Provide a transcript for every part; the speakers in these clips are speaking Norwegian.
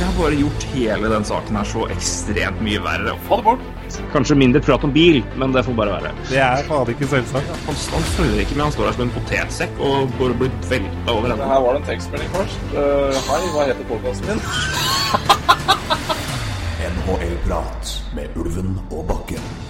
Vi har bare gjort hele den saken her så ekstremt mye verre. Få det bort. Kanskje mindre prat om bil, men det får bare være. Det er faen ikke selvsagt. Han, han følger ikke med, han står her som en potetsekk og går og blir velta over ende. Her var det en tekstmelding først. Uh, hei, hva heter podkasten min? NHL-prat med Ulven og Bakken.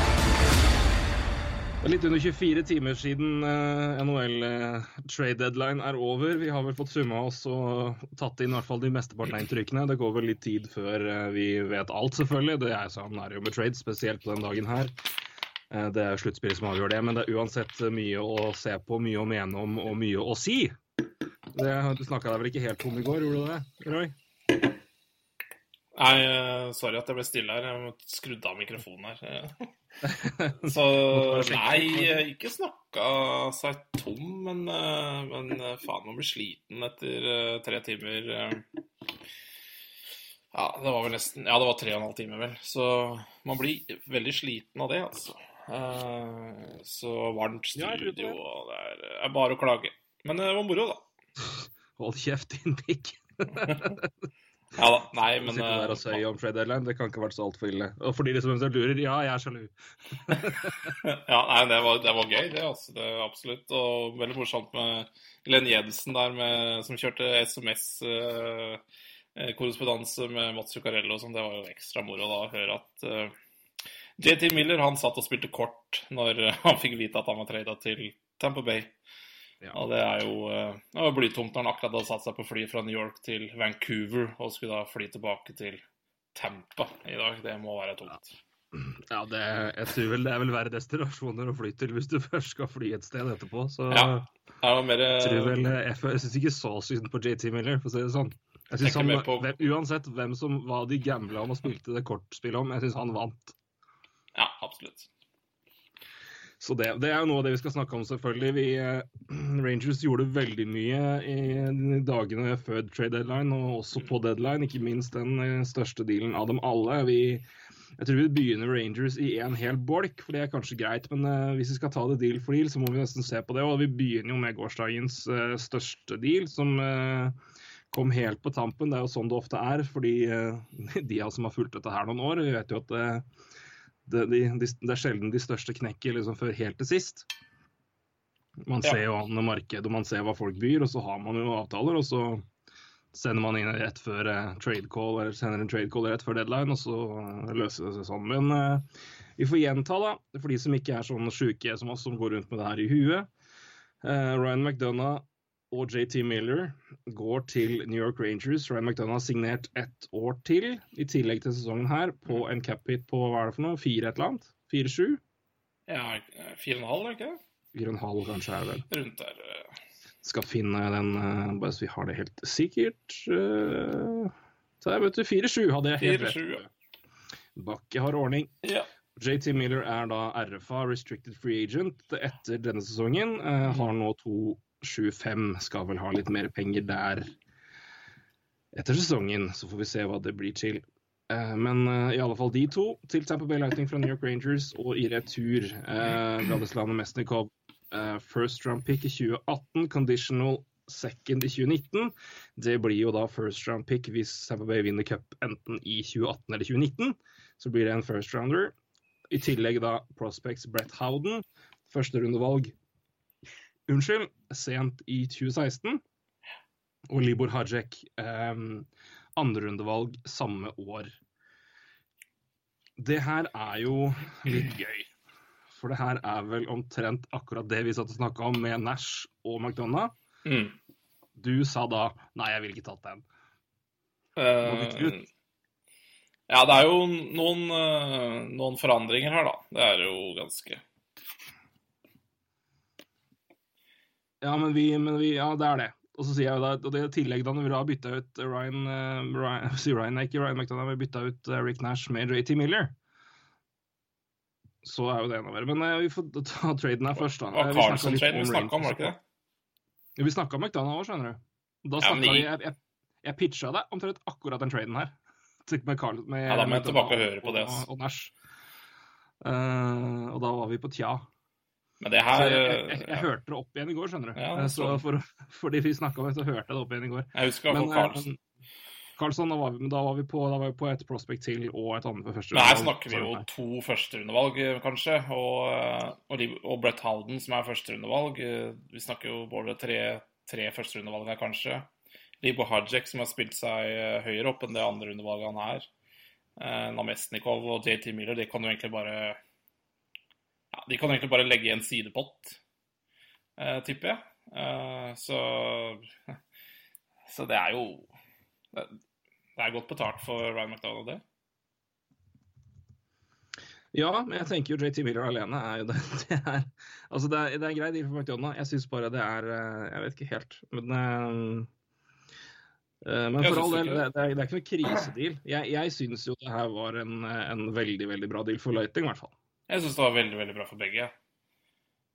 Det er litt under 24 timer siden eh, NHL eh, deadline er over. Vi har vel fått summa oss og tatt inn i hvert fall de mesteparten av inntrykkene. Det går vel litt tid før eh, vi vet alt, selvfølgelig. Det er sånn er jo med trade, spesielt på den dagen her. Det er sluttspillet som avgjør det, men det er uansett mye å se på, mye å mene om og mye å si. Det, du snakka deg vel ikke helt om i går, gjorde du det, Roy? Nei, eh, sorry at jeg ble stille her. Jeg skrudde av mikrofonen her. Eh, Så nei, eh, ikke snakka seg tom, men, men faen, man blir sliten etter tre timer. Ja, det var vel nesten Ja, det var tre og en halv time, vel. Så man blir veldig sliten av det, altså. Eh, Så varmt studio, og det er, er bare å klage. Men det var moro, da. Hold kjeft, din pikk. Ja da. Nei, men der og eh, søy om trade deadline. Det kan ikke ha vært så altfor ille. Og for de som eventuelt lurer, ja, jeg er sjalu. Ja, nei, det var, det var gøy, det. altså, det var Absolutt. Og veldig morsomt med Glenn Jensen der med, som kjørte SMS-korrespondanse med Mats Zuccarello. Som det var jo ekstra moro da å høre at eh, JT Miller han satt og spilte kort når eh, han fikk vite at han var trada til Tamper Bay. Ja. Og det er jo eh, det blytungt når han akkurat hadde satt seg på fly fra New York til Vancouver og skulle da fly tilbake til Tampa i dag. Det må være tungt. Ja, det, jeg tror vel det er vel verre destinasjoner å fly til hvis du først skal fly et sted etterpå. Så Ja. Er mer jeg tror vel Jeg, føl- jeg syns ikke så synd på JT Miller, for å si det sånn. Jeg synes han, på- hvem, Uansett hvem som hva de gambla om og spilte det kortspillet om, jeg syns han vant. Ja, absolutt. Så det, det er noe av det vi skal snakke om, selvfølgelig. Vi, eh, Rangers gjorde veldig mye i dagene før trade deadline, og også på deadline. Ikke minst den eh, største dealen av dem alle. Vi, jeg tror vi begynner Rangers i en hel bolk, for det er kanskje greit. Men eh, hvis vi skal ta det deal for deal, så må vi nesten se på det. Og vi begynner jo med gårsdagens eh, største deal, som kom helt på tampen. Det er jo sånn det ofte er, fordi de av oss som har fulgt dette her noen år, vi vet jo at de, de, det er sjelden de største knekker liksom før helt til sist. Man ser jo an markedet, og man ser hva folk byr, og så har man jo avtaler, og så sender man inn rett før eh, trade call, eller sender en trade call rett før deadline, og så eh, løser det seg sånn. Men eh, vi får gjenta, da, for de som ikke er sånn sjuke som oss, som går rundt med det her i huet. Eh, Ryan McDonough og JT Miller går til New York Rangers. Ryan McDonough har signert ett år til, i tillegg til sesongen her, på en cap hit på hva er det for noe? Fire et eller annet? Fire-sju? Ja, fire og en halv, er det ikke det? Fire og en halv, kanskje, er det vel. Rundt der. eh. Skal finne den, eh, bare så vi har det helt sikkert. eh, Så jeg vet du, fire-sju hadde jeg helt 4-7, rett. ja. Bakke har ordning. Ja. JT Miller er da RFA, Restricted Free Agent, etter denne sesongen. Har nå 2,75. Skal vel ha litt mer penger der etter sesongen. Så får vi se hva det blir til. Eh, men eh, i alle fall de to til Tampa Bay Lighting fra New York Rangers, og i retur Vladislav Mesnikov. Eh, first round pick i 2018, conditional second i 2019. Det blir jo da first round pick hvis Tampa Bay vinner cup enten i 2018 eller 2019. Så blir det en first rounder. I tillegg da prospects Brett Howden, førsterundevalg Unnskyld, sent i 2016. Og Libor Hajek, eh, andrerundevalg samme år. Det her er jo litt gøy. For det her er vel omtrent akkurat det vi satt og snakka om med Nash og McDonagh. Mm. Du sa da nei, jeg ville ikke tatt den. Eh, ja, det er jo noen, eh, noen forandringer her, da. Det er jo ganske Ja, men vi, men vi Ja, det er det. Og så sier jeg jo da, og det i tillegg da når vi da har bytta ut Ryan, uh, Ryan, si Ryan, ikke Ryan McDonagh, vi bytta ut eh, Rick Nash med JT Miller, så er jo det enda verre. Men uh, vi får ta traden her først, da. Og Eh, vi snakka om, var det ikke det? Ja, Vi snakka om McDonagh òg, skjønner du. Da Ja, snakket men vi, jeg, jeg, jeg pitcha deg omtrent akkurat den traden her. Med Carl, med, Ja, da må jeg tilbake og høre på det, ass. Og, og Nash. Uh, og da var vi på tja. Men det her jeg, jeg, jeg, hørte det opp igjen i går, skjønner du. Ja, Eh, så så. for, fordi vi snakka om det, så hørte jeg det opp igjen i går. Jeg husker Men, fall eh, Carlson, da var, vi, da, var vi på, da var vi på et prospect til og et annet for første Men her snakker vi jo to førsterundevalg, eh, kanskje. Og, eh, og, og Brett Halden, som er førsterundevalg. eh, Vi snakker jo både tre, tre førsterundevalg her, kanskje. Libo Hajek, som har spilt seg eh, høyere opp enn det andre rundevalget han er. Eh, Namestnikov og JT Miller, de kan jo egentlig bare ja, De kan egentlig bare legge i en sidepott, eh, tipper jeg. Eh, så Så det er jo det, det er godt betalt for Ryan McDonald, det. Ja, men jeg tenker jo JT Miller alene er jo det. Det er, altså det er, det er greit for McDonagh. Jeg syns bare det er eh, Jeg vet ikke helt. Men, eh, eh, men for all del, det, er, det er ikke noe krisedeal. Jeg, jeg syns jo det her var en, en veldig, veldig bra deal for Lighting, i hvert fall. Jeg syns det var veldig, veldig bra for begge.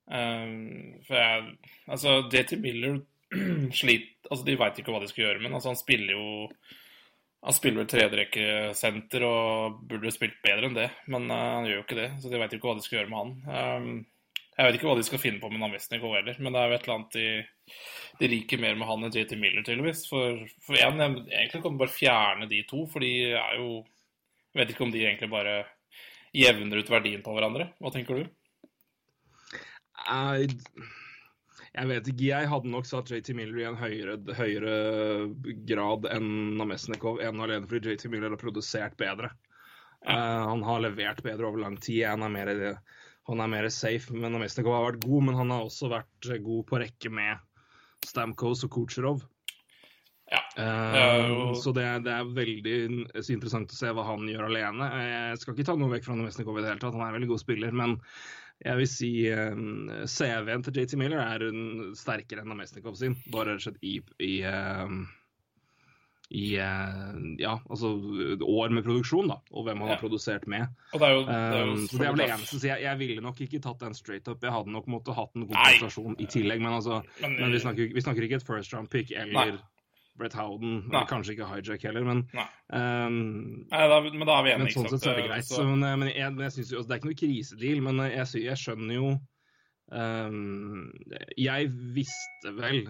Um, for jeg Altså, JT Miller sliter Altså, de veit ikke hva de skal gjøre, men altså, han spiller jo Han spiller vel tredjerekkesenter og burde spilt bedre enn det, men uh, han gjør jo ikke det, så de veit ikke hva de skal gjøre med han. Um, jeg vet ikke hva de skal finne på med Namestnikov heller, men det er jo et eller annet de, de liker mer med han enn JT Miller, tydeligvis. For, for en, egentlig kan du bare fjerne de to, for de er jo Jeg vet ikke om de egentlig bare jevner ut verdien på hverandre. Hva tenker du? Jeg, jeg vet ikke. Jeg hadde nok satt JT Miller i en høyere, høyere grad enn Namesnikov En alene fordi JT Miller har produsert bedre. Eh, han har levert bedre over lang tid. Han er mer, han er mer safe. Men Namesnikov har vært god, men han har også vært god på rekke med Stamkos og Kucherov. Eh, jo- Så det, det er veldig interessant å se hva han gjør alene. Jeg skal ikke ta noe vekk fra Namestnikov i det hele tatt, han er en veldig god spiller. Men jeg vil si um, CV-en til JT Miller er en, sterkere enn Namestnikov sin. Bare rett og slett i, i, uh, i uh, ja, altså år med produksjon, da. Og hvem han Ja. har produsert med. Og det er jo, det er jo Um, så det er vel det eneste. Så jeg, jeg ville nok ikke tatt den straight up. Jeg hadde nok måttet hatt en Nei. kompensasjon i tillegg. Men, altså, Men, men vi, snakker, vi snakker ikke et first round pick eller Nei. Brett Howden. Eller kanskje ikke hijack heller, men Nei. um, Nei, da, men da er vi men enige, sånn ikke sett så er det greit. Så- men, men, jeg, men jeg synes jo, altså, Det er ikke noe krisedeal, men jeg, jeg skjønner jo um, Jeg visste vel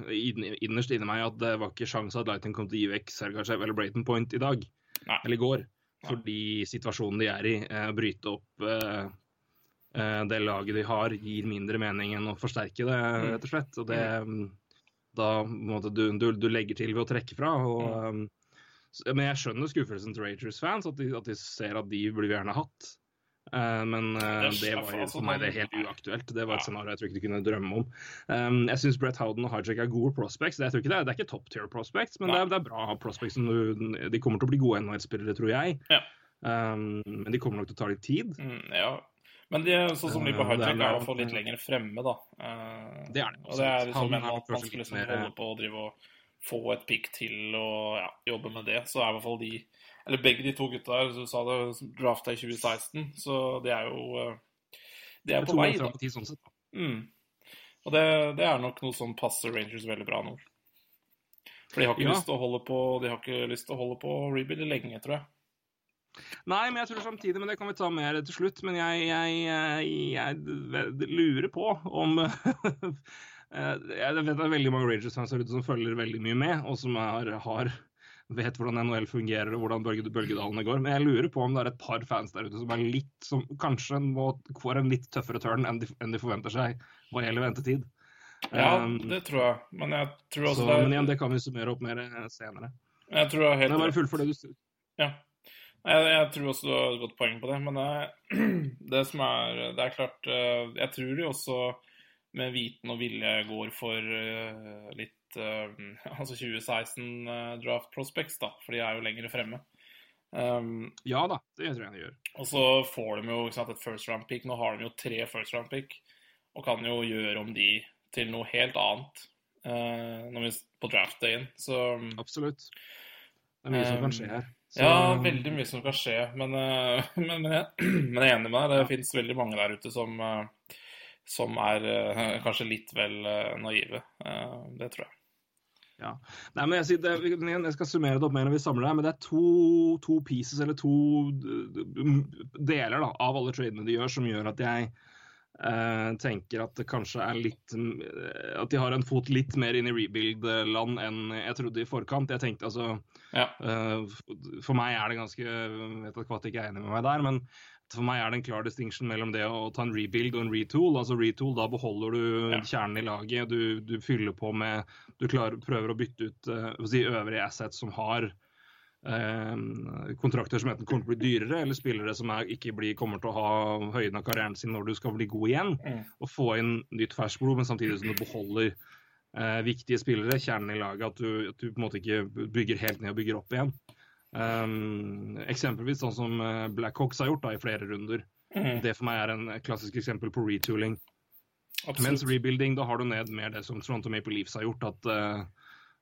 innerst inni meg at det var ikke sjanse at Lighting kom til å gi vekk Sergachev eller Brayton Point i dag. Nei. Eller i går. Fordi situasjonen de er i, uh, bryte opp uh, eh, det laget de har, gir mindre mening enn å forsterke det, Mm. rett og slett. Og det mm, Da måte, du, du, du legger til ved å trekke fra. og Mm. um, men jeg skjønner skuffelsen til Ragers-fans, at, at de ser at de burde vi gjerne hatt. Uh, men uh, Det var for meg det helt uaktuelt. Det var et scenario jeg tror ikke de kunne drømme om. Um, jeg syns Brett Howden og Hajek er gode prospects. Det, det, er, det er ikke top tier prospects, men det er, det er bra prospects. Som du, de kommer til å bli gode NHL-spillere, tror jeg. Ja. Um, men de kommer nok til å ta litt tid. Mm, ja. Men de, sånn som Libo Eh, det er- i hvert fall litt lenger fremme, da. Eh, Det er det, Og det er liksom Han en at man skal liksom mer- holde på å drive og få et pick til og ja, jobbe med det, så er i hvert fall de Eller begge de to gutta her, du sa det, drafta i 2016, så det er jo Det De er på vei, da. På sånn sett. Mm. Og det, det er nok noe som passer Rangers veldig bra nå. For de har ikke Ja. lyst til å holde på De har ikke lyst til å holde på rebuild lenge, tror jeg. Nei, men jeg tror samtidig, men det kan vi ta mer til slutt. Men jeg, jeg, jeg, jeg lurer på om Eh, Jeg vet det er veldig mange Rangers-fans der ute som følger veldig mye med, og som er, har vet hvordan NHL fungerer og hvordan bølge, bølgedalene går. Men jeg lurer på om det er et par fans der ute som er litt som kanskje må, får en litt tøffere turn enn de, enn de forventer seg hva gjelder ventetid. Ja, Um, det tror jeg. Men jeg tror også så, det er men igjen, det kan vi summere opp mer eh, senere. Jeg tror jeg helt Men bare fullfør det du sier. Ja. Jeg, jeg tror også du har et godt poeng på det. Men det, det som er Det er klart eh, Jeg tror de også med viten og vilje går for eh, litt eh, Altså 2016 eh, draft prospects, da. For de er jo lenger fremme. Um, Ja da, det tror jeg de gjør. og så får de jo sant, et first round pick. Nå har de jo tre first round pick, og kan jo gjøre om de til noe helt annet uh, når vi på draft-dayen. Så Absolutt. Det er mye som kan skje her. Så, ja, veldig mye som kan skje. Men, eh, men, men, jeg, men jeg er enig med deg. Det finnes veldig mange der ute som, eh, som er eh, kanskje litt vel naive. Det tror jeg. Ja. Nei, men jeg, det, jeg skal summere det opp mer når vi samler det men det er to, to pieces, eller to deler da, av alle tradene de gjør, som gjør at jeg tenker at det kanskje er litt mm, At de har en fot litt mer inn i rebuild-land enn jeg trodde i forkant. Jeg tenkte altså Ja. eh, For meg er det ganske Jeg vet at Kvatt ikke er enig med meg der, men for meg er det en klar distinction mellom det å ta en rebuild og en retool. Altså retool, Da beholder du Ja. kjernen i laget, du, du fyller på med Du klarer, prøver å bytte ut eh, si, øvrige assets som har eh, kontrakter som enten kommer til å bli dyrere, eller spillere som er, ikke blir, kommer til å ha høyden av karrieren sin når du skal bli god igjen. Mm. Og få inn nytt ferskt blod, men samtidig som du beholder eh, viktige spillere, kjernen i laget. At du, at du på en måte ikke bygger helt ned og bygger opp igjen. Um, eksempelvis sånn som eh, Blackhawks har gjort da, i flere runder. Mm. Det for meg er en klassisk eksempel på retooling. Absolutt. Mens rebuilding, da har du ned mer det som Toronto Maple Leafs har gjort. At eh,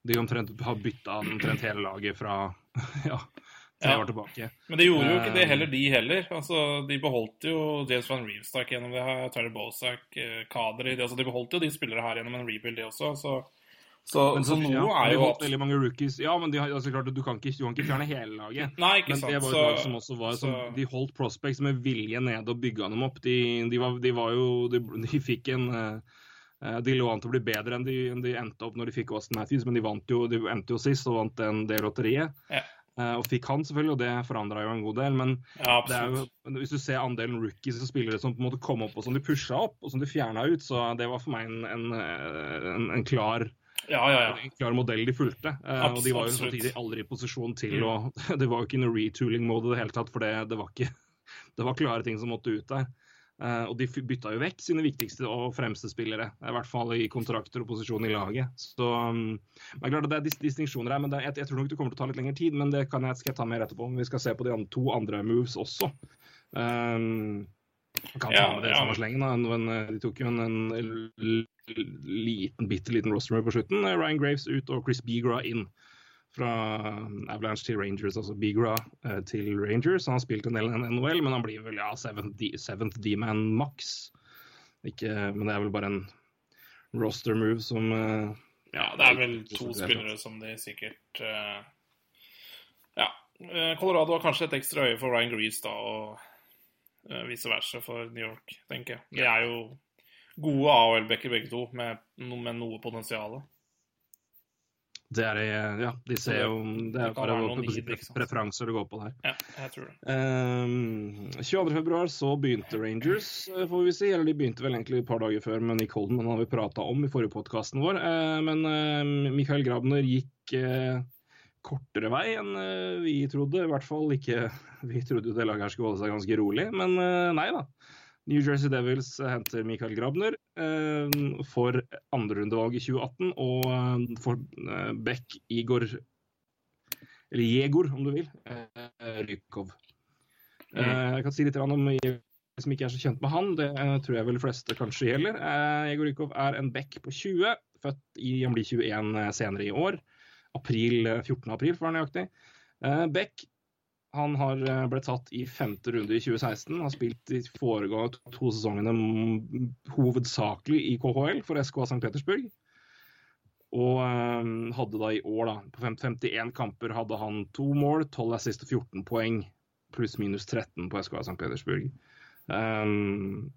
de omtrent har bytta omtrent hele laget fra ja, tre Ja. år tilbake. Men de gjorde jo ikke det Eh, heller, de heller. Altså, de beholdt jo James van Reevestak gjennom det her, Terry Bosak, eh, Kadri altså, de beholdt jo de spillere her gjennom en rebuild, de også. Så, så, Men så, så, ja, er jo holdt veldig mange rookies. Ja, men de altså, klart, du, kan ikke, du kan ikke fjerne hele laget. Nei, ikke Men sant. det var et lag som også var som, De holdt prospects med vilje ned og bygga dem opp. De, de, var, de var jo De, fikk en eh, De lå an til å bli bedre enn de, enn de endte opp når de fikk Austin Matthews, men de vant jo, de endte jo sist og vant en del lotteriet. Ja. Eh, og fikk han selvfølgelig, og det forandra jo en god del. Men ja, jo, hvis du ser andelen rookies og spillere som på en måte kom opp og som de pusha opp, og som de fjerna ut, så det var for meg en, en, en, en klar Ja, ja, ja. en klar modell de fulgte. Absolutt, og de var jo samtidig aldri i posisjon til Mm. å Det var jo ikke noe retooling-mode i det hele tatt, for det, det, var ikke, det var klare ting som måtte ut der. Eh, og de bytta jo vekk sine viktigste og fremste spillere, i hvert fall i kontrakter og posisjon i laget. Så det er klart at det er dis distinksjoner her, men det, jeg, jeg tror nok det kommer til å ta litt lengre tid. Men det kan jeg, skal jeg ta mer etterpå. Vi skal se på de andre, to andre moves også. Um, kan ta Ja, med det ja. samme slengen. da, Men eh, de tok jo en, en liten, bitte liten roster move på slutten. Ryan Graves ut og Chris Begra inn. Fra um, Avalanche til Rangers, altså Bigra eh, til Rangers. Han har spilt en del i NHL, men han blir vel ja, seventh D-man maks. Men det er vel bare en roster move som eh, Ja, det er vel to spillere som de sikkert eh, Ja. Colorado har kanskje et ekstra øye for Ryan Grease, da, og vice versa for New York, tenker jeg. De er jo gode AHL-backer begge to, med, no, med noe potensial. Det er eh, Ja, de ser jo Det er bare preferanser det går på der. Ja, jeg tror det. Um, 22.2 så begynte Rangers, eh, får vi si. Eller de begynte vel egentlig et par dager før med Nick Holden, han har vi prata om i forrige podkasten vår. Uh, men uh, Michael Grabner gikk uh, kortere vei enn eh, vi trodde. I hvert fall ikke Vi trodde jo det laget her skulle holde seg ganske rolig, men eh, nei da. New Jersey Devils henter Michael Grabner eh, for andrerundevalg i 2018 og eh, for eh, Beck Igor Eller Jegor, om du vil. Eh, Rykov. Eh, jeg kan si litt om Jegor som ikke er så kjent med han. Det eh, tror jeg vel de fleste kanskje gjelder. Eh, Jegor Rykov er en Beck på 20, født i Han blir 21 senere i år. April, eh, 14. april, for å være nøyaktig. Eh, Beck han har eh, ble tatt i femte runde i 2016. Har spilt de foregående to sesongene hovedsakelig i KHL for SK St. Petersburg. Og eh, hadde da i år, da, på 51 kamper, hadde han to mål, 12 assist og 14 poeng. Pluss minus 13 på SK St. Petersburg. Um,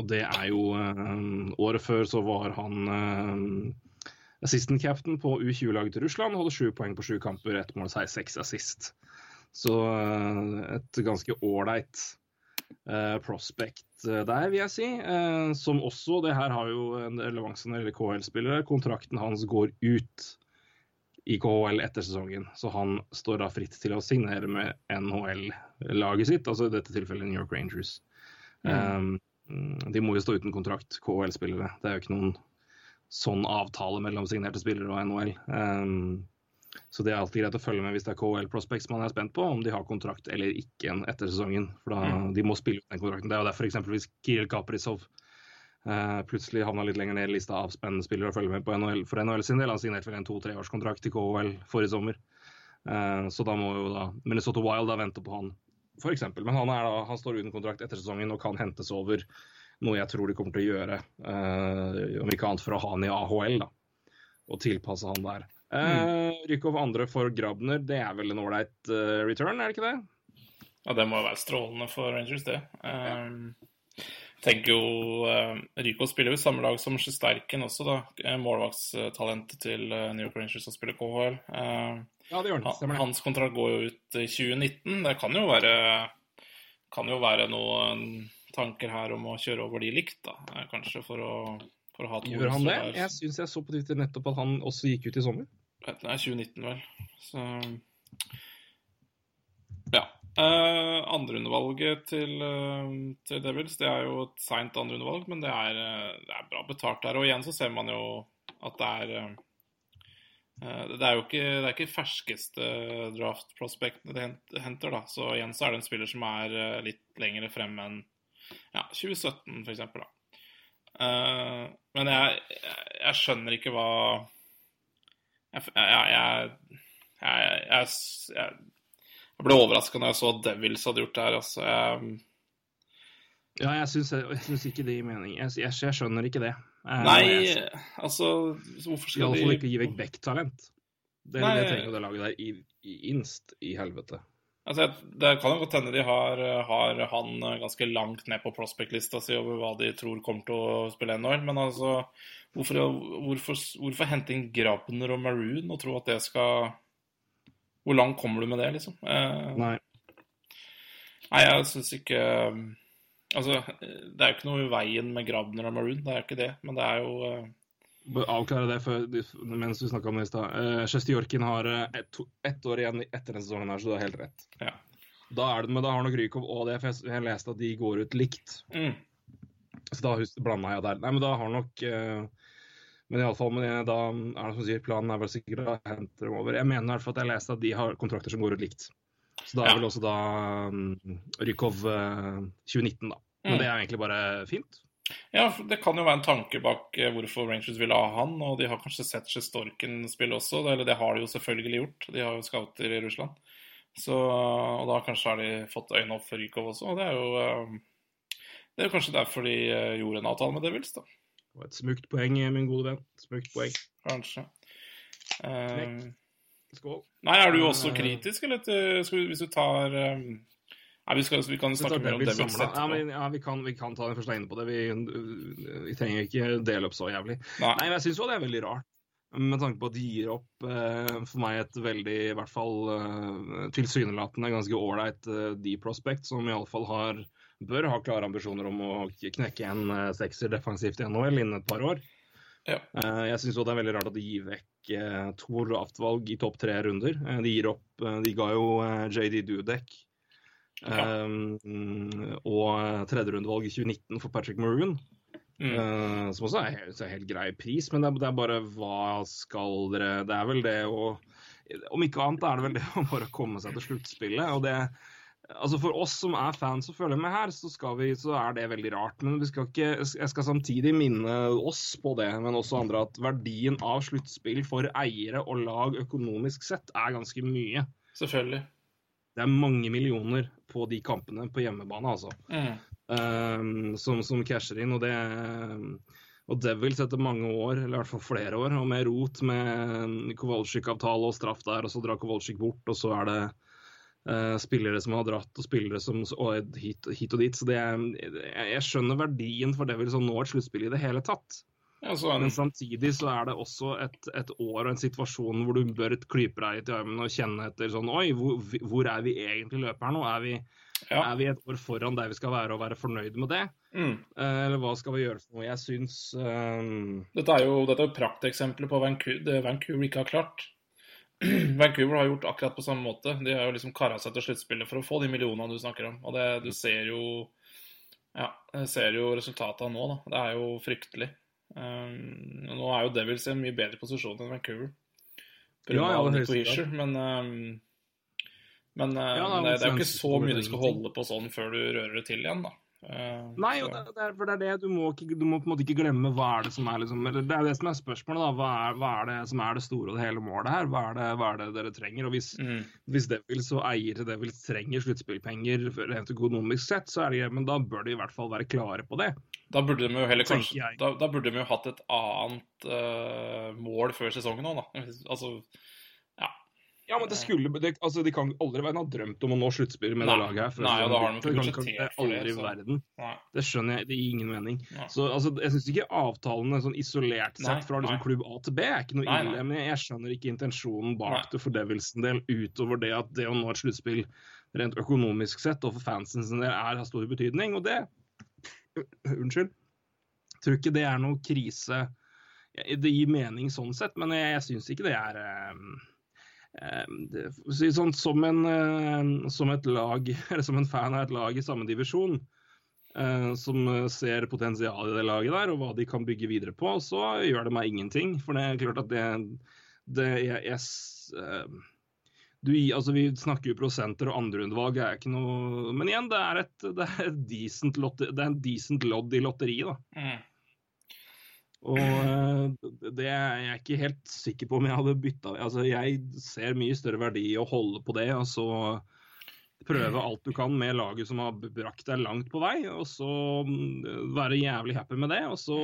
og det er jo um, Året før så var han um, assistant captain på U20-laget til Russland. Hadde sju poeng på sju kamper, ett mål, seks assist. Så eh, et ganske ålreit eh, prospect eh, der, vil jeg si. Som også, det her har jo en relevans når det gjelder KHL-spillere, kontrakten hans går ut i KHL etter sesongen. Så han står da fritt til å signere med NHL-laget sitt, altså i dette tilfellet New York Rangers. Um, de må jo stå uten kontrakt, KHL-spillere. Det er jo ikke noen sånn avtale mellom signerte spillere og NHL. Um, så det er alltid greit å følge med hvis det er KHL Prospects man er spent på, om de har kontrakt eller ikke etter sesongen. For da, de må spille ut den kontrakten. Det er jo derfor eksempelvis Kirill Kaprizov eh, plutselig havna litt lenger ned i lista av spennende spillere å følge med på NHL, for NHL sin del. Han signerte vel en to-treårskontrakt i KHL forrige sommer. Eh, så da må jo da Minnesota Wild da vente på han, f.eks. Men han, er da, han står uten kontrakt etter sesongen og kan hentes over, noe jeg tror de kommer til å gjøre. eh, om ikke annet for å ha han i AHL, da. Og tilpasse han der. Uh, Rykov andre for Grabner, det er vel en ålreit uh, return, er det ikke det? Ja, det må jo være strålende for Rangers, det. Um, tenker jo uh, Ryko spiller jo samme lag som Sjesterken også, da. Eh, Målvaktstalentet til eh, New York Rangers som spiller KHL. Uh, Ja, det gjør han. han, Stemmer det. hans kontrakt går jo ut i 2019. Det kan jo være kan jo være noen tanker her om å kjøre over de likt, da. Eh, Kanskje for å, for å ha to Gjør han det? der. Jeg syns jeg så på Twitter nettopp at han også gikk ut i sommer. Nei, 2019 vel. Så Ja. Uh, andreundervalget til, uh, til Devils det er jo et seint andreundervalg, men det er, uh, det er bra betalt der. Og igjen så ser man jo at det er eh, eh, Det er jo ikke, det er ikke ferskeste draft-prospektene de henter, da. Så igjen så er det en spiller som er eh, litt lengre frem enn ja, 2017, for eksempel. Eh, men jeg, jeg, jeg skjønner ikke hva jeg, jeg, jeg, jeg, ble overraska når jeg så at Devils hadde gjort det her. Altså. Ja, jeg syns, ikke det gir mening. Jeg, skjønner ikke det. Eh, nei, altså Hvorfor skal Iallfall de ikke gi vekk Beck-talent. Det, det trenger det laget der i, i inst i helvete. Altså, Det kan jo godt hende de har, har han ganske langt ned på prospect-lista si over hva de tror kommer til å spille NHL, men altså Hvorfor, hvorfor, hvorfor hente inn Grabner og Maroon og tro at det skal Hvor langt kommer du med det, liksom? Eh, Nei. Nei, jeg syns ikke Altså, det er jo ikke noe i veien med Grabner og Maroon, det er jo ikke det, men det er jo eh, Avklare det før, mens du snakka om det i stad. Uh, Jorkin har eh, ett et år igjen etter denne sesongen, her, så du har helt rett. Ja. Da er det, men da har nok Rykov og det, for jeg, leste at de går ut likt. mm, Så da blanda jeg der. Nei, men da har nok uh, Men iallfall med da er det som sier, planen er vel sikkert å hente dem over. Jeg mener i hvert fall at jeg leste at de har kontrakter som går ut likt. Så da er Ja. vel også da um, Rykov uh, 2019, da. Men Mm. det er egentlig bare fint. Ja, det kan jo være en tanke bak eh, hvorfor Rangers ville ha han, og de har kanskje sett Sjestorken spille også, eller det har de jo selvfølgelig gjort. De har jo scouter i Russland. Så, og da kanskje har de fått øynene opp for Rykov også, og det er jo eh, Det er jo kanskje derfor de eh, gjorde en avtale med Devils, da. Det var et smukt poeng, min gode venn. Smukt poeng. Kanskje. Eh, Skål. nei, er du også kritisk, eller skal vi, hvis du tar eh, Nei, vi, skal, vi kan snakke mer om Devils Devils samlet. Ja, men, ja, vi kan, vi kan ta den første inne på det. Vi, vi trenger ikke dele opp så jævlig. Nei. Nei, men jeg syns jo det er veldig rart. Med tanke på at de gir opp eh, for meg et veldig, i hvert fall eh, tilsynelatende ganske ålreit eh, D-prospect, som iallfall har bør ha klare ambisjoner om å knekke en eh, sekser defensivt i NHL innen et par år. Ja. Eh, jeg syns det er veldig rart at de gir vekk eh, to draftvalg i topp tre runder. Eh, de gir opp De ga jo JD Dudek Ja. Um, og tredjerundevalg i 2019 for Patrick Maroon. Mm. Uh, som også er er helt grei pris, men det det er bare hva skal dere Det er vel det å Om ikke annet er det vel det å bare komme seg til sluttspillet. Og det Altså For oss som er fans og følger med her, så, vi, så er det veldig rart. Men vi skal ikke, jeg skal samtidig minne oss på det, men også andre, at verdien av sluttspill for eiere og lag økonomisk sett er ganske mye. Selvfølgelig. Det er mange millioner på de kampene på hjemmebane, altså. Mm. Um, som, som casher inn. Og det og Devils etter mange år, eller i hvert fall flere år, og med rot med Kowalczyk-avtale og straff der, og så drar Kowalczyk bort, og så er det uh, spillere som har dratt, og spillere som og hit, hit og dit. Så det jeg, jeg skjønner verdien for Devils å nå et sluttspill i det hele tatt. Ja, så en, Men samtidig så er det også et, et år og en situasjon hvor du bør klype deg i armen og kjenne etter sånn Oi, hvor, hvor er vi egentlig i løpet her nå? Er vi, ja. er vi et år foran der vi skal være, og være fornøyd med det? Mm. Eh, Eller hva skal vi gjøre for noe? Jeg syns ehm, Dette er jo, dette er prakteksempler på Vancouver, det Vancouver ikke har klart. Vancouver har gjort akkurat på samme måte. De har jo liksom kara seg til sluttspillet for å få de millionene du snakker om. Og det, du ser jo Ja, jeg ser jo resultatet nå, da. Det er jo fryktelig. Um, og nå er jo Devils i en mye bedre posisjon enn Vancouver. Ja, Ja, Nico. Hischer, men um, men uh, Ja, det det, er jo ikke så mye du skal holde på sånn før du rører det til igjen, da. Uh, Nei, og det, det er, for det er det du må, ikke, du må på en måte ikke glemme hva er det som er liksom, eller Det er det som er spørsmålet, da. Hva er, hva er det som er det store og det hele målet her? Hva er det, hva er det dere trenger? Og hvis, Mm. hvis Devils og eiere Devils trenger sluttspillpenger rent økonomisk sett, så er det greit, men da bør de i hvert fall være klare på det. Da burde de jo heller kanskje da, da burde de jo hatt et annet uh, mål før sesongen òg, da. Altså Ja, ja, men det skulle det, altså, De kan aldri være ha drømt om å nå sluttspill med Nei. det laget her. før Nei, og da har de kan- kan- det det, Aldri i verden. Nei. Det skjønner jeg. Det gir ingen mening. Nei. Så altså, Jeg syns ikke avtalene sånn isolert sett Nei, fra liksom klubb A til B er ikke noe ille, men jeg, skjønner ikke intensjonen bak Nei. det for Devils del, utover det at det å nå et sluttspill rent økonomisk sett og for fansen sin del er av stor betydning. Og det Unnskyld. Tror ikke det er noe krise. Det gir mening sånn sett, men jeg, jeg syns ikke det er eh, eh, det, sånn, som, en, eh, som et lag, eller som en fan av et lag i samme divisjon, som ser potensial i det laget der, og hva de kan bygge videre på, så gjør det meg ingenting. For det er klart at det, det jeg, jeg, du, altså Vi snakker jo prosenter, og andrerundevalg er ikke noe Men igjen, det er et, det er et decent, lotte, det er en decent lodd i lotteriet. da. Mm. Og eh, det er jeg ikke helt sikker på om jeg hadde bytta Altså, jeg ser mye større verdi i å holde på det, og så prøve alt du kan med laget som har brakt deg langt på vei, og så mm, være jævlig happy med det. Og så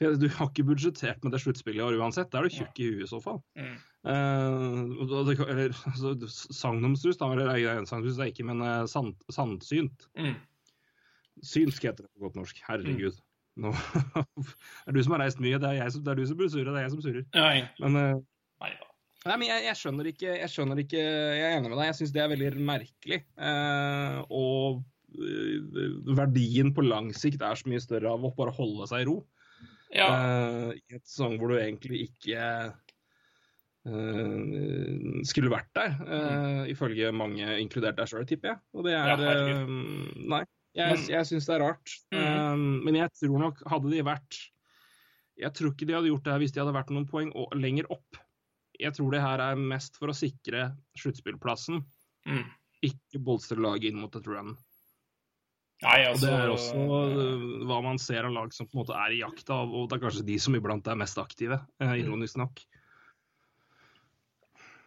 For du har ikke budsjettert med det sluttspillet i år uansett. Da er du tjukk i huet i så fall. Mm. Uh, eller altså, sagnomsust, da. Eller nei, sagnomsust er ikke, men uh, sand, sandsynt. Mm. Synsk heter det på godt norsk. Herregud. Nå, er du som har reist mye. Det er, jeg som, det er du som burde surre, det er jeg som surrer. Nei. Men, uh, Nei da. nei, men jeg, jeg, skjønner ikke, jeg skjønner ikke Jeg er enig med deg. Jeg syns det er veldig merkelig. Eh, og verdien på lang sikt er så mye større av å bare holde seg i ro. Ja. Uh, I et sesong hvor du egentlig ikke uh, skulle vært der, eh, ifølge mange, inkludert deg sjøl, tipper jeg. Og det er ja, Nei, jeg, jeg syns det er rart. Mm. Men jeg tror nok, hadde de vært Jeg tror ikke de hadde gjort det her hvis de hadde vært noen poeng og lenger opp. Jeg tror det her er mest for å sikre sluttspillplassen, Mm. ikke bolstre laget inn mot et run. Nei, Og altså det er også øh, hva man ser av lag som på en måte er i jakt av, og det er kanskje de som iblant er mest aktive, eh, ironisk nok.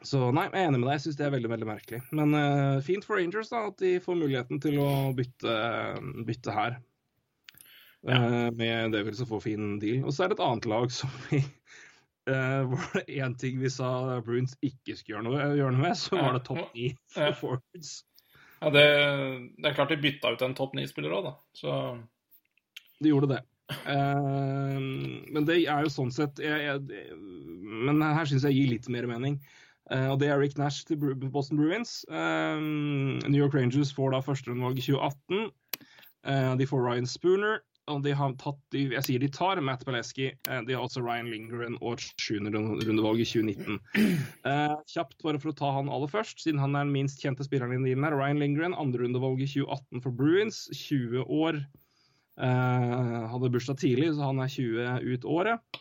Så nei, jeg er enig med deg, jeg syns det er veldig veldig merkelig. Men uh, fint for Rangers da, at de får muligheten til å bytte, bytte her. Eh, med vil så få fin deal. Og så er det et annet lag som vi uh, Var det én ting vi sa Bruins ikke skulle gjøre noe, gjøre noe med, så var det topp ni for forwards. Ja, det, det er klart de bytta ut en topp ni-spiller òg, da. Så De gjorde det. Eh, men det er jo sånn sett jeg, jeg, Men her syns jeg gir litt mer mening. Eh, og det er Rick Nash til Boston Bruins. Eh, New York Rangers får da førsterundevalg i 2018. Eh, de får Ryan Spooner. Og de har tatt, de, jeg sier de tar Matt Baleski. Eh, de har også Ryan Lindgren og et sjuende rundevalg i 2019. Eh, kjapt bare for å ta han aller først, siden han er den minst kjente spilleren i dealen her. Ryan Lindgren, andre rundevalg i 2018 for Bruins. 20 år. Eh, hadde bursdag tidlig, så han er 20 ut året.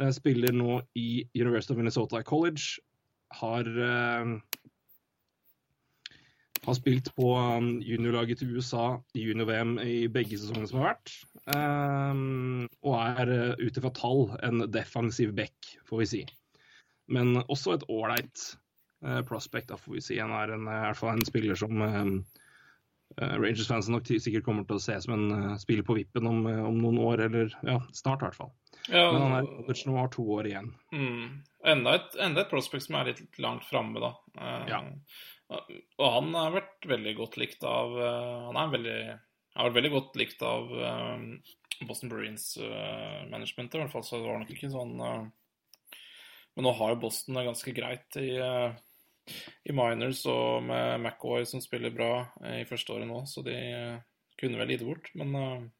Eh, spiller nå i University of Minnesota College. Har eh, har spilt på um, juniorlaget til USA i junior-VM i begge sesongene som har vært. Um, og er uh, ut ifra tall en defensiv back, får vi si. Men også et ålreit uh, prospect, da, får vi si. Han er en, uh, i hvert fall en spiller som um, uh, Rangers-fansen nok sikkert kommer til å se som en spiller på vippen om, om noen år, eller ja, snart i hvert fall. ja, Men han er nå og har to år igjen. mm, enda, et, enda et prospect som er litt langt framme, da. Uh, Ja. Og han har vært veldig godt likt av eh, Han er veldig, har vært veldig godt likt av eh, Boston Bruins-managementet, i hvert fall. Så det var nok ikke sånn eh, Men nå har jo Boston det ganske greit i, eh, i minors og med McAvoy som spiller bra eh, i første året nå, så de eh, kunne vel lide bort. Men eh,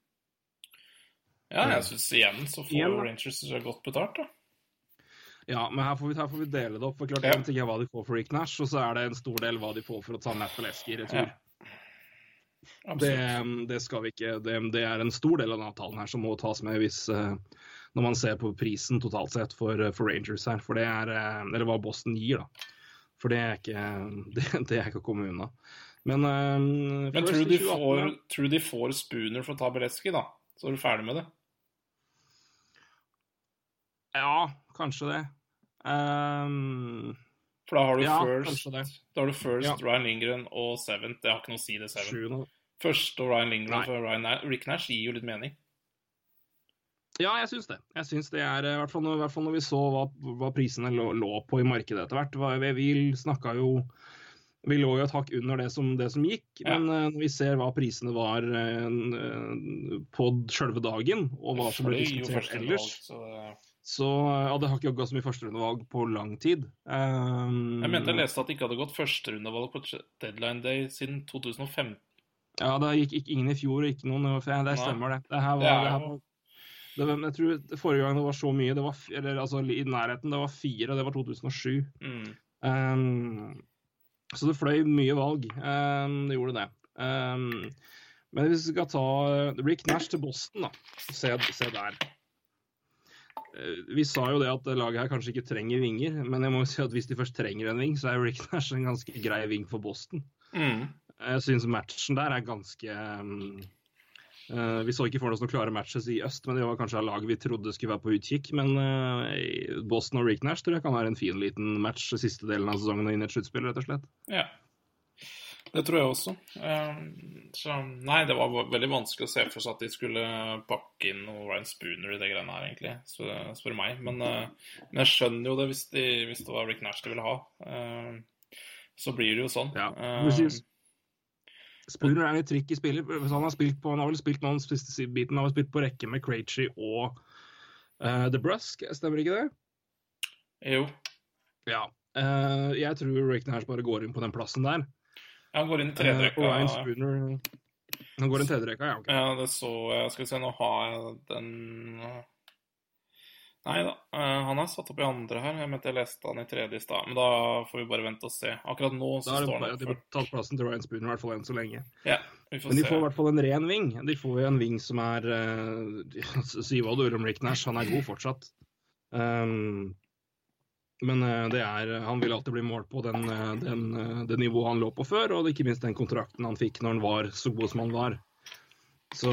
ja, jeg syns igjen så får Rangers så Rangers godt betalt, da. Ja, men her får vi, her får vi dele det opp. for klart Ja. En ting er hva de får for Rick Nash, og så er det en stor del hva de får for å ta Matt Baleski i retur. Ja. Det, det skal vi ikke det, det er en stor del av den avtalen her som må tas med hvis eh, når man ser på prisen totalt sett for, eh, for Rangers her. For det er eh, Eller hva Boston gir, da. For det er ikke det, det er ikke å komme unna. Men, um, Men tror du, de får, tror du de får Spooner for å ta Beleski, da? Så er du ferdig med det? Ja, kanskje det. Ehm, For da har du Ja, first, da har du first Ja. Ryan Lindgren og Seventh. Det har ikke noe å si, det Seventh. Første. Først og Ryan Lindgren Nei. for Ryan Rick Nash gir jo litt mening. Ja, jeg syns det. Jeg synes det er, eh, I hvert fall når, i hvert fall når vi så hva, hva prisene lå, lå på i markedet etter hvert. Vi, vi snakka jo Vi lå jo et hakk under det som, det som gikk, Ja. men uh, når vi ser hva prisene var eh, på sjølve dagen, og hva som ble diskutert ellers, valg, så så ja, det har ikke jogga så mye førsterundevalg på lang tid. Um, Jeg mente jeg leste at det ikke hadde gått førsterundevalg på deadline day siden 2015. Ja, det gikk ikke ingen i fjor, ikke noen i år. Det stemmer, det. Det her var, Det er her var det jeg tror Forrige gang det var så mye, det var, eller altså i nærheten, det var fire, og det var 2007. Mm. Um, så det fløy mye valg. Um, det gjorde det. Um, men hvis vi skal ta Rick Nash til Boston, da. Se, se der. Uh, Vi sa jo det at laget her kanskje ikke trenger vinger, men jeg må jo si at hvis de først trenger en ving, så er Rick Nash en ganske grei ving for Boston. Mm. Jeg syns matchen der er ganske um, uh, Vi så ikke for oss noen klare matches i øst, men det var kanskje laget vi trodde skulle være på utkikk. Men uh, Boston og Rick Nash tror jeg kan være en fin liten match siste delen av sesongen og inn i et sluttspill, rett og slett. Ja. Det tror jeg også. Eh, Så nei, det var veldig vanskelig å se for seg at de skulle pakke inn noe Ryan Spooner i det greiene her, egentlig, spør, spør meg. Men, eh, men jeg skjønner jo det hvis, de, hvis det var Rick Nash de ville ha. Eh, Så blir det jo sånn. Ja, precis. Spooner er litt tricky spiller. Han har, spilt på, han har vel spilt noen siste biten, han har spilt på rekke med Krejci og uh, The Brusk, stemmer ikke det? Jo. Ja. Uh, jeg tror Rick Nash bare går inn på den plassen der. Han går inn i Eh, tredje og Ryan rekka. Spooner Han går inn tredje rekka, ja. ok. Ja, det så jeg. Skal vi se, nå har jeg den Nei da, eh, han er satt opp i andre her. Jeg mente jeg leste han i tredje i stad. Men da får vi bare vente og se. Akkurat nå så står han han de har tatt plassen til Ryan Spooner i hvert fall enn så lenge. Ja, vi får Men de se. får i hvert fall en ren ving. De får jo en ving som er uh, Si hva du vil om Rick Nash, han er god fortsatt. Um, men eh, er, han vil alltid bli målt på den, eh, den, eh, det nivået han lå på før, og ikke minst den kontrakten han fikk når han var så god som han var. Så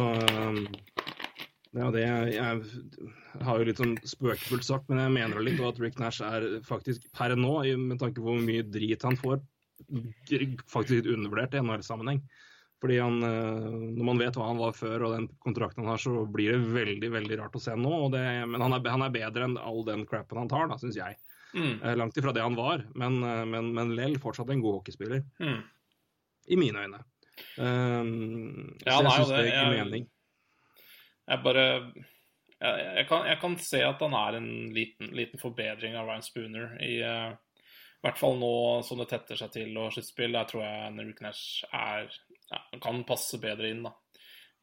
ja, det jeg, jeg har jo litt sånn spøkefullt sagt, men jeg mener litt at Rick Nash er faktisk per nå, med tanke på hvor mye drit han får, faktisk litt undervurdert i NHL-sammenheng. Fordi han, Når man vet hva han var før og den kontrakten han har, så blir det veldig veldig rart å se nå. Det, men han er, han er bedre enn all den crappen han tar, da, syns jeg. Mm, Eh, Langt ifra det han var, men, eh, men, men Lell fortsatt en god hockeyspiller. mm. I mine øyne. Um, Ja, så jeg syns det gir Jeg- mening. Jeg bare jeg, jeg, kan, jeg kan se at han er en liten, liten forbedring av Ryan Spooner. I, uh, I hvert fall nå som det tetter seg til og sluttspill. Der tror jeg Rick Nash er ja, kan passe bedre inn da,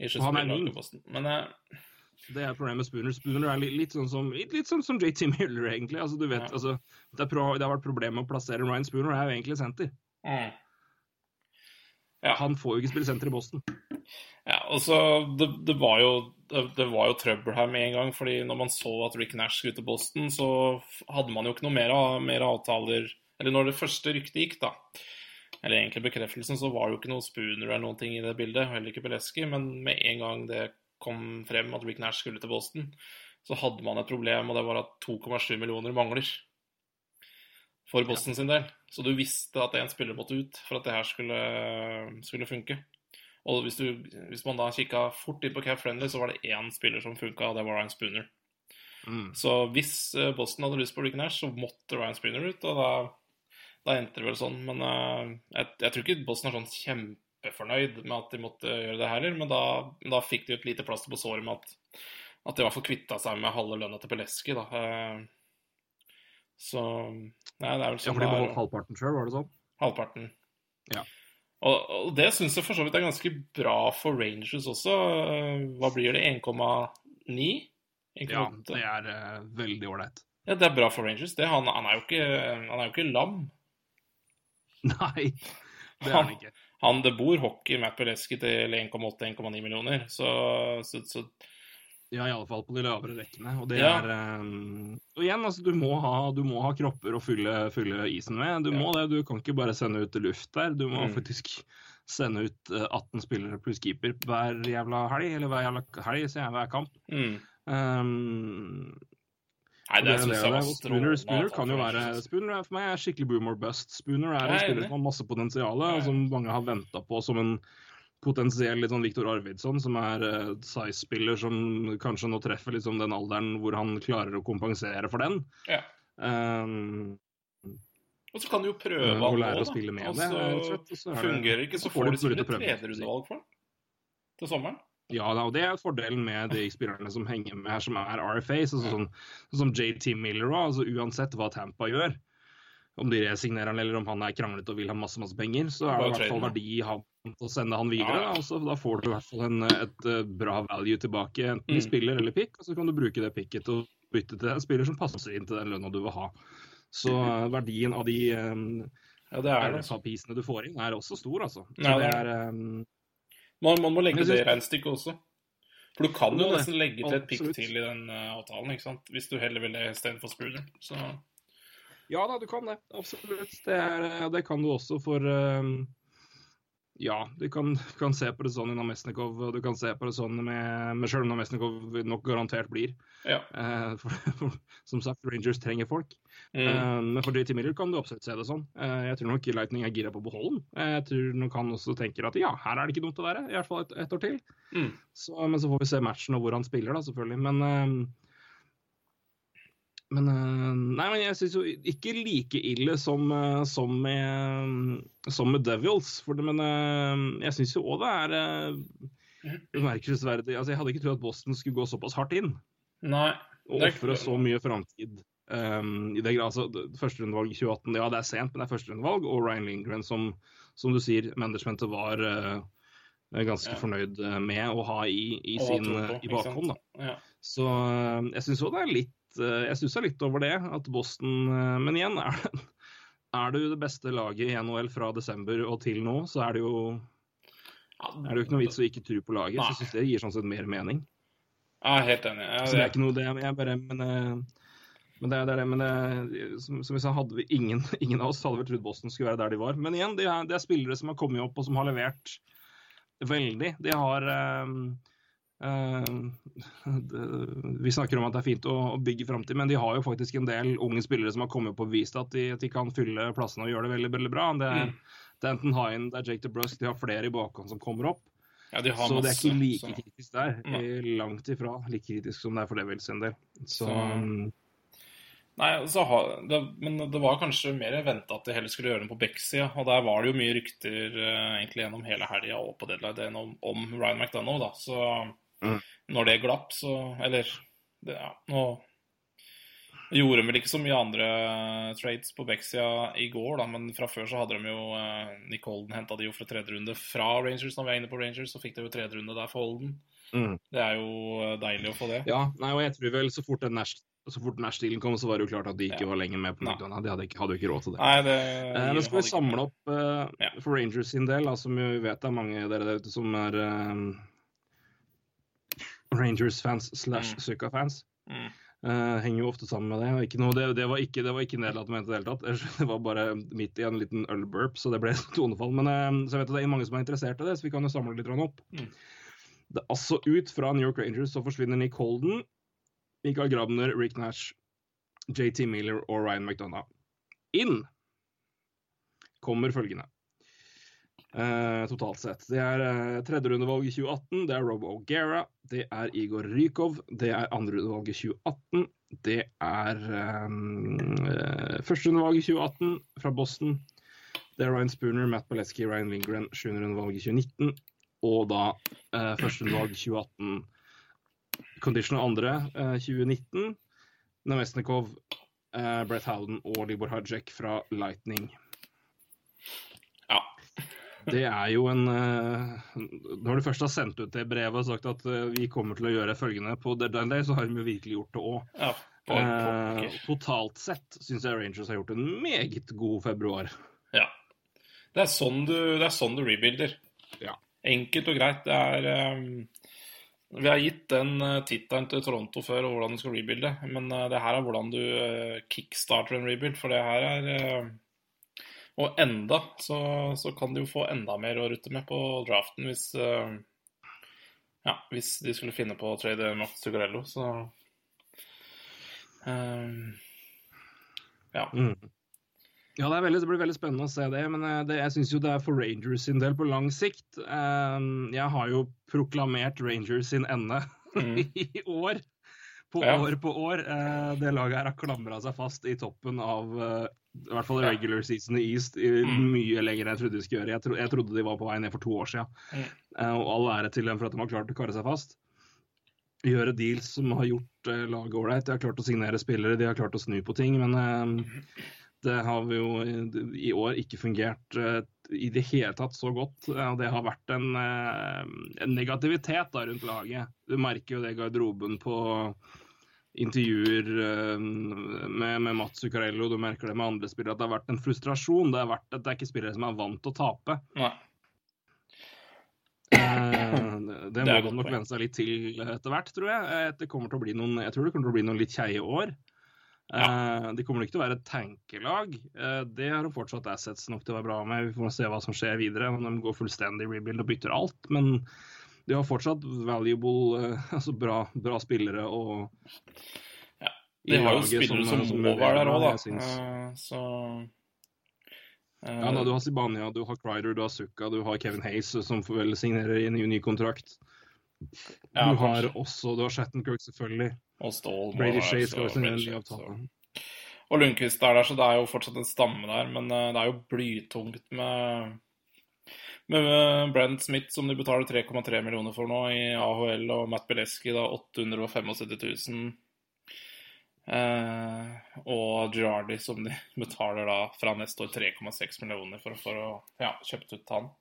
i sluttspillet. Men eh, Det er problemet med Spooner. Spooner er litt, litt sånn som, litt, litt sånn som JT Miller, egentlig. Altså, du vet, Ja. altså, det, pro, det har vært problemet med å plassere Ryan Spooner, er jo egentlig senter. mm. Ja. Han får jo ikke spille senter i Boston. Ja, altså, det, det, var jo, det, det var jo trøbbel her med en gang. fordi når man så at Rick Nash skulle til Boston, så hadde man jo ikke noe mer, mer avtaler Eller når det første ryktet gikk, da, eller egentlig bekreftelsen, så var det jo ikke noe Spooner eller noen ting i det bildet. Heller ikke Beleski. Men med en gang det kom frem at Rick Nash skulle til Boston, så hadde man et problem, og det var at 2,7 millioner mangler. For Boston sin del. Så du visste at én spiller måtte ut for at det her skulle, skulle funke. Og hvis, du, hvis man da kikka fort inn på Cap Friendly, så var det én spiller som funka, og det var Ryan Spooner. Mm. Så hvis eh, Boston hadde lyst på Rick Nash, så måtte Ryan Spooner ut, og da, da endte det vel sånn. Men uh, jeg, jeg tror ikke Boston er sånn kjempefornøyd med at de måtte gjøre det heller, men da, da fikk de et lite plaster på såret med at, at de i hvert fall kvitta seg med halve lønna til Peleski, da. Eh, Så Nei, det er vel Ja, sånn for de beholdt halvparten sjøl, var det sånn? Halvparten. Ja. Og, og det syns jeg for så vidt er ganske bra for Rangers også. Eh, Hva blir det? 1,9? Ja, det er uh, veldig ålreit. Ja, det er bra for Rangers. Det, han, han, er jo ikke, han er jo ikke lam. Nei, det er han ikke. Han, det bor hockey med Peleski til 1,8-1,9 millioner, så, så, så Ja, i alle fall på de lavere rekkene. Og det Ja. er um, Og igjen, altså, du må ha, du må ha kropper å fylle, fylle isen med. Du Ja. må det. Du kan ikke bare sende ut luft der. Du må Mm. faktisk sende ut eh, 18 spillere pluss keeper hver jævla helg, eller hver jævla helg, sier jeg, hver kamp. Mm. Um, Nei, det det det, Spooner, Spooner kan jo være altså. Spooner er for meg er skikkelig boom or bust. Spooner er en er spiller som har masse potensial, og som mange har venta på som en potensiell litt sånn Viktor Arvidsson, som er uh, size-spiller som kanskje nå treffer liksom den alderen hvor han klarer å kompensere for den. Ja. Um, Og så kan du jo prøve og han nå, da. og så rett og så er det- ikke, så får du et tredjerundevalg for han til sommeren. Ja, da, og det er fordelen med de spillerne som henger med her, som er RFA. Så, sånn, sånn som JT Miller òg. Altså, uansett hva Tampa gjør, om de resignerer han eller om han er kranglete og vil ha masse masse penger, så er det i hvert fall verdi i han å sende han videre. Da, og så, da får du i hvert fall en, et eh, bra value tilbake, enten i Mm. spiller eller pick, og så kan du bruke det picket til å bytte til en spiller som passer inn til den lønna du vil ha. Så eh, verdien av de um, Ja, det er det. altså. Du får inn, er også stor, altså. Så Ja, det det er um, Man, man må legge synes- det regnestykket også. For du kan jo nesten legge til et pikk til i den uh, avtalen, ikke sant? Hvis du heller vil det istedenfor Spooner. Så Ja da, du kan det. Absolutt. Det, er, eh, det kan du også for eh, Ja, du kan, kan se på det sånn i Namestnikov, og du kan se på det sånn med, med selv om Namestnikov nok garantert blir. ja. Eh, for, for, som sagt, Rangers trenger folk. Mm. Eh, men for JT Miller kan du absolutt se det sånn. Eh, jeg tror nok Lightning er gira på å beholde den. Eh, jeg tror nok han også tenker at ja, her er det ikke dumt å være. I hvert fall et, et år til. Mm. Så, men så får vi se matchen og hvor han spiller, da, selvfølgelig. Men men, eh, nei, men jeg syns jo ikke like ille som, eh, som, med, som med Devils. For det, men eh, jeg syns jo òg det er bemerkelsesverdig altså, Jeg hadde ikke trodd at Boston skulle gå såpass hardt inn Nei. og ofre så mye framtid. Um, i det, altså, Førsterundevalg i 2018, ja det er sent, men det er førsterundevalg. Og Ryan Lindgren, som, som du sier, managementet var uh, ganske Ja. fornøyd med å ha i, i sin på, i bakhånd. da. Ja. Så jeg syns òg det er litt Jeg stusser litt over det, at Boston eh, Men igjen, er er du det beste laget i NHL fra desember og til nå, så er det jo, er det jo ikke noe vits å ikke tro på laget. Nei. Så jeg syns det gir sånn sett mer mening. Jeg er helt enig. Jeg, Så det er ikke noe det, jeg bare Men, eh, men det, er- det men det, som, som jeg sa, hadde vi ingen, ingen av oss hadde vel trodd Boston skulle være der de var. Men igjen, det er, det er spillere som har kommet opp og som har levert veldig. De har eh, eh, det, Vi snakker om at det er fint å, bygge framtid, men de har jo faktisk en del unge spillere som har kommet opp og vist at de, at de kan fylle plassene og gjøre det veldig veldig bra. Det er Mm. Danton Hine, det er Jake DeBrusk, de har flere i bakhånd som kommer opp. ja, de har Så det er ikke like så- kritisk der. Eh, Langt ifra like kritisk som det er for Devils en del. Så, Så- mm, Nei, så har, det, men det var kanskje mer venta at de heller skulle gjøre det på Beck-sida. Og der var det jo mye rykter eh, egentlig gjennom hele helga og på deadline om, om Ryan McDonough, da. Så Mm. når det glapp, så Eller det, ja, nå gjorde de vel ikke så mye andre trades på Beck-sida i går, da, men fra før så hadde de jo uh, Nick Holden henta de jo fra tredje runde fra Rangers. Når vi er inne på Rangers, så fikk de jo tredje runde der for Holden. mm. Det er jo eh, deilig å få det. Ja, nei, og jeg tror vel så fort den Nash så fort Nash-dealen kom, så var det jo klart at de ikke Ja. var lenger med på McDonald's. De hadde ikke, hadde jo ikke råd til det. Nei, det Eh, men skal vi samle opp eh, Ja. for Rangers sin del, da, som vi vet det er mange av dere der ute som er eh, Rangers-fans slash. Zucca-fans. Mm. Uh, henger jo ofte sammen med det. Noe, det, det var ikke, det var ikke nedlatende ment i det hele tatt. Det var bare midt i en liten ølburp, så det ble tonefall. Men uh, så jeg vet at det er mange som er interessert i det, så vi kan jo samle litt opp. Mm. Det altså ut fra New York Rangers så forsvinner Nick Holden, Michael Grabner, Rick Nash, JT Miller og Ryan McDonough. Inn kommer følgende. Eh, totalt sett. Det er uh, tredjerundevalg i 2018. Det er Rob O'Gara. Det er Igor Rykov. Det er andrerundevalg i 2018. Det er uh, førsterundevalg i 2018 fra Boston. Det er Ryan Spooner, Matt Baleski, Ryan Lindgren. Sjuenderundevalg i 2019. Og da uh, førsterundevalg i 2018. og andre eh, 2019. Nemesnikov, eh, Brett Howden og Libor Hajek fra Lightning. Ja. Det er jo en eh, Når du først har sendt ut det brevet og sagt at eh, vi kommer til å gjøre følgende på deadline day, så har de jo virkelig gjort det òg. ja Eh, totalt sett syns jeg Rangers har gjort en meget god februar. Ja. Det er sånn du, det er sånn du rebuilder. Ja. Enkelt og greit. Det er um, Vi har gitt den uh, tittelen til Toronto før, og hvordan du skal rebuilde. Men det her er hvordan du kickstarter en rebuild. For det her er eh, Og enda så, så kan de jo få enda mer å rutte med på draften hvis eh, Ja, hvis de skulle finne på å trade Max Zuccarello, så eh, Ja. Mm. Ja, det, er veldig, det blir veldig spennende å se det, men eh, det, jeg syns jo det er for Rangers sin del på lang sikt. Jeg har jo proklamert Rangers sin ende Mm. i år. På Ja. år på år. Eh, Det laget her har klamra seg fast i toppen av i hvert fall regular season i East i Mm. mye lenger enn jeg trodde de skulle gjøre. Jeg, tro, jeg trodde de var på vei ned for to år siden. Mm. Eh, Og all ære til dem for at de har klart å karre seg fast. Gjøre deals som har gjort eh, laget ålreit. De har klart å signere spillere, de har klart å snu på ting. Men eh, det har jo i- år ikke fungert i det hele tatt så godt. Og Det har vært en, en negativitet da rundt laget. Du merker jo det i garderoben på intervjuer eh, med, med Mats Zuccarello, du merker det med andre spillere, at det har vært en frustrasjon. Det, har vært, at det er ikke spillere som er vant til å tape. Nei. Eh, det Det må nok venne seg litt til etter hvert, tror jeg. Eh, Det kommer til å bli noen, jeg tror det kommer til å bli noen litt kjeie år. Ja. De kommer ikke til å være et tankelag. Det har de fortsatt assets nok til å være bra med. Vi får se hva som skjer videre. Om de går fullstendig rebuild og bytter alt. Men de har fortsatt valuable, eh, altså bra, bra spillere og Ja, i De har jo spillere som, som må være der òg, da. Uh. Så uh, Ja, da, du har Sibania, du har Crider, du har Sukka, du har Kevin Hayes som får vel signerer i en ny, kontrakt. Ja, du har kanskje. også du har Shattenkirk, selvfølgelig. Og Stål Brady Shea skal også signere en avtalen. Og Lundqvist er der, så det er jo fortsatt en stamme der. Men det er jo blytungt med med Brent Smith, som de betaler 3,3 millioner for nå i AHL, og Matt Beleski da 875 000. Eh, og Girardi, som de betaler da fra neste år 3,6 millioner for, for å ja, kjøpt ut han.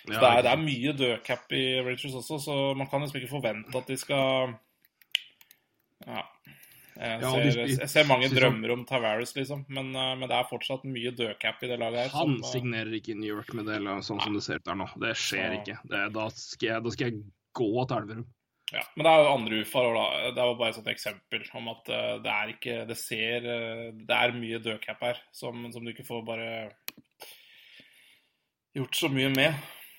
Så det, er, det er mye dødcap i Rangers også, så man kan liksom ikke forvente at de skal Ja. Jeg Ja, ser, de jeg ser mange drømmer om Tavares, liksom, men, eh, men det er fortsatt mye dødcap i det laget her. Han som, eh, signerer ikke i New York med det, sånn sånn som det ser ut der nå. Det skjer Så- ikke. Det, da, skal jeg, da skal jeg gå til Elverum. Ja, men det er jo andre ufaer òg, da. Det var bare et eksempel om at eh, det er ikke Det ser eh, Det er mye dødcap her som, som du ikke får bare gjort så mye med.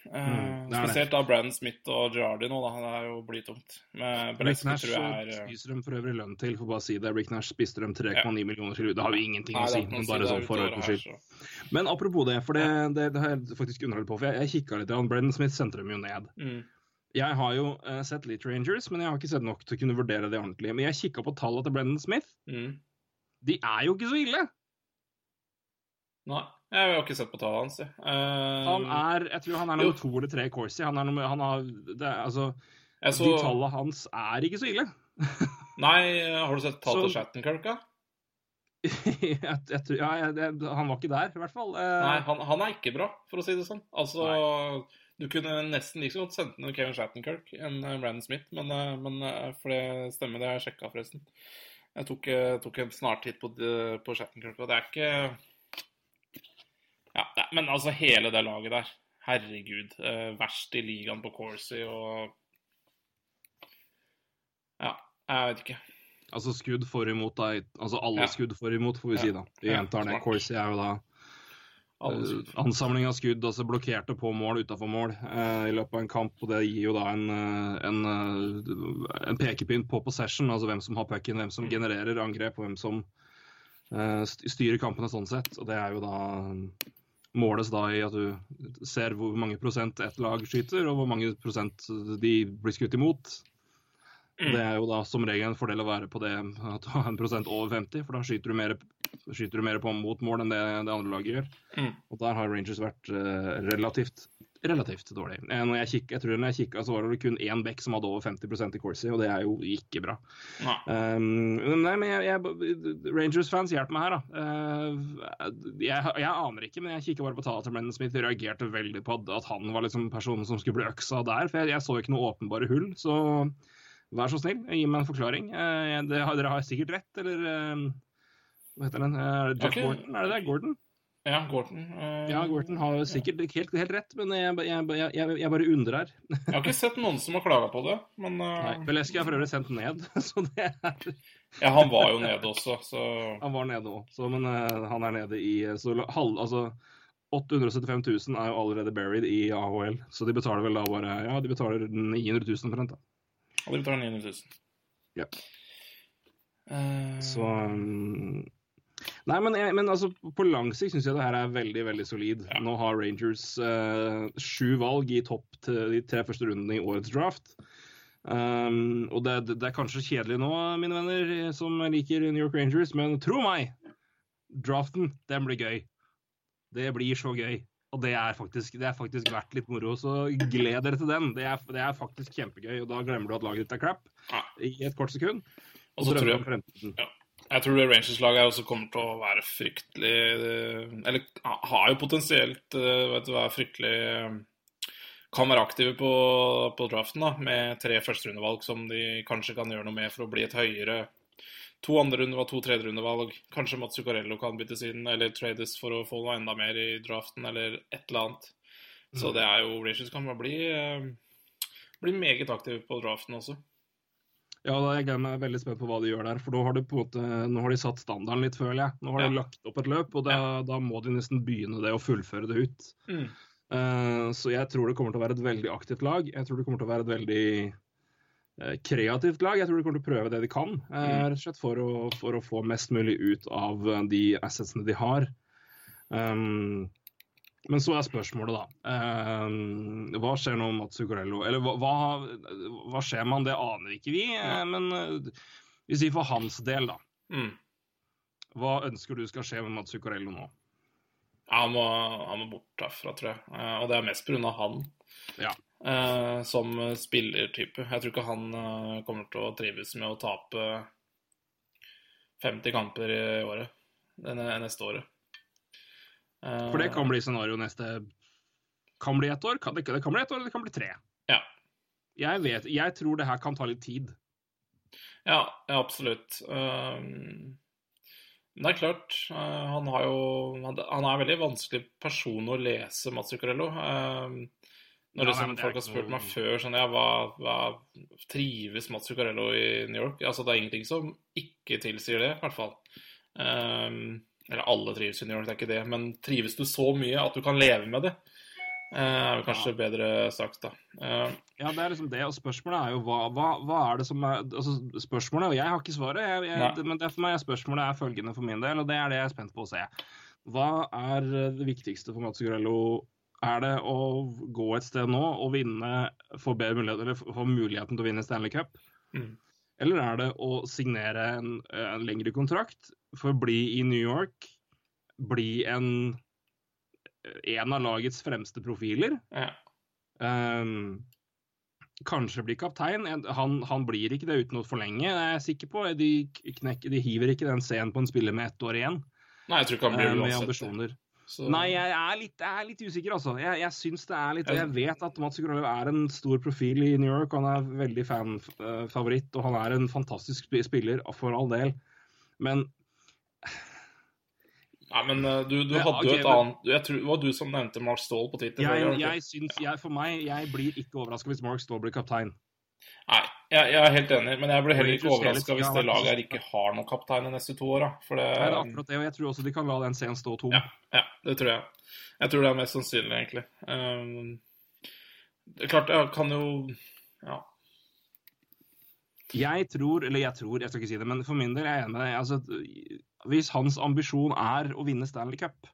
Eh, Mm, det spesielt da Brandon Smith og Girardi nå, da. Det er jo blytungt. Rick Nash jeg er eh, spiser dem for øvrig lønn til, for bare å si det. Rick Nash spiste dem 3,9 millioner til. Det har jo ingenting Nei, å si, men bare sånn for ordens skyld. så- Men apropos det, for det, det, det har jeg faktisk undret på, for jeg, jeg kikka litt. Ja, Brendan Smith sendte dem jo ned. Mm. Jeg har jo uh, sett litt Rangers, men jeg har ikke sett nok til å kunne vurdere det ordentlig. Men jeg kikka på tallene til Brendan Smith. Mm. De er jo ikke så ille! Nei, jeg har ikke sett på tallene hans. Eh, Han er jeg tror han er Jo. to eller tre i Corsi. Han er nummer, han har, det, altså, så, De tallene hans er ikke så ille. Nei, har du sett tall til Shattenkirk, da? jeg, jeg, tror- ja, jeg, han var ikke der, i hvert fall. Uh, Nei, han, han er ikke bra, for å si det sånn. Altså, du kunne nesten like godt sendt ned Kevin Shattenkirk enn eh, Brandon Smith, men, men for det stemmer, det har jeg sjekka forresten. Jeg tok, tok en snartitt på, på Shattenkirk, og det er ikke Ja, men altså, hele det laget der. Herregud. Eh, verst i ligaen på Corsi og Ja, jeg vet ikke. Altså skudd for imot, da. Altså alle Ja. skudd for imot, får vi Ja. si da. Vi gjentar det. Corsi er jo da eh, ansamling av skudd, altså blokkerte på mål utafor mål eh, i løpet av en kamp. Og det gir jo da en, eh, en, eh, en pekepinn på possession, altså hvem som har pucken, hvem som Mm. genererer angrep, og hvem som eh, styrer kampene sånn sett. Og det er jo da måles da i at du ser hvor mange prosent ett lag skyter, og hvor mange prosent de blir skutt imot. Mm. Det er jo da som regel en fordel å være på det at du har en prosent over 50, for da skyter du mer, skyter du mer på mot mål enn det det andre laget gjør. Mm. Og der har Rangers vært eh, relativt relativt dårlig. Eh, Når jeg, kikket, jeg tror når jeg kikka, så var det kun én bekk som hadde over 50% i Corsi, og det er jo ikke bra. Nei. Um, nei, men Rangers-fans, hjelp meg her, da. Uh, jeg, jeg aner ikke, men jeg kikka bare på tallene til Brennan Smith og reagerte veldig på at, han var liksom personen som skulle bli øksa der. For jeg, jeg så ikke noe åpenbare hull, så vær så snill, gi meg en forklaring. Uh, det, dere har sikkert rett, eller uh, hva heter den? Jeff okay. Gordon, er det det? Gordon? Ja, Gorton. Uh... Ja, Gorton har sikkert helt, helt rett, men jeg, jeg, jeg, jeg, bare undrer. Jeg har ikke sett noen som har klaga på det, men uh... Nei, Beleski har for øvrig sendt ned, så det er ja, han var jo nede også, så Han var nede òg, men uh, han er nede i så halv, altså, 875 000 er jo allerede buried i AHL, så de betaler vel da bare Ja, de betaler 900 000 omtrent, da. Ja, de betaler 900 000. Ja. Uh... Så um, Nei, men, jeg, men altså, på lang sikt syns jeg det her er veldig veldig solid. Ja. Nå har Rangers eh, sju valg i topp til de tre første rundene i årets draft. Um, og det, det er kanskje kjedelig nå, mine venner som liker New York Rangers, men tro meg, draften, den blir gøy. Det blir så gøy. Og det er faktisk, det er faktisk verdt litt moro, så gled dere til den. Det er, det er faktisk kjempegøy, og da glemmer du at laget ditt er crap i et kort sekund. Og så tror drømmer jeg- om fremtiden. Jeg tror Rangers-laget også kommer til å være fryktelig eh, Eller har jo potensielt eh, vet du, være fryktelig eh, Kan være aktive på, på draften da, med tre førsterundevalg som de kanskje kan gjøre noe med for å bli et høyere To andre runde var to tredjerundevalg. Kanskje Mats Zuccarello kan byttes inn eller trades for å få noe enda mer i draften eller et eller annet. Så det er jo Rangers kan bare bli, bli meget aktive på draften også. Ja, da er jeg gleder meg veldig spent på hva de gjør der. For nå har de på en måte, nå har de satt standarden litt, føler jeg. Nå har Ja. de lagt opp et løp, og da, da må de nesten begynne det og fullføre det ut. Mm. Uh, så jeg tror det kommer til å være et veldig aktivt lag. Jeg tror det kommer til å være et veldig eh, kreativt lag. Jeg tror de kommer til å prøve det de kan, eh, Mm. rett og slett for å, for å få mest mulig ut av de assetsene de har. Um, men så er spørsmålet, da. eh, hva skjer nå med Mats Zuccarello? Eller hva, hva, skjer med han? Det aner ikke vi. eh, men eh, vi sier for hans del, da. Mm. Hva ønsker du skal skje med Mats Zuccarello nå? Ja, han må, han må bort derfra, tror jeg. Eh, Og det er mest pga. han Ja. eh, som spillertype. Jeg tror ikke han eh, kommer til å trives med å tape 50 kamper i året. Det neste året. Eh, For det kan bli scenario neste Kan bli ett år, kan, det, det kan bli ett år, eller det kan bli tre. Ja. Jeg vet, jeg tror det her kan ta litt tid. Ja, ja absolutt. Um, Men det er klart, uh, han har jo Han han er en veldig vanskelig person å lese, Mats Zuccarello. Um, Når Ja, liksom, nei, folk har spurt noe- meg før sånn, ja, hva, hva trives Mats Zuccarello i New York? Altså, det er ingenting som ikke tilsier det, i hvert fall. Um, eller alle trives i New York, det er ikke det. Men trives du så mye at du kan leve med det? eh, er vel kanskje bedre sagt, da. Uh, Ja, det er liksom det, og spørsmålet er jo hva, hva, hva er det som er altså Spørsmålet, og jeg har ikke svaret, jeg, jeg, men det for meg er spørsmålet er følgende for min del, og det er det jeg er spent på å se. Hva er det viktigste for Mats Grello? Er det å gå et sted nå og vinne, få, mulighet, eller få muligheten til å vinne Stanley Cup? Mm. Eller er det å signere en, en lengre kontrakt for å bli i New York, bli en, en av lagets fremste profiler? ja. Um, kanskje bli kaptein. Han, han blir ikke det uten å forlenge, det er jeg sikker på. De, knek, de hiver ikke den scenen på en spiller med ett år igjen, Nei, jeg tror ikke han blir uansett. med ambisjoner. Så- Nei, jeg er litt, jeg er litt usikker, altså. Jeg, jeg syns det er litt Jeg vet at Mats Grønløv er en stor profil i New York. Han er veldig fanfavoritt, og han er en fantastisk spiller, for all del. Men Nei, men uh, du, du Ja, hadde jo ok, et annet du, Jeg tror det var du som nevnte Mark Stall på Twitter. jeg, jeg syns jeg, For meg, jeg blir ikke overraska hvis Mark Stall blir kaptein. Nei, jeg, jeg er helt enig, men jeg blir heller ikke overraska hvis det laget her ikke har noen kaptein de neste to åra. Det, Det er akkurat det, og jeg tror også de kan la den scenen stå tom. ja, ja, det tror jeg. Jeg tror det er mest sannsynlig, egentlig. Um, det er klart, jeg kan jo Ja. Jeg tror, eller jeg tror, jeg skal ikke si det, men for min del er jeg enig med deg. Altså, hvis hans ambisjon er å vinne Stanley Cup,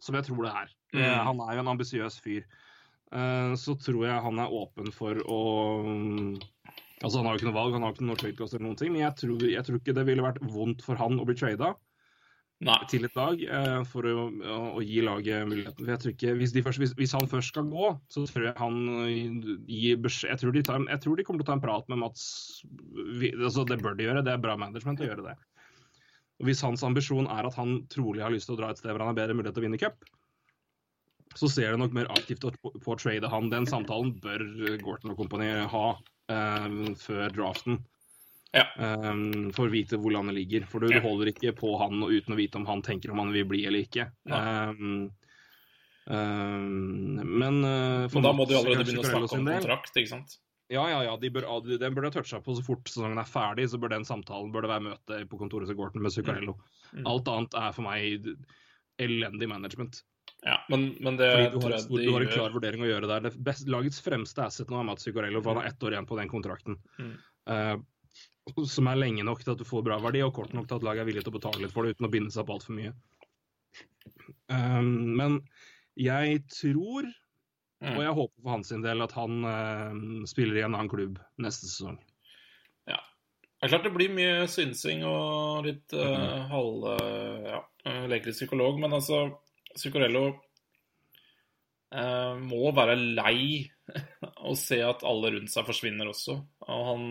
som jeg tror det er Mm. Han er jo en ambisiøs fyr. eh, Så tror jeg han er åpen for å mm, Altså, han har jo ikke noe valg, han har ikke noe trade eller noen ting, men jeg tror, jeg tror ikke det ville vært vondt for han å bli trada til et lag eh, for å, å, å gi laget muligheten. For jeg tror ikke, hvis, de først, hvis, hvis han først skal gå, så tror jeg han eh, gir beskjed jeg tror, de tar, jeg tror de kommer til å ta en prat med Mats. Altså, det bør de gjøre, det er bra management å gjøre det. Og Hvis hans ambisjon er at han trolig har lyst til å dra et sted hvor han har bedre mulighet til å vinne cup, så ser det nok mer aktivt på, på å trade han. Den samtalen bør Gorton og kompani ha um, før draften. Ja. Um, for å vite hvor landet ligger. For du, Ja. holder ikke på han uten å vite om han tenker om han vil bli eller ikke. Ja. Um, um, men uh, for Men da må du allerede begynne å snakke om kontrakt, ikke sant? Ja, ja, ja. De bør, den burde ha toucha på så fort sesongen er ferdig. Så bør den samtalen bør det være møte på kontoret til Gorton med Zuccarello. Mm. Alt annet er for meg elendig management. Ja, men, men det Fordi du har, jeg et de du har en gjør. klar vurdering å gjøre der. Det best, lagets fremste asset nå er Mats Zuccarello, for han har ett år igjen på den kontrakten. Mm. Uh, som er lenge nok til at du får bra verdi, og kort nok til at laget er villig til å betale litt for det uten å binde seg opp altfor mye. Um, men jeg tror, Mm. og jeg håper for hans del, at han uh, spiller i en annen klubb neste sesong. Det er klart det blir mye synsing og litt uh, Mhm. halv... Uh, ja, leker i psykolog, men altså Zuccarello uh, må være lei å se at alle rundt seg forsvinner også. Og han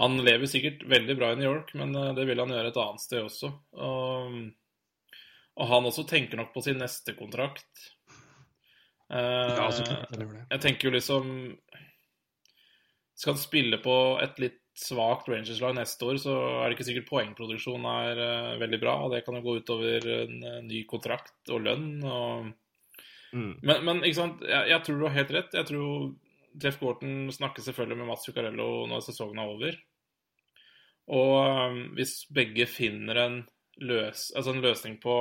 Han lever sikkert veldig bra i New York, men det vil han gjøre et annet sted også. Og, og han også tenker nok på sin neste kontrakt. Eh, Ja, så klart han det. jeg tenker jo liksom Skal han spille på et litt svakt Rangers-lag neste år, så er det ikke sikkert poengproduksjonen er uh, veldig bra. og Det kan jo gå utover en uh, ny kontrakt og lønn. og Mm. men, men ikke sant, jeg, jeg tror du har helt rett. Jeg tror Jeff Gorton snakker selvfølgelig med Mats Zuccarello når sesongen er over. Og um, hvis begge finner en, løs, altså en løsning på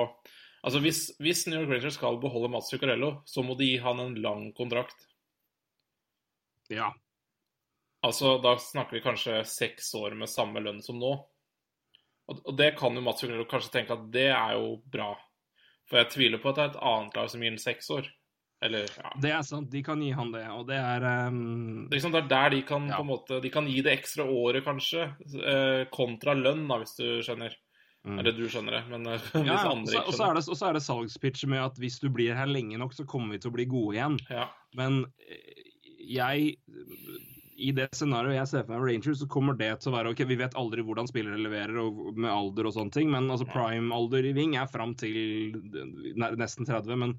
Altså hvis, hvis New York Rangers skal beholde Mats Zuccarello, så må de gi han en lang kontrakt. Ja. Altså, Da snakker vi kanskje seks år med samme lønn som nå. Og, og det kan jo Mats Zuccarello kanskje tenke at det er jo bra. For jeg tviler på at det er et annet lag som gir ham seks år. Eller, ja. Det er sant, de kan gi han det, og det er um, Det er, liksom, det er der de kan Ja. på en måte De kan gi det ekstra året, kanskje, eh, kontra lønn, da, hvis du skjønner. Mm. Eller du skjønner det, men eh, hvis Ja, andre ikke og så er skjønner. det, og så er det salgspitch med at hvis du blir her lenge nok, så kommer vi til å bli gode igjen. Ja. Men eh, jeg I det scenarioet jeg ser for meg Rangers, så kommer det til å være OK, vi vet aldri hvordan spillere leverer og med alder og sånne ting, men altså prime-alder i Ving er fram til nesten 30. Men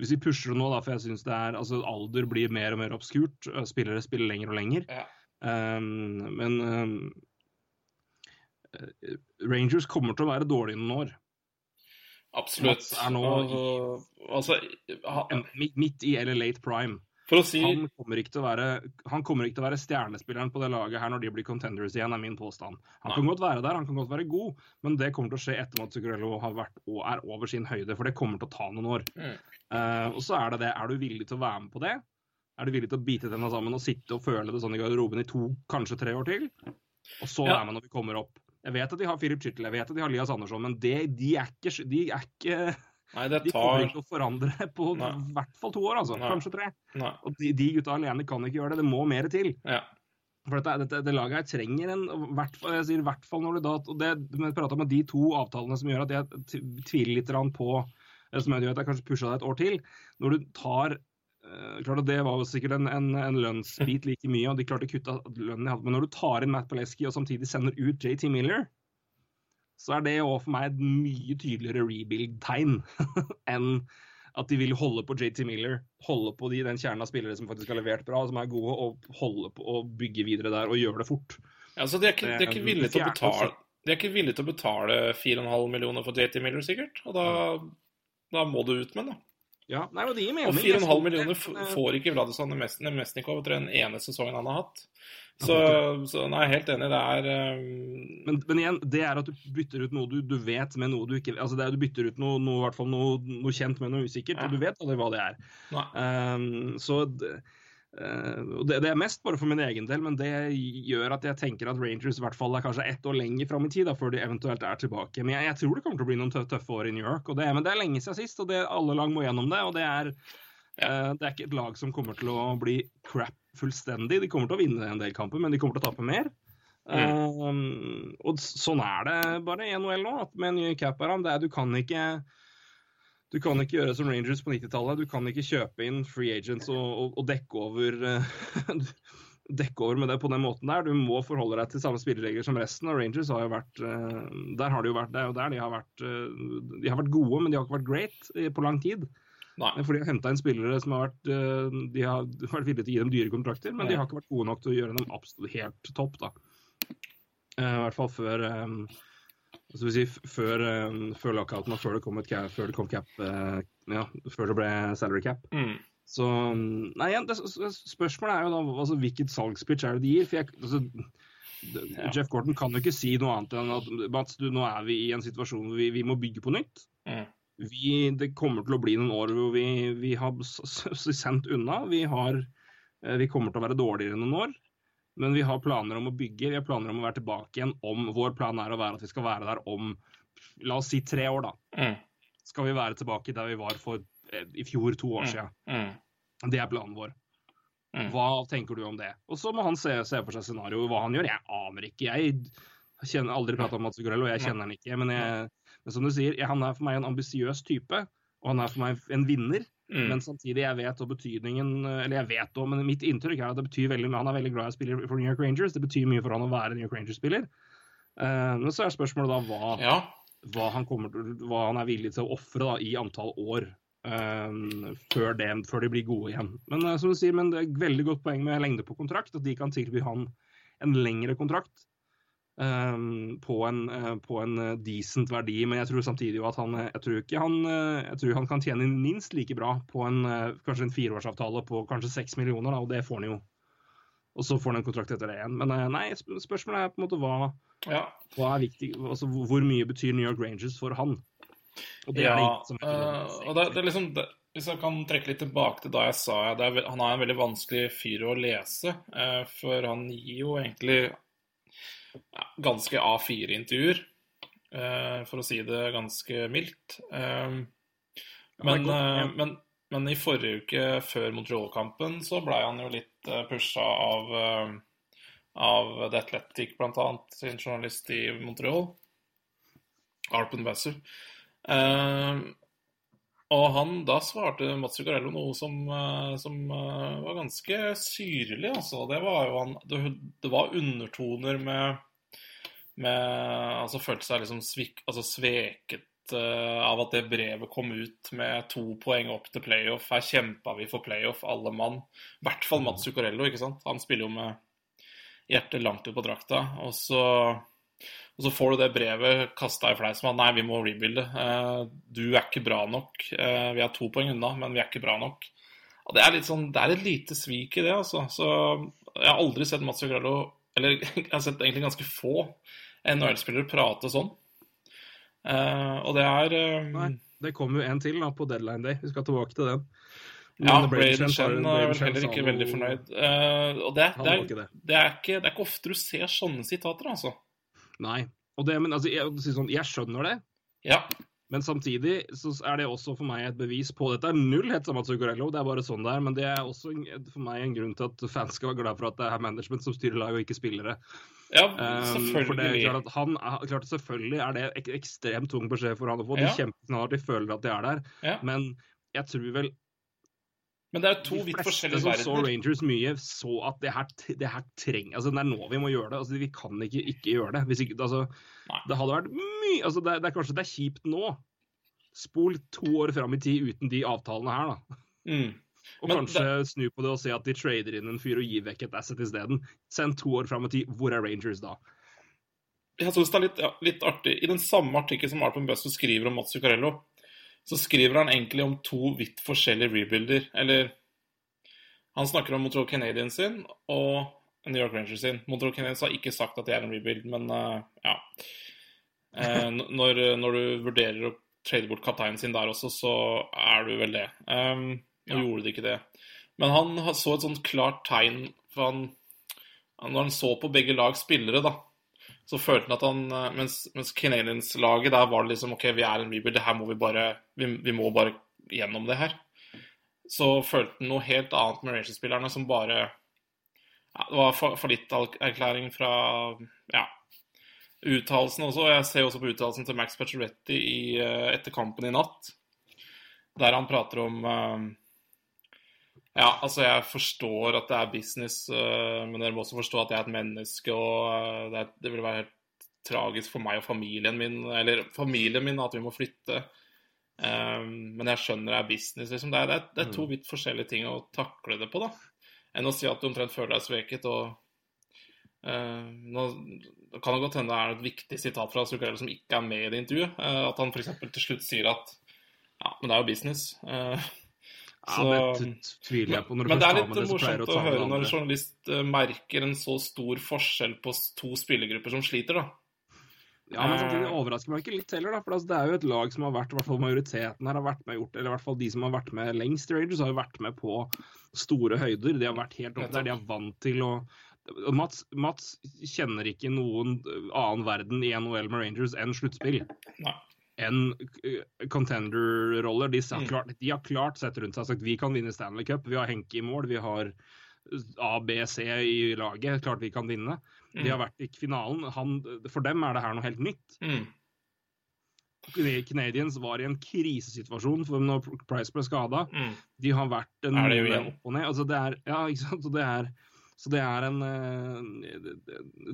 hvis vi pusher det nå, da, for jeg syns det er altså alder blir mer og mer obskurt, spillere spiller lenger og lenger. Ja. Um, men um, eh, Rangers kommer til å være dårlige noen år. Absolutt. Mats er nå i, altså, ha- Midt, i eller late prime. Si Han kommer ikke til å være, han kommer ikke til å være stjernespilleren på det laget her når de blir contenders igjen, er min påstand. Han Nei. kan godt være der, han kan godt være god, men det kommer til å skje etter at Zuccarello har vært og er over sin høyde, for det kommer til å ta noen år. Mm. Uh, og så er det det, er du villig til å være med på det? Er du villig til å bite tenna sammen og sitte og føle det sånn i garderoben i to, kanskje tre år til? Og så Ja. er man når vi kommer opp. Jeg vet at de har Filip Skyttel, jeg vet at de har Lias Andersson, men det, de er ikke, de er ikke Nei, det De kommer ikke å forandre på i hvert fall to år, altså. Nei. Kanskje tre. Nei. Og de, de gutta alene kan ikke gjøre det, det må mer til. Ja. For dette, dette, det laget her trenger en hvert Jeg sier i hvert fall når du da og det, Vi prata med de to avtalene som gjør at jeg tviler litt på Eller som gjør at jeg kanskje pusha deg et år til. Når du tar eh, klart at Det var jo sikkert en, en, en lønnsbit like mye, og de klarte å kutte lønnen de hadde. Men når du tar inn Matt Paleski og samtidig sender ut JT Miller, så er det òg for meg et mye tydeligere rebuild-tegn enn at de vil holde på JT Miller, holde på de, den kjernen av spillere som faktisk har levert bra, som er gode, og holde på å bygge videre der og gjøre det fort. Altså, de er ikke, de er ikke villige til å betale. De er ikke villige til å betale 4,5 millioner for JT Miller, sikkert. Og da, da må du ut med den, da. Ja, nei, og det gir mening. Og 4,5 millioner får ikke Vladislav Nemesnikov etter den ene sesongen han har hatt. Så, så nei, helt enig. Det er um... Men, men igjen, det er at du bytter ut noe du, du vet med noe du ikke Altså det er, du bytter ut noe, noe, i hvert fall noe, noe kjent med noe usikkert, Ja. og du vet aldri hva det er. Um, så det, og det, det er mest bare for min egen del, men det gjør at jeg tenker at Rangers i hvert fall er kanskje ett år lenger fram i tid da, før de eventuelt er tilbake. Men jeg, jeg tror det kommer til å bli noen tøffe, år i New York. Og det, men det er lenge siden sist, og det, alle lag må gjennom det. og det er uh, det er ikke et lag som kommer til å bli crap fullstendig. De kommer til å vinne en del kamper, men de kommer til å tape mer. Uh, og sånn er det bare i NHL nå, at med en ny cap her, det er, du kan ikke du kan ikke gjøre som Rangers på 90-tallet. Du kan ikke kjøpe inn free agents og, og, og dekke over eh, dekke over med det på den måten der. Du må forholde deg til samme spilleregler som resten. Og Rangers har jo vært eh, Der har de jo vært Det er jo der de har vært eh, De har vært gode, men de har ikke vært great på lang tid. Nei. For de har henta inn spillere som har vært De har vært villige til å gi dem dyre kontrakter, men de har ikke vært gode nok til å gjøre dem absolutt helt topp, da. I hvert fall før eh, skal vi si, før, eh, før lockouten og før det kom, cap, før det kom cap eh, Ja, før det ble salary cap. Mm. Så Nei, igjen, det, spørsmålet er jo da altså, hvilket salgspitch er det de gir? For jeg, altså, Ja. Jeff Gordon kan jo ikke si noe annet enn at Mats, du, nå er vi i en situasjon hvor vi, vi må bygge på nytt. Mm. vi, det kommer til å bli noen år hvor vi, vi har sendt unna. Vi, har, eh, vi kommer til å være dårligere noen år. Men vi har planer om å bygge, vi har planer om å være tilbake igjen om Vår plan er å være at vi skal være der om la oss si tre år, da. Mm. Skal vi være tilbake der vi var for eh, i fjor, to år Mm. siden. Mm. Det er planen vår. Mm. Hva tenker du om det? Og så må han se, se for seg scenarioet. Hva han gjør, jeg aner ikke. Jeg kjenner aldri prata om Mats Zuccarello, jeg kjenner han ikke. Men, jeg, men som du sier, han er for meg en ambisiøs type. Og han er for meg en vinner. Mm. Men samtidig, jeg vet og betydningen Eller jeg vet òg, men mitt inntrykk er at det betyr veldig mye. Han er veldig glad i å spille for New York Rangers. Det betyr mye for han å være New York Rangers-spiller. Eh, men så er spørsmålet da hva, Ja. hva, han til, hva han er villig til å ofre i antall år. eh, før, det, før de blir gode igjen. Men uh, som du sier, men det er et veldig godt poeng med lengde på kontrakt. At de kan tilby han en lengre kontrakt på, en, eh, på en eh, decent verdi. Men jeg tror samtidig jo at han eh, Jeg tror ikke han Jeg tror han kan tjene minst like bra på en kanskje en fireårsavtale på kanskje seks millioner, og det får han jo. Og så får han en kontrakt etter det igjen. Men nei, spørsmålet er på en måte hva, ja. hva er viktig, altså hvor mye betyr New York Rangers for han? Og det er det eh, og det, det er liksom det, Hvis jeg kan trekke litt tilbake til da jeg sa det er, Han er en veldig vanskelig fyr å lese, eh, for han gir jo egentlig ja, ganske A4-intervjuer, eh, for å si det ganske mildt. Eh, men, eh, men, men i forrige uke, før Montreal-kampen, så blei han jo litt uh, pusha av eh, av The Athletic, blant annet, sin journalist i Montreal, Arpen Basser. Og han, da svarte Mats Zuccarello noe som, eh, som eh, var ganske syrlig, altså. Det var jo han Det, det var undertoner med, med Altså følte seg liksom svik, altså sveket eh, av at det brevet kom ut med to poeng opp til playoff. Her kjempa vi for playoff, alle mann. I hvert fall Mats Zuccarello, ikke sant. Han spiller jo med hjertet langt ut på drakta. Og så, og så får du det brevet kasta i fleisen at nei, vi må rebuilde. Eh, du er ikke bra nok. Eh, vi er to poeng unna, men vi er ikke bra nok. Og Det er litt sånn, det er et lite svik i det, altså. Så jeg har aldri sett Mats Zuccarello Eller jeg har sett egentlig ganske få NHL-spillere prate sånn. Eh, og det er Nei, det kommer jo en til da, på deadline day. Vi skal tilbake til den. Ja, Braden Shen er vel heller ikke veldig fornøyd. Og det, det, er, det, er ikke, det er ikke ofte du ser sånne sitater, altså. Nei. Og det, men altså, jeg, jeg, sånn, jeg skjønner det, Ja. men samtidig så er det også for meg et bevis på Dette er null hets Mats Zuccarello, det er bare sånn det er. Men det er også for meg en grunn til at fans skal være glad for at det er management som styrer laget, og ikke spillere. ja, Um, for det er klart at han, klart Selvfølgelig er det ek ekstremt tung beskjed for han å få. De Ja. kjemper snart, de føler at de er der. Ja. Men jeg tror vel Men det er jo to de vidt fleste forskjellige som så. Rangers mye, så at det her, det her trenger Altså, det er nå vi må gjøre det. Altså, vi kan ikke ikke gjøre det. Ikke, altså, det hadde vært mye altså, det, det er Kanskje det er kjipt nå. Spol to år fram i tid uten de avtalene her, da. Mm. Og Men kanskje snu på det og se at de trader inn en fyr og gir vekk et asset isteden. Send to år fram i tid. Hvor er Rangers da? Jeg synes det er litt, ja, litt artig. I den samme artikkelen som Arpen Buster skriver om Mats Zuccarello, så skriver han egentlig om to vidt forskjellige rebuilder. Eller Han snakker om Montreal Canadiens sin og New York Rangers sin. Montreal Canadiens har ikke sagt at de er en rebuild, men uh, ja. Uh, når, når du vurderer å trade bort kapteinen sin der også, så er du vel det. Um, nå gjorde de ikke det. Men han så et sånt klart tegn for han, Når han så på begge lag spillere, da, så følte han at han eh, Mens, mens Canadiens-laget, der var det liksom OK, vi er en rebuild, det her må vi bare vi, vi må bare gjennom det her. Så følte han noe helt annet med Rangers-spillerne, som bare ja, Det var fa- fallitterklæring fra ja, uttalelsen også. Jeg ser også på uttalelsen til Max Pacioretty i, eh, etter kampen i natt, der han prater om eh, ja, altså jeg forstår at det er business, øh, men dere må også forstå at jeg er et menneske, og øh, det, ville det vil være helt tragisk for meg og familien min, eller familien min, at vi må flytte. Um, men jeg skjønner det er business, liksom. Det er, det er, er to vidt forskjellige ting å takle det på, da. Enn å si at du omtrent føler deg sveket, og Uh, nå, kan det godt hende det er et viktig sitat fra Zuccarello som ikke er med i det intervjuet. Uh, at han f.eks. til slutt sier at ja, men det er jo business. Uh, Ja, det tviler jeg på. Når men det er litt det, så morsomt å høre når en journalist eh, merker en så stor forskjell på to spillergrupper som sliter, da. Ja, men samtidig Eh. overrasker meg ikke litt heller, da. For altså, det er jo et lag som har vært, i hvert fall majoriteten her har vært med gjort, eller i hvert fall de som har vært med lengst i Rangers, har jo vært med på store høyder. De har vært helt oppe der. De er vant til å Mats, Mats kjenner ikke noen annen verden i NHL med Rangers enn sluttspill. Nei. Enn contender-roller. De, Mm. klart- de har klart sett rundt seg og sagt vi kan vinne Stanley Cup. Vi har Henke i mål, vi har A, B, C i laget. Klart vi kan vinne. De har vært i finalen. Han, for dem er det her noe helt nytt. Mm. Canadians var i en krisesituasjon for når Price ble skada. Mm. De har vært en det opp og ned. Altså det er, ja, ikke sant? Så det er, så det er en eh,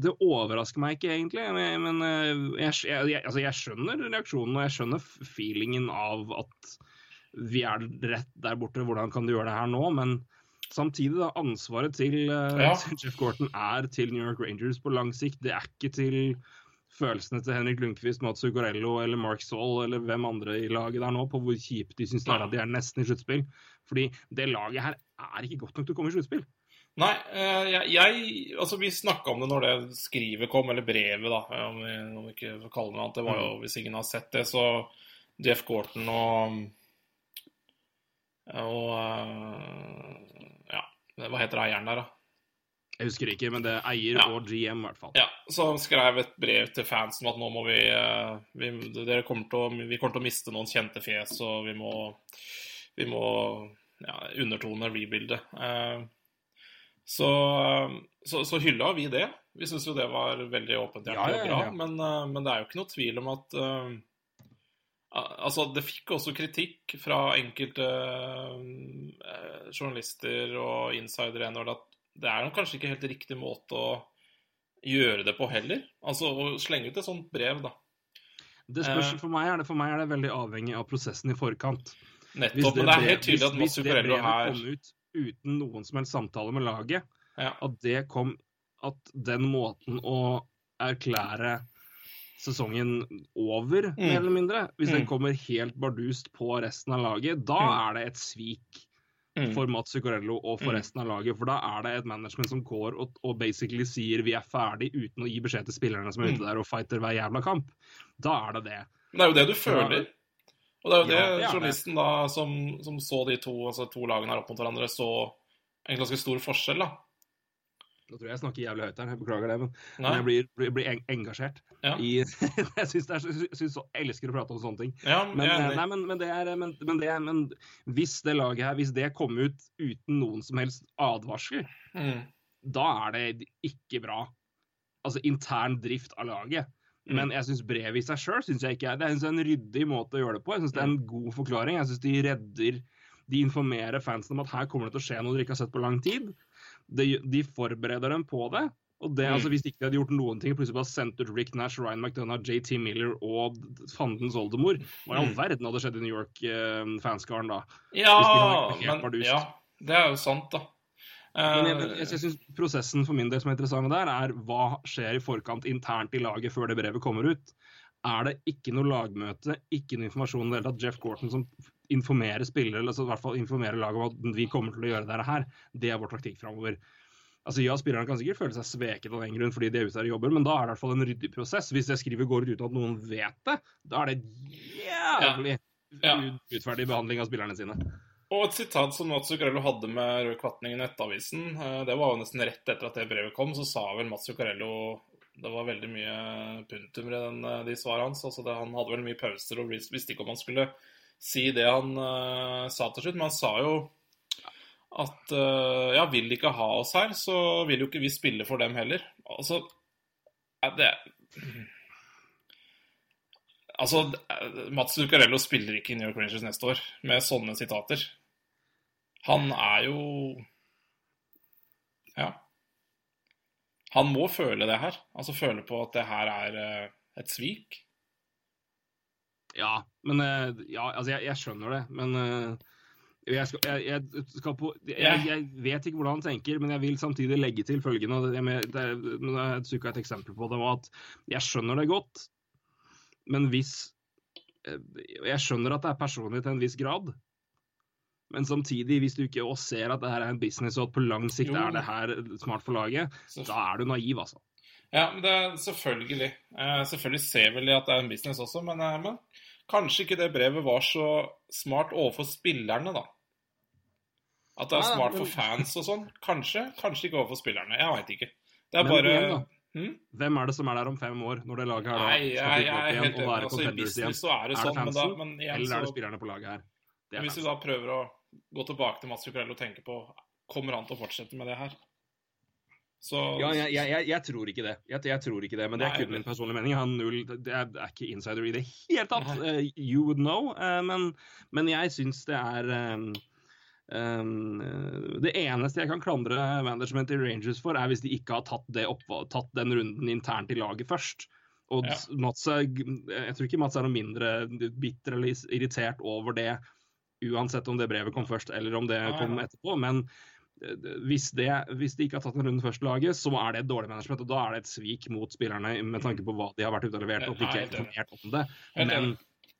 det, overrasker meg ikke, egentlig. Men, eh, jeg, jeg, altså jeg skjønner reaksjonen og jeg skjønner feelingen av at vi er rett der borte. Hvordan kan du gjøre det her nå? Men samtidig, da, ansvaret til, eh, Ja. til Jeff Gorton er til New York Rangers på lang sikt. Det er ikke til følelsene til Henrik Lundqvist, Mats Zuccarello eller Mark Saul eller hvem andre i laget der nå, på hvor kjipt de syns det er at de er nesten i sluttspill. Fordi det laget her er ikke godt nok til å komme i sluttspill. Nei, eh, jeg, jeg Altså, vi snakka om det når det skrivet kom, eller brevet, da, om vi, om vi ikke får kalle det noe annet. Det var jo, hvis ingen har sett det, så Jeff Gorton og Og eh, Ja, hva heter eieren der, da? Jeg husker ikke, men det er eier Ja. og GM, i hvert fall. Ja, Som skrev et brev til fansen om at nå må vi, eh, vi dere kommer til å, Vi kommer til å miste noen kjente fjes, og vi må, vi må ja, undertone rebuildet. Eh, Så, eh, så, så hylla vi det. Vi syns jo det var veldig åpenhjertig Ja, ja, og bra. Men, eh, men det er jo ikke noe tvil om at uh, Altså, det fikk også kritikk fra enkelte uh, journalister og insidere at det er kanskje ikke helt riktig måte å gjøre det på heller. Altså å slenge ut et sånt brev, da. Det spørs, for, meg er det, for meg er det veldig avhengig av prosessen i forkant. Nettopp. Men det er helt tydelig at Zuccarello her ut uten noen som helst samtale med laget, ja. at det kom At den måten å erklære sesongen over, Mm. mer eller mindre, hvis den Mm. kommer helt bardust på resten av laget, da Mm. er det et svik Mm. for Mats Zuccarello og for Mm. resten av laget. For da er det et management som går og, og basically sier vi er ferdig uten å gi beskjed til spillerne som er Mm. ute der og fighter hver jævla kamp. Da er det det. Men det er jo det du føler. Og det er jo det Ja, journalisten da, som, som så de to, altså to lagene her opp mot hverandre, så en ganske stor forskjell, da. Nå tror jeg jeg snakker jævlig høyt her, jeg beklager det, men, men jeg blir, blir, blir eng engasjert. Ja. I, jeg syns det er synes så, elsker å prate om sånne ting. Ja, Men, jeg eh, enig. nei, men, men, det er, men, men, det er, men hvis det laget her, hvis det kom ut uten noen som helst advarsel, Mm. da er det ikke bra. Altså intern drift av laget. Mm. Men jeg syns brevet i seg sjøl syns jeg ikke er Det er en ryddig måte å gjøre det på. Jeg syns det er Mm. en god forklaring. Jeg syns de redder De informerer fansen om at her kommer det til å skje noe dere ikke har sett på lang tid. De, de forbereder dem på det. Og det, Mm. altså Hvis ikke de hadde gjort noen ting, plutselig bare sendt ut Rick Nash, Ryan McDonough, JT Miller og fandens oldemor, hva i all Mm. verden hadde skjedd i New York-fanskaren da? Ja, hvis de men, ja, det er jo sant, da. Men jeg, Eh, jeg, jeg synes prosessen for min del som er interessant der, er hva skjer i forkant internt i laget før det brevet kommer ut. Er det ikke noe lagmøte, ikke noe informasjon i det hele tatt, Jeff Gorton som informerer spillere, eller altså i hvert fall informerer laget om at vi kommer til å gjøre dette her, det er vår taktikk framover. Altså, ja, Spillerne kan sikkert føle seg sveket av den grunn fordi de er ute der og jobber, men da er det i hvert fall en ryddig prosess. Hvis det skriver går ut uten at noen vet det, da er det jævlig Ja. utferdig behandling av spillerne sine. Og et sitat som Mats Zuccarello hadde med Rød Kvatning i Nettavisen, eh, det var jo nesten rett etter at det brevet kom, så sa vel Mats Zuccarello Det var veldig mye punktummer i eh, de svarene hans. altså det, Han hadde vel mye pauser og visste ikke om han skulle si det han uh, sa til slutt, men han sa jo at uh, ja, vil de ikke ha oss her, så vil jo ikke vi spille for dem heller. Altså det Altså, Mats Zuccarello spiller ikke i New York Rangers neste år med sånne sitater. Han er jo Ja. Han må føle det her. Altså føle på at det her er eh, et svik. Ja, men eh, Ja, altså, jeg, jeg skjønner det, men eh, jeg, skal, jeg, skal på, jeg, vet ikke hvordan han tenker, men jeg vil samtidig legge til følgende. Det, er- jeg er et eksempel på det, var at jeg skjønner det godt, men hvis Jeg skjønner at det er personlig til en viss grad. Men samtidig, hvis du ikke også ser at det her er en business, og at på lang sikt Jo. er det her smart for laget, Så, da er du naiv, altså. Ja, men det er selvfølgelig. Eh, selvfølgelig ser vel de at det er en business også, men, eh, men kanskje ikke det brevet var så smart overfor spillerne, da. At det er smart for fans og sånn. Kanskje, kanskje ikke overfor spillerne. Jeg veit ikke. Det er Men bare igjen. Hm? Hvem er det som er der om fem år, når det laget her da Nei, skal bygge opp igjen og være Altså, contenders igjen? business er det Er det sånn, men, da, fansen, men igjen Eller er det spillerne på laget her? Det er Hvis vi da prøver å gå tilbake til Mats Zuccarello og tenke på Kommer han til å fortsette med det her? Så Ja, jeg, jeg, jeg, tror ikke det. Jeg, jeg tror ikke det, Men det er kun min personlige mening. Han null, det er, er ikke insider i det hele tatt. Uh, you would know. Uh, men, men jeg syns det er um, um, Det eneste jeg kan klandre management i Rangers for, er hvis de ikke har tatt, det opp, tatt den runden internt i laget først. Og Ja. Mats jeg tror ikke Mats er noe mindre bitter eller irritert over det, uansett om det brevet kom først eller om det Nei, kom etterpå. Men eh, hvis, det, hvis de ikke har tatt en runde først i laget, så er det et dårlig management. Og da er det et svik mot spillerne med tanke på hva de har vært ute og levert, og at de ikke er informert om det. Men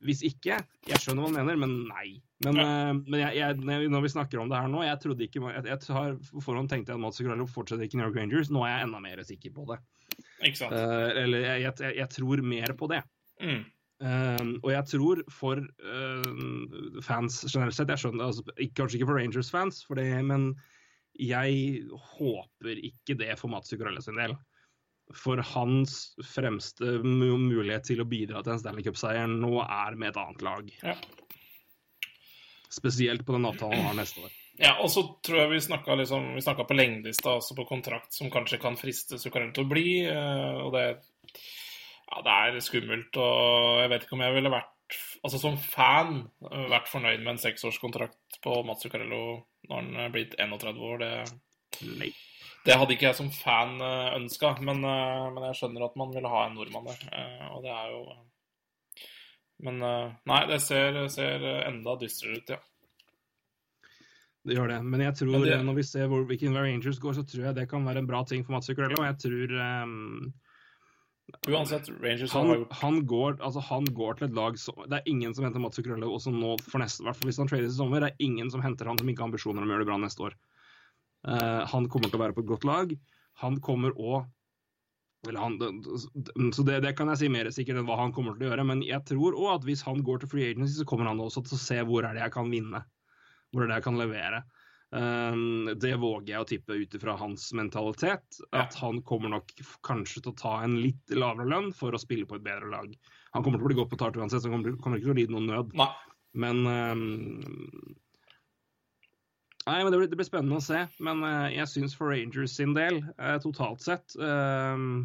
hvis ikke Jeg skjønner hva han mener, men nei. Men, eh, men jeg, jeg, når vi snakker om det her nå, jeg trodde ikke Jeg, jeg har forhånd tenkte jeg at Mats Zuccarello fortsetter ikke New York Rangers. Nå er jeg enda mer sikker på det. Ikke sant? Uh, eller jeg tror mer på det. Mm. Eh, og jeg tror for eh, fans generelt sett jeg skjønner, altså, Kanskje ikke for Rangers-fans, for det, men jeg håper ikke det for Mats Zuccarello sin del. For hans fremste mulighet til å bidra til en Stanley Cup-seier nå er med et annet lag. Ja. Spesielt på den avtalen han har neste år. Ja, og så tror jeg vi snakka liksom, på lengdelista, altså på kontrakt, som kanskje kan friste Zuccarello til å bli. eh, Og det, ja, det er skummelt, og jeg vet ikke om jeg ville vært Altså som fan eh, vært fornøyd med en seksårskontrakt på Mats Zuccarello når han er blitt 31 år. Det, det hadde ikke jeg som fan ønska, men, eh, men jeg skjønner at man ville ha en nordmann der. Og det er jo Men nei, det ser, ser enda dystrere ut, ja. Det gjør det. Men jeg tror, Men det- når vi ser hvor hvilken Rangers går, så tror jeg det kan være en bra ting for Mats Zuccarello. Jeg tror ehm, Uansett, Rangers har han, gjort han, går, altså han går til et lag som Det er ingen som henter Mats Zuccarello også nå, for neste, hvert fall hvis han trades i sommer, det er ingen som henter han som ikke har ambisjoner om å gjøre det bra neste år. Uh, han kommer til å være på et godt lag. Han kommer òg så det, det kan jeg si mer sikkert enn hva han kommer til å gjøre. Men jeg tror òg at hvis han går til free agency, så kommer han også til å se hvor er det jeg kan vinne. Hvor er det jeg kan levere. Um, det våger jeg å tippe ut ifra hans mentalitet. At han kommer nok kanskje til å ta en litt lavere lønn for å spille på et bedre lag. Han kommer til å bli godt betalt uansett, så han kommer, ikke til å lide noen nød. Nei. Men um, Nei, men det blir, det blir spennende å se. Men uh, jeg syns for Rangers sin del, uh, totalt sett um,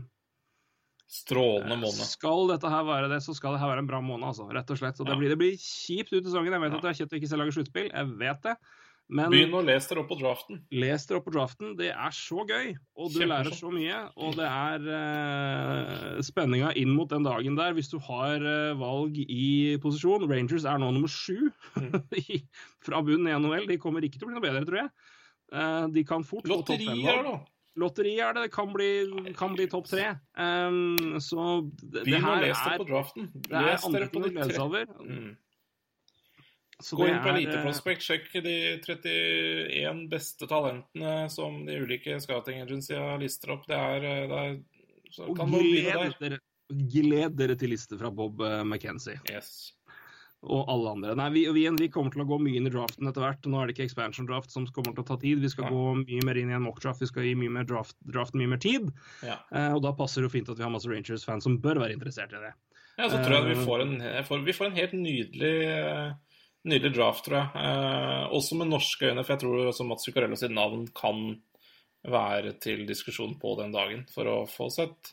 Strålende måned. skal dette her være det, så skal det her være en bra måned, altså. Rett og slett. Så det, blir, det blir kjipt ut i sesongen. Jeg vet Ja. at det er kjøtt å ikke se laget sluttspill, jeg vet det. Men Begynn å lese dere opp på draften. les dere opp på draften. Det er så gøy, og du lærer så mye. Og det er uh, spenninga inn mot den dagen der, hvis du har uh, valg i posisjon. Rangers er nå nummer sju Mm. fra bunnen i NHL. De kommer ikke til å bli noe bedre, tror jeg. Uh, de kan fort Lotteri fem-valg. da. Lotteri er det. Det kan bli, kan bli topp tre. Um, så det, det her er, på draften. det er andre ting på å de glede seg over. Mm. Så Gå inn på er, Elite eh, Prospect, sjekk de 31 beste talentene som de ulike scouting agencyene lister opp. Det er, eh, det er så Og kan man begynne gled der. dere, gled dere til liste fra Bob eh, McKenzie Yes. og alle andre. Nei, vi, vi, vi kommer til å gå mye inn i draften etter hvert. Nå er det ikke expansion draft som kommer til å ta tid. Vi skal ja. gå mye mer inn i en mock draft. Vi skal gi mye mer draft, draft mye mer tid. Ja. Eh, og da passer det jo fint at vi har masse Rangers-fans som bør være interessert i det. ja, så tror jeg vi får en, vi får en helt nydelig, nydelig draft, tror jeg. Eh, også med norske øyne, for jeg tror også Mats Zuccarello sitt navn kan være til diskusjon på den dagen, for å få sett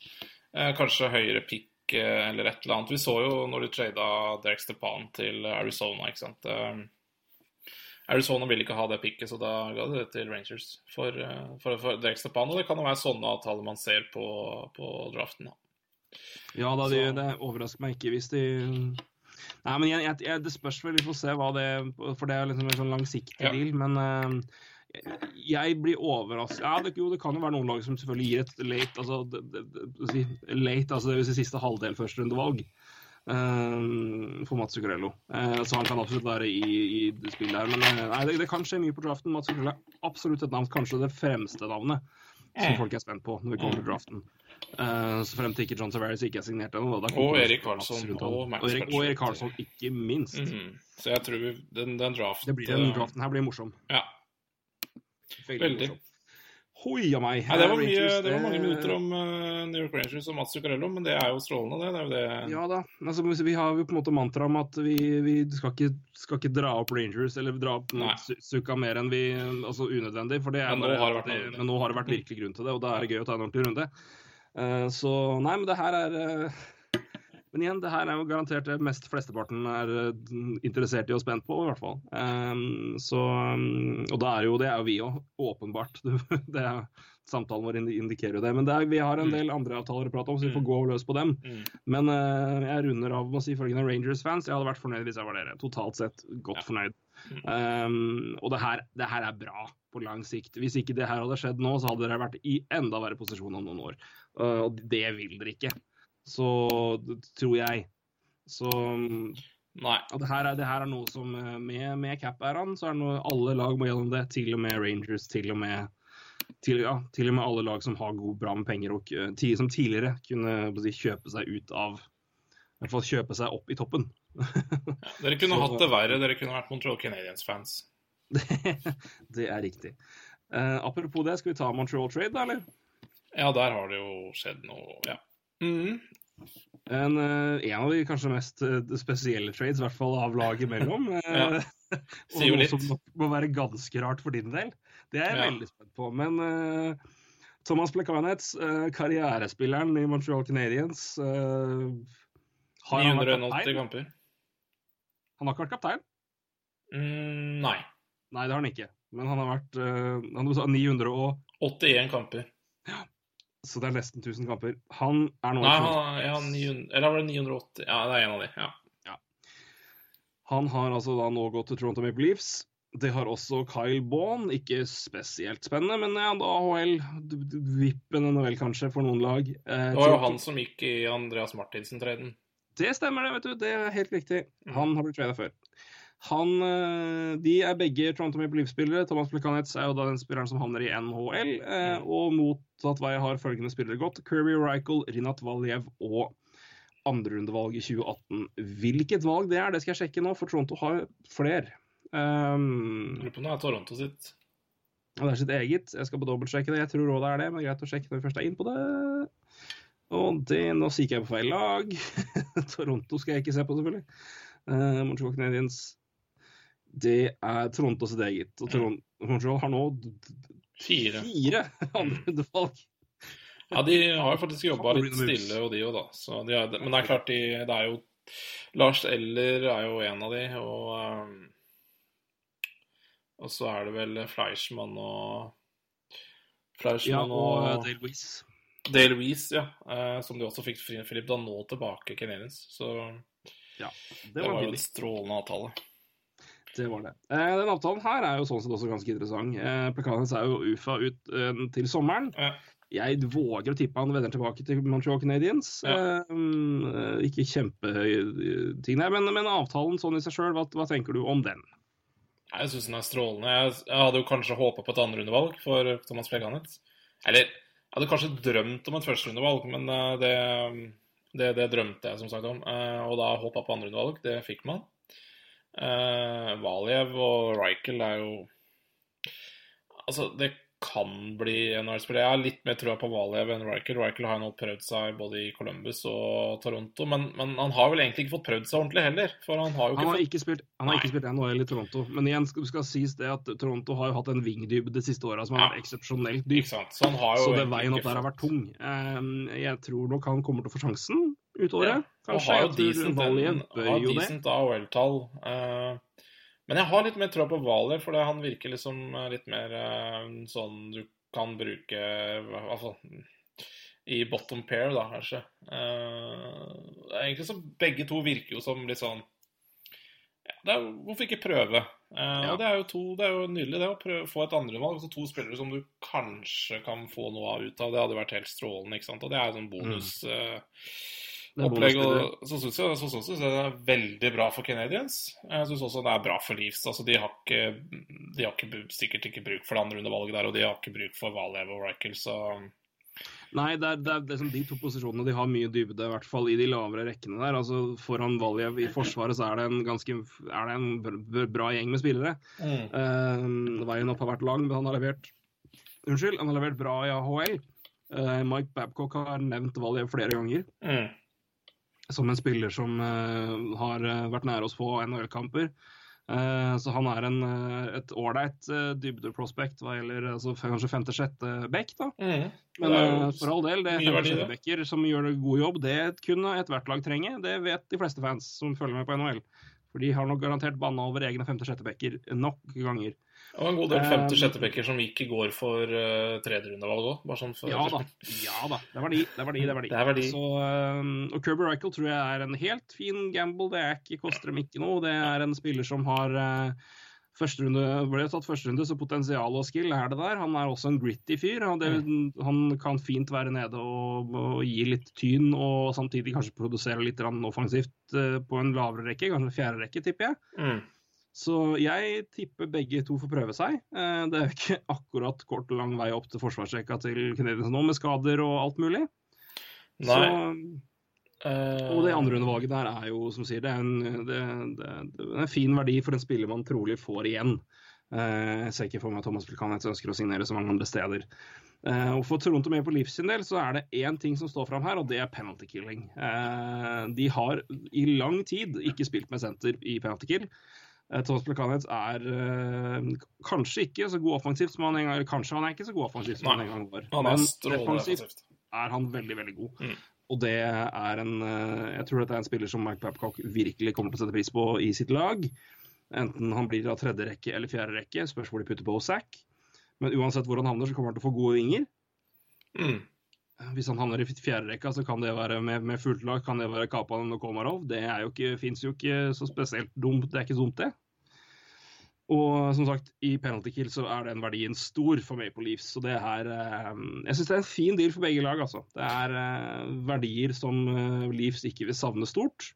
eh, kanskje høyere pick eh, eller et eller annet. Vi så jo når de trada Derek Stepan til Arizona, ikke sant. Eh, Arizona ville ikke ha det picket, så da ga de det til Rangers for, eh, for, for Derek Stepan. Og det kan jo være sånne avtaler man ser på, på draften. da. Ja da, de, Så- det overrasker meg ikke hvis de Nei, men jeg, jeg, det spørs vel, vi får se hva det For det er liksom en sånn langsiktig Ja. deal, men uh, jeg blir overrasket Ja, det, jo, det kan jo være noen lag som selvfølgelig gir et late, altså, det, det, late, altså det vil si siste halvdel førsterundevalg uh, for Mats Zuccarello. Uh, så han kan absolutt være i, i spillet her. Men eh, nei, det, kan skje mye på draften. Mats Zuccarello er absolutt et navn, kanskje det fremste navnet, som folk er spent på når vi kommer til draften. Uh, så frem til ikke John Tavares ikke er signert ennå. Og Erik Karlsson og. Max og Erik, og Erik Karlsson, ikke minst. Mhm. Så jeg tror den, den draften Det blir en draften her blir morsom. Ja. Veldig. morsom. Hoi a meg. Nei, det, var mye, det var mange minutter om eh, New York Rangers og Mats Zuccarello, men det er jo strålende, det. det, er jo det. Ja da. Altså, vi har jo på en måte mantra om at vi, vi skal, ikke, skal ikke dra opp Rangers eller dra opp Zucca mer enn vi Altså unødvendig. For det er Men nå bare- har det vært det, men nå har det vært virkelig grunn til det, og da er det gøy å ta en ordentlig runde. Eh, så nei, men det her er eh, Men igjen, det her er jo garantert det mest flesteparten er eh, interessert i og spent på, i hvert fall. Så um, Og da er jo det er jo vi òg, åpenbart. det er, samtalen vår indikerer jo det. Men det er, vi har en del andre avtaler å prate om, så vi får gå løs på dem. Mm. Men jeg runder av med å si følgende Rangers-fans. Jeg hadde vært fornøyd hvis jeg var dere. Totalt sett godt fornøyd. Mm. Um, og det her, det her er bra på lang sikt. Hvis ikke det her hadde skjedd nå, så hadde dere vært i enda verre posisjon om noen år. Uh, og det vil dere ikke. Så tror jeg. Så um, Nei. det, her er, det her er noe som eh, Med, med cap-æraen så er det noe alle lag må gjennom det. Til og med Rangers, til og med til, ja, til og med alle lag som har god, bra med penger, og eh, som tidligere kunne si, kjøpe seg ut av I hvert fall kjøpe seg opp i toppen. Dere kunne Så- hatt det verre. Dere kunne vært Montreal Canadiens-fans. det, det er riktig. Uh, apropos det, skal vi ta Montreal Trade, da, eller? Ja, der har det jo skjedd noe, ja. Mm. En, eh, en av de kanskje mest eh, spesielle trades, i hvert fall av laget imellom. ja. og noe som må være ganske rart for din del. Det er jeg Ja. veldig spent på. Men uh, Thomas Plekanets, uh, karrierespilleren i Montreal Canadiens uh, Har han vært 980 kaptein? kamper. Han har ikke vært kaptein? Mm, nei. Nei, det har han ikke. Men han har vært eh, han sa 900 og 81 kamper. Så det er nesten 1000 kamper. Han er nå Nei, han, ja, 900, eller var det 980? Ja, det er en av de. ja. Han har altså da nå gått til Toronto Maple Leafs. Det har også Kyle Baun. Ikke spesielt spennende, men ja, da AHL. Vippen NHL kanskje for noen lag. Eh, Det var jo han som gikk i Andreas Martinsen-treden. Det stemmer, det. vet du. Det er helt riktig. Mm. Han har blitt trada før. Han, eh, de er begge Toronto Maple Leaf-spillere. Thomas Plekanec er jo da den spilleren som havner i NHL. Eh, Mm. og motsatt vei har følgende spillere gått. Kirby Rykel, Rinat Valjev og andrerundevalg i 2018. Hvilket valg det er, det skal jeg sjekke nå, for Toronto har flere. Um, Lurer på om det er Toronto sitt. det er sitt eget. Jeg skal på dobbeltsjekke det. Jeg tror òg det er det, men greit å sjekke når vi først er inne på det. Og det, nå kikker jeg på feil lag. Toronto skal jeg ikke se på, selvfølgelig. Uh, Montreal Canadiens. Det er Toronto sitt eget. Og Toronto, har nå Fire. fire andrerundevalg. Ja, de har jo faktisk jobba litt stille, og de òg, da. Så de er, men det er klart, de, det er jo Lars Eller er jo en av de, og um, Og så er det vel Fleischmann og Ja, og og, uh, Dale Weiss. Dale Weiss, ja. eh, som de også fikk Fri- Philip da nå tilbake, Canadiens. Så Ja, det, det var var jo en strålende avtale. Det var det. Eh, den avtalen her er jo sånn sett også ganske interessant. Eh, Plakanes er jo UFA ut eh, til sommeren. Ja. Jeg våger å tippe han vender tilbake til Montreal Canadiens. Ja. Eh, ikke ikke ting der, men, men avtalen sånn i seg sjøl, hva, hva tenker du om den? Jeg syns den er strålende. Jeg, jeg hadde jo kanskje håpa på et andrerundevalg for Thomas Plekanec. Eller jeg hadde kanskje drømt om et førsterundevalg, men eh, det, det, det drømte jeg som sagt om. Eh, Og da håpa på andrerundevalg. Det fikk man. Uh, Valjev og Rykel er jo Altså, det kan bli NHL-spiller. Jeg har litt mer trua på Valjev enn Rykel. Rykel har jo nå prøvd seg både i Columbus og Toronto, men, men han har vel egentlig ikke fått prøvd seg ordentlig heller. For han har jo Han ikke har fått ikke spilt, han har Nei. ikke spilt NHL i Toronto, men igjen skal, skal sies det at Toronto har jo hatt en vingdybde de siste åra som har Ja. vært eksepsjonelt dyp. Så han har jo Så det veien opp der har vært tung. Eh, Jeg tror nok han kommer til å få sjansen ut det. Kanskje. og har jo decent, en- bør jo AHL-tall. eh, men jeg har litt mer tro på Hvaler, for han virker liksom eh, litt mer eh, sånn du kan bruke i hvert fall i bottom pair, da, kanskje. Eh, egentlig så Begge to virker jo som litt sånn ja, er, Hvorfor ikke prøve? Eh, Ja. Det er jo to, det er jo nydelig det å prøve, få et andrevalg. Altså to spillere som du kanskje kan få noe av ut av. Det hadde vært helt strålende. ikke sant? Og det er sånn bonus. eh, Det er opplegg. Og så syns jeg, så synes jeg det er veldig bra for Canadiens. Jeg syns også det er bra for Leafs. Altså, de har, ikke, de har ikke, sikkert ikke bruk for det andre undervalget der, og de har ikke bruk for Valjev og Rykel, så Nei, det er, det er liksom de to posisjonene de har mye dybde, i hvert fall i de lavere rekkene der. Altså Foran Valjev i forsvaret så er det en ganske er det en bra gjeng med spillere. Mm. Uh, veien opp har vært lang, men han har levert Unnskyld, han har levert bra i AHL. Uh, Mike Babcock har nevnt Valjev flere ganger Mm. Som en spiller som eh, har eh, vært nære oss på NHL-kamper. Eh, så han er en, et ålreit uh, dybdeprospect hva gjelder altså, kanskje femte-sjette bekk. da. Mm. Men for all del, det er det. femte-sjette-backer som gjør en god jobb, det kunne ethvert lag trenge. Det vet de fleste fans som følger med på NHL. For de har nok garantert banna over egne femte-sjette bekker nok ganger. Og en god del Um, femte-sjettepicker som gikk i går for uh, tredjerundevalg òg. Sånn Ja da. ja da, Det var de. Det var de, det var de. Det er verdi. Så, um, og Kirby Reichel tror jeg er en helt fin gamble. Det ikke, koster dem ikke noe. Det er en spiller som har uh, Førsterunde ble tatt førsterunde, så potensial og skill er det der. Han er også en gritty fyr. og det, Han kan fint være nede og, og gi litt tyn, og samtidig kanskje produsere litt offensivt eh, på en lavere rekke, kanskje fjerde rekke, tipper jeg. Mm. Så jeg tipper begge to får prøve seg. Eh, Det er jo ikke akkurat kort og lang vei opp til forsvarsrekka til Canadiens nå, med skader og alt mulig. Nei. Så, og det andre undervalget der er jo, som sier, det er en, det, det, det er en fin verdi for en spiller man trolig får igjen. Eh, Jeg ser ikke for meg at Thomas Pilkanets ønsker å signere så mange andre steder. Eh, Og For Toronto med på livs sin del så er det én ting som står fram her, og det er penalty killing. Eh, De har i lang tid ikke spilt med senter i penalty kill. Eh, Thomas Pilkanets er eh, kanskje ikke så god offensivt som han en gang Kanskje han er ikke så god offensivt som han en gang var. Han er Men defensivt offensivt. er han veldig, veldig god. Mm. Og det er en eh, Jeg tror dette er en spiller som Mike Babcock virkelig kommer til å sette pris på i sitt lag. Enten han blir av tredje rekke eller fjerde rekke, spørs hvor de putter på Zack. Men uansett hvor han havner, så kommer han til å få gode vinger. Mm. Hvis han havner i fjerde rekka, så kan det være med, med fullt lag kan det være Kapanen og Komarov. Det er jo fins jo ikke så spesielt dumt. Det er ikke dumt, det. Og som sagt, i penalty kill så er den verdien stor for Maple Leafs. Så det er eh, Jeg syns det er en fin deal for begge lag, altså. Det er eh, verdier som eh, Leafs ikke vil savne stort,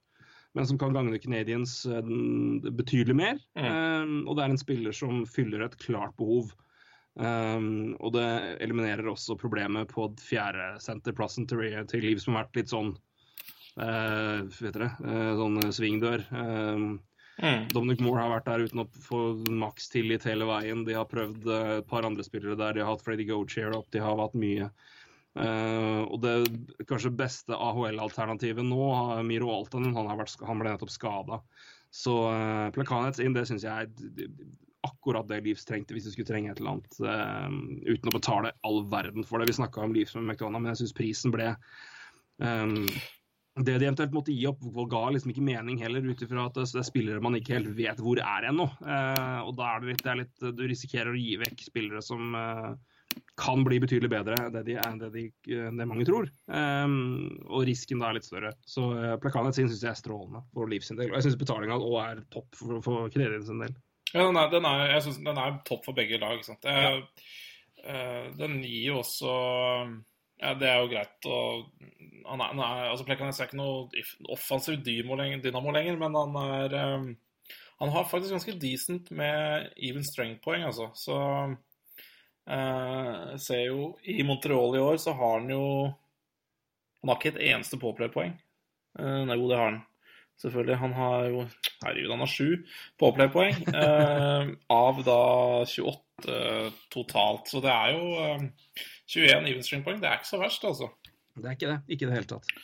men som kan gagne Canadiens betydelig mer. Eh, og det er en spiller som fyller et klart behov. Um, og det eliminerer også problemet på fjerdesenterplassen til, til Liv, som har vært litt sånn uh, vet dere, uh, sånn svingdør. Um, Mm. Dominic Moore har vært der uten å få maks tillit hele veien. De har prøvd eh, et par andre spillere der. De har hatt Freddy Gochair opp, de har hatt mye. Uh, og det kanskje beste AHL-alternativet nå, Miro Altonen, han, vært, han ble nettopp skada. Så uh, Plakanets inn, det syns jeg er akkurat det Leeds trengte hvis de skulle trenge et eller annet, Uh, uten å betale all verden for det. Vi snakka om Leeds med McDonagh, men jeg syns prisen ble um, det de eventuelt måtte gi opp, ga liksom ikke mening heller, ut ifra at det er spillere man ikke helt vet hvor er ennå. Eh, og da er det litt, det er litt Du risikerer å gi vekk spillere som eh, kan bli betydelig bedre enn det, de, det, de, det mange tror. Eh, og risken da er litt større. Så eh, Plakanet sin syns jeg er strålende for Liv sin del. Og jeg syns betalinga òg er topp for, for Kredin sin del. Ja, den er, den er, jeg synes den er topp for begge lag. ikke sant? Det, eh, den gir jo også Ja, det er jo greit Og, han er, er, altså Plekanes er ikke noe offensiv dynamo lenger, men han er um, Han har faktisk ganske decent med even strength-poeng, altså. Så uh, ser jo I Montreal i år så har han jo Han har ikke et eneste påplaypoeng. Uh, nei, jo, det har han. Selvfølgelig. Han har jo Herregud, han har sju påplaypoeng. uh, av da 28 totalt. Så det er jo eh, 21 evenstring-poeng. Det er ikke så verst, altså. Det er ikke det. Ikke i det hele tatt.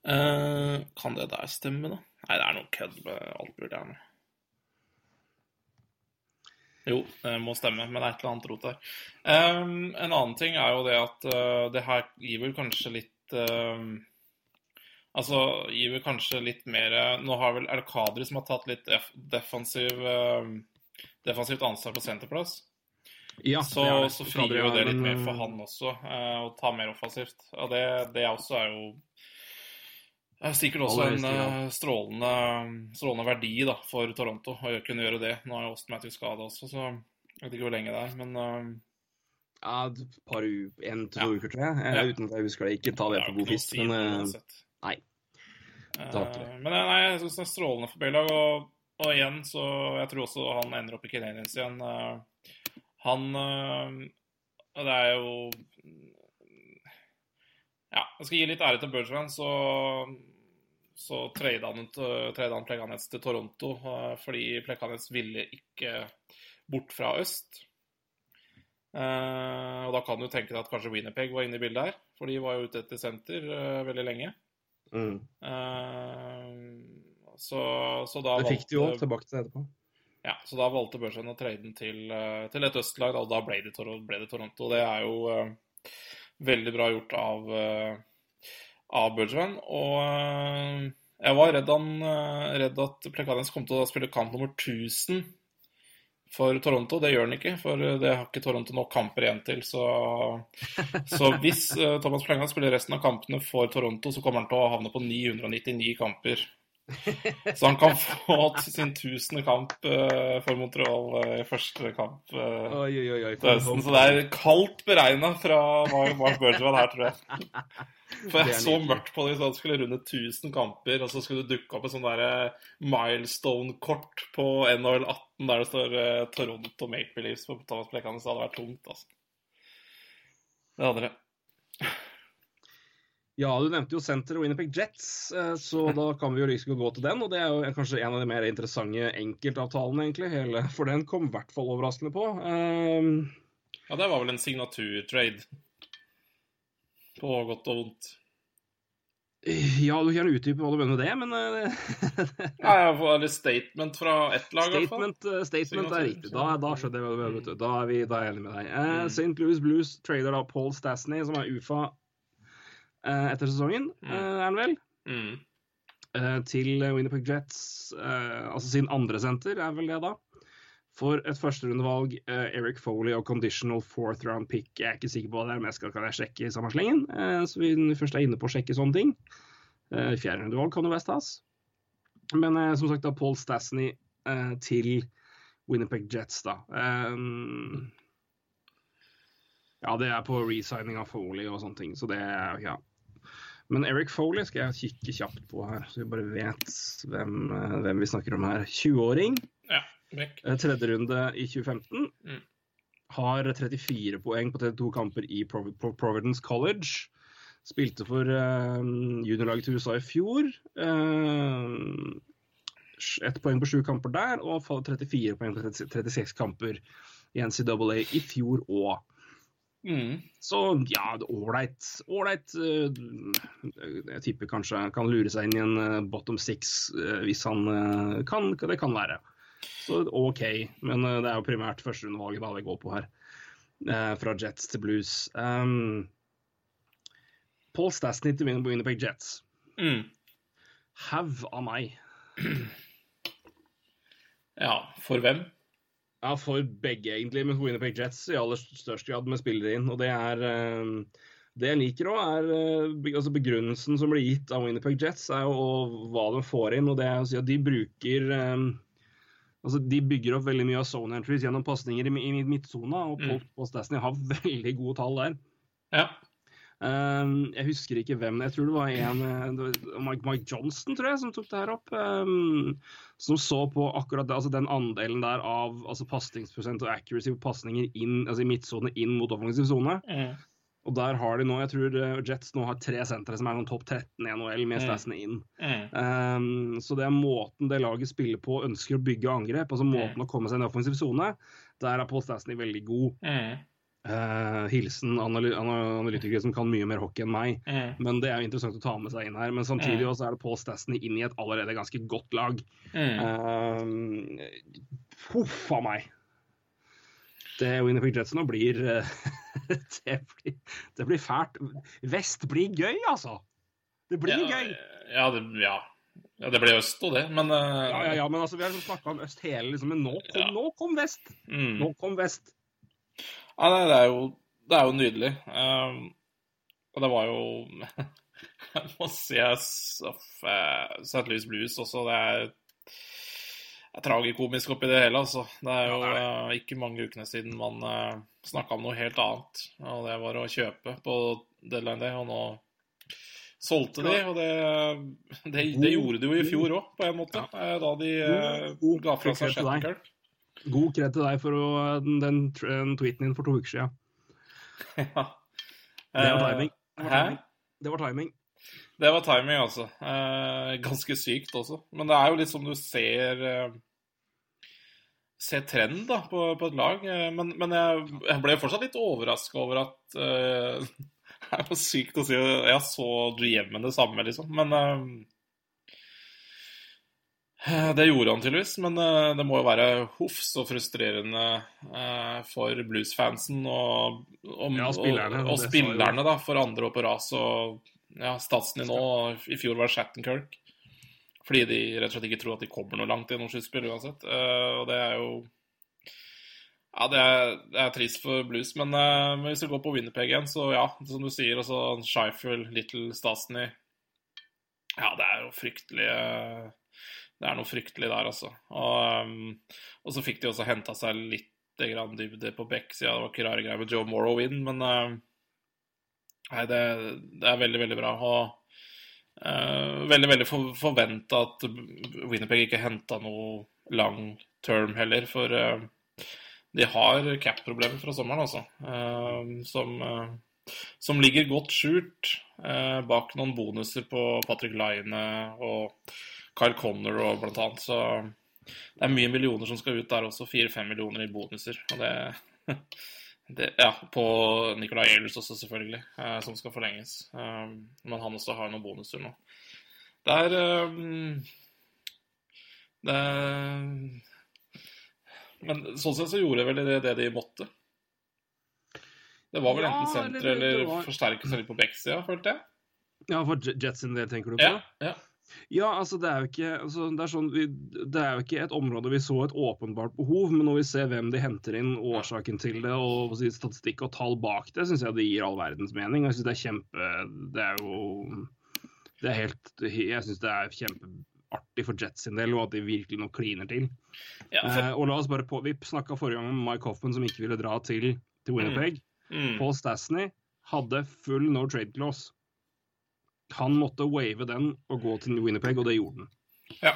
Uh, kan det der stemme, da? Nei, det er noe kødd med alt mulig her nå. Jo, det må stemme, men det er et eller annet rot der. Um, en annen ting er jo det at uh, det her gir vel kanskje litt uh, Altså gir vel kanskje litt mer Nå har vel er det Kadri som har tatt litt def defensiv, uh, defensivt ansvar på senterplass. Ja, Så, det det. så frigjør jo det litt mer for han også, eh, å ta mer offensivt. Og det, det også er jo er sikkert også en eh, strålende, strålende verdi da, for Toronto å kunne gjøre det. Nå er Austin Matthews skada også, så jeg vet ikke hvor lenge det er. Men uh... Ja, et par u en til to Ja. uker, tror jeg. Ja. Uten at jeg husker det. Ikke ta det for god fisk, men uansett. nei. Det. Men nei, jeg syns det er strålende for Baylag. Og, og igjen, så jeg tror også han ender opp i Canadiens igjen. Eh, Han eh, det er jo Ja, jeg skal gi litt ære til Bergeron, så, så trade han, ut- han Plekanec til Toronto, eh, fordi Plekanets ville ikke bort fra øst. Eh, og da kan du tenke deg at kanskje Winnerpeg var inne i bildet her, for de var jo ute etter senter eh, veldig lenge. Mm. Eh, så, så da Det fikk de jo tilbake til etterpå. Ja, så da valgte Børsen å trade den til, eh, til et østlag, og da ble det, ble det Toronto. Det er jo uh, veldig bra gjort av, uh, av Bergevin. Og uh, jeg var redd, han, redd at Plekanec kom til å spille kamp nummer 1000 for Toronto. Det gjør han ikke, for det har ikke Toronto nok kamper igjen til. Så, så hvis Thomas Plekanec spiller resten av kampene for Toronto, så kommer han til å havne på 999 kamper. Så han kan få sin tusende kamp eh, for Montreal eh, i første kamp eh, Oi, oi, oi. til høsten. Så det er kaldt beregna fra Mark Mark her, tror jeg. For jeg så mørkt på det, så han skulle runde 1000 kamper, og så skulle det dukke opp et sånn milestone-kort på NHL 18 der det står Toronto Maple Leafs på Thomas Plekanec. Det hadde vært tungt, altså. Det hadde det. Ja, du nevnte jo Center og Winnipeg Jets, eh, så da kan vi jo liksom gå til den. Og det er jo kanskje en av de mer interessante enkeltavtalene, egentlig. Hele, for den kom i hvert fall overraskende på. Um, Ja, det var vel en signaturtrade. På godt og vondt. ja, du kan utdype hva du mener med det, men eh, Ja, jeg får litt statement fra ett lag, i hvert fall. statement, statement er riktig. Da, da skjønner jeg hva du mener. vet du. Da er, vi, da er jeg enig med deg. Mm. Uh, St. Louis Blues trader da Paul Stasney, som er UFA etter sesongen, Mm. eh, er han vel? Mm. eh, til Winnipeg Jets, eh, altså sin andre senter, er vel det da. For et førsterundevalg, eh, Eric Foley og conditional fourth round pick. Jeg er ikke sikker på hva det er, men jeg skal kan jeg sjekke i samme slengen. Eh, så vi først er inne på å sjekke sånne ting. Eh, Fjerderundevalg kan jo være stas. Men eh, som sagt, da Paul Stasney eh, til Winnipeg Jets, da. Eh, ja, det er på resigning av Foley og sånne ting, så det er ja. Men Eric Foley skal jeg kikke kjapt på her, så vi bare vet hvem, eh, hvem vi snakker om her. 20-åring, Ja, eh, tredje runde i 2015. Mm. Har 34 poeng på 32 kamper i Prov Prov- Providence College. Spilte for uh, juniorlaget til USA i fjor. Uh, ett poeng på sju kamper der, og fa- 34 poeng på 36 kamper i NCAA i fjor òg. Mm. Så ja, ålreit. Ålreit. eh, Jeg tipper kanskje han kan lure seg inn i en eh, bottom six eh, hvis han kan. Det kan være. Så OK. Men det er jo primært førsterundevalget da vi går på her. Fra Jets til Blues. Um, Paul Stasny til Win- Winnipeg Jets. Mm. Haug av meg. Ja, for hvem? Ja, for begge, egentlig, med Winnipeg Jets i aller størst grad med spillere inn. Og det er eh, Det jeg liker òg, er eh, altså begrunnelsen som blir gitt av Winnipeg Jets, er jo og hva de får inn. Og det er å si at de bruker eh, Altså, De bygger opp veldig mye av zone entries gjennom pasninger i, i midtsona, og Paul, Paul Stasny har veldig gode tall der. Ja. Um, jeg husker ikke hvem, jeg tror det var en eh, det var Mike, Mike Johnston, tror jeg, som tok det her opp. Um, som så på akkurat det, altså den andelen der av altså pasningsprosent og accuracy på pasninger inn, altså i midtsone inn mot offensiv sone. Mm. Og der har de nå, jeg tror eh, Jets nå har tre sentre som er noen topp 13 i NHL med statsene inn. Mm. Um, så det er måten det laget spiller på, ønsker å bygge angrep, altså måten å komme seg inn i offensiv sone. Der er Paul Stasny veldig god. Mm. Eh, hilsen analy analytikere som kan mye mer hockey enn meg. Mm. Men det er jo interessant å ta med seg inn her. Men samtidig Mm. er det Paul Stasny inn i et allerede ganske godt lag. Mm. Uh, Huff a meg. Det Winnipeg Jetson nå blir eh, det, blir det blir fælt. Vest blir gøy, altså! Det blir ja, gøy! Ja det, ja. ja, det ble øst og det, men uh... Ja, ja, ja, men altså, Vi har liksom snakka om øst hele, liksom, men nå kom, nå kom vest! Mm. Nå kom vest. Ja, nei, det er jo, det er jo nydelig. Um, og det var jo Jeg må si jeg St. Louis Blues også. Det er, er tragikomisk oppi det hele, altså. Det er jo eh, ikke mange ukene siden man uh, snakka om noe helt annet. Og det var å kjøpe på deadline day, og nå solgte de. Og det, det, det gjorde de jo i fjor òg, på en måte. eh, Da de uh, ga fra seg god God kred til deg for å, den, den, tweeten din for to uker siden. Ja. Det var Eh, timing. Det var timing. Det var timing. Det var timing, altså. Eh, ganske sykt også. Men det er jo litt som du ser eh, Ser trend da, på, på et lag. Men, men jeg, jeg ble fortsatt litt overraska over at eh, Det er jo sykt å si Jeg så GM-en det samme, liksom. Men eh, Det gjorde han tydeligvis. Men eh, det må jo være huff så frustrerende eh, for blues-fansen og, og, Ja, spillerne, og, og spillerne da, for andre år på ras. Og ja, statsen i nå I fjor var Shattenkirk. Fordi de rett og slett ikke tror at de kommer noe langt i noe sluttspill uansett. Eh, og det er jo Ja, det er, det er trist for Blues, men, eh, men hvis vi går på Winnerpeg igjen, så ja, som du sier, altså Shifel, Little, Stasny Ja, det er jo fryktelig eh, Det er noe fryktelig der, altså. Og, eh, og så fikk de også henta seg litt grann dybde på Beck, siden det var ikke rare greier med Joe Morrow inn, men eh, Nei, det, det er veldig, veldig bra. Og uh, veldig veldig for, forventa at Winnerpeg ikke henta noe long term heller, for uh, de har cap-problemer fra sommeren, altså. Uh, som, som ligger godt skjult eh, bak noen bonuser på Patrick Line og Kyle Connor og blant annet. Så det er mye millioner som skal ut der også. Fire-fem millioner i bonuser. Og det, det Ja, på Nicolay Ehlers også, selvfølgelig, eh, som skal forlenges. Eh, men han også har noen bonuser nå. Det er det Det Men sånn sett så gjorde vel det det de måtte. Det var vel Ja, enten senter eller det eller var- forsterke seg litt på backsida, følte jeg. Ja, for Jetson Jets sin del, tenker du på? Ja, ja. Ja, altså det er jo ikke altså, det, er sånn, vi, det er jo ikke et område vi så et åpenbart behov, men når vi ser hvem de henter inn, årsaken til det, og statistikk og tall bak det, syns jeg det gir all verdens mening. Jeg syns det er kjempe Det er jo Det er helt Jeg syns det er kjempeartig for Jets sin del, og at de virkelig nå kliner til. ja for, Eh, og la oss bare på Vi snakka forrige gang om Mike Hoffman som ikke ville dra til, til Winnipeg. mm, Paul Stasney hadde full no trade clause. Han måtte wave den og gå til Winnipeg, og det gjorde han. ja.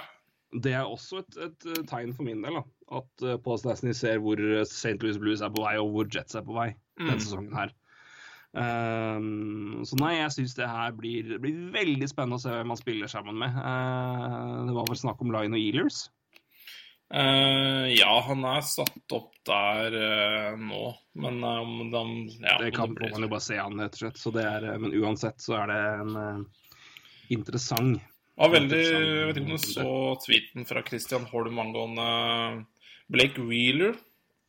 Det er også et, et eh, tegn for min del, da. At uh, Paul Stasny ser hvor eh, St. Louis Blues er på vei, og hvor Jets er på vei Mm. denne sesongen her. Um, så nei, jeg syns det her blir, blir veldig spennende å se hvem man spiller sammen med. Uh, det var vel snakk om Line og Ealers. Eh, ja, han er satt opp der uh, nå, men eh, om de ja, Det kan det man jo bare se an, rett og slett. Er, men uansett så er det en uh, interessant Ja, veldig, jeg vet ikke om du så tweeten fra Christian Holm angående Blake Wheeler.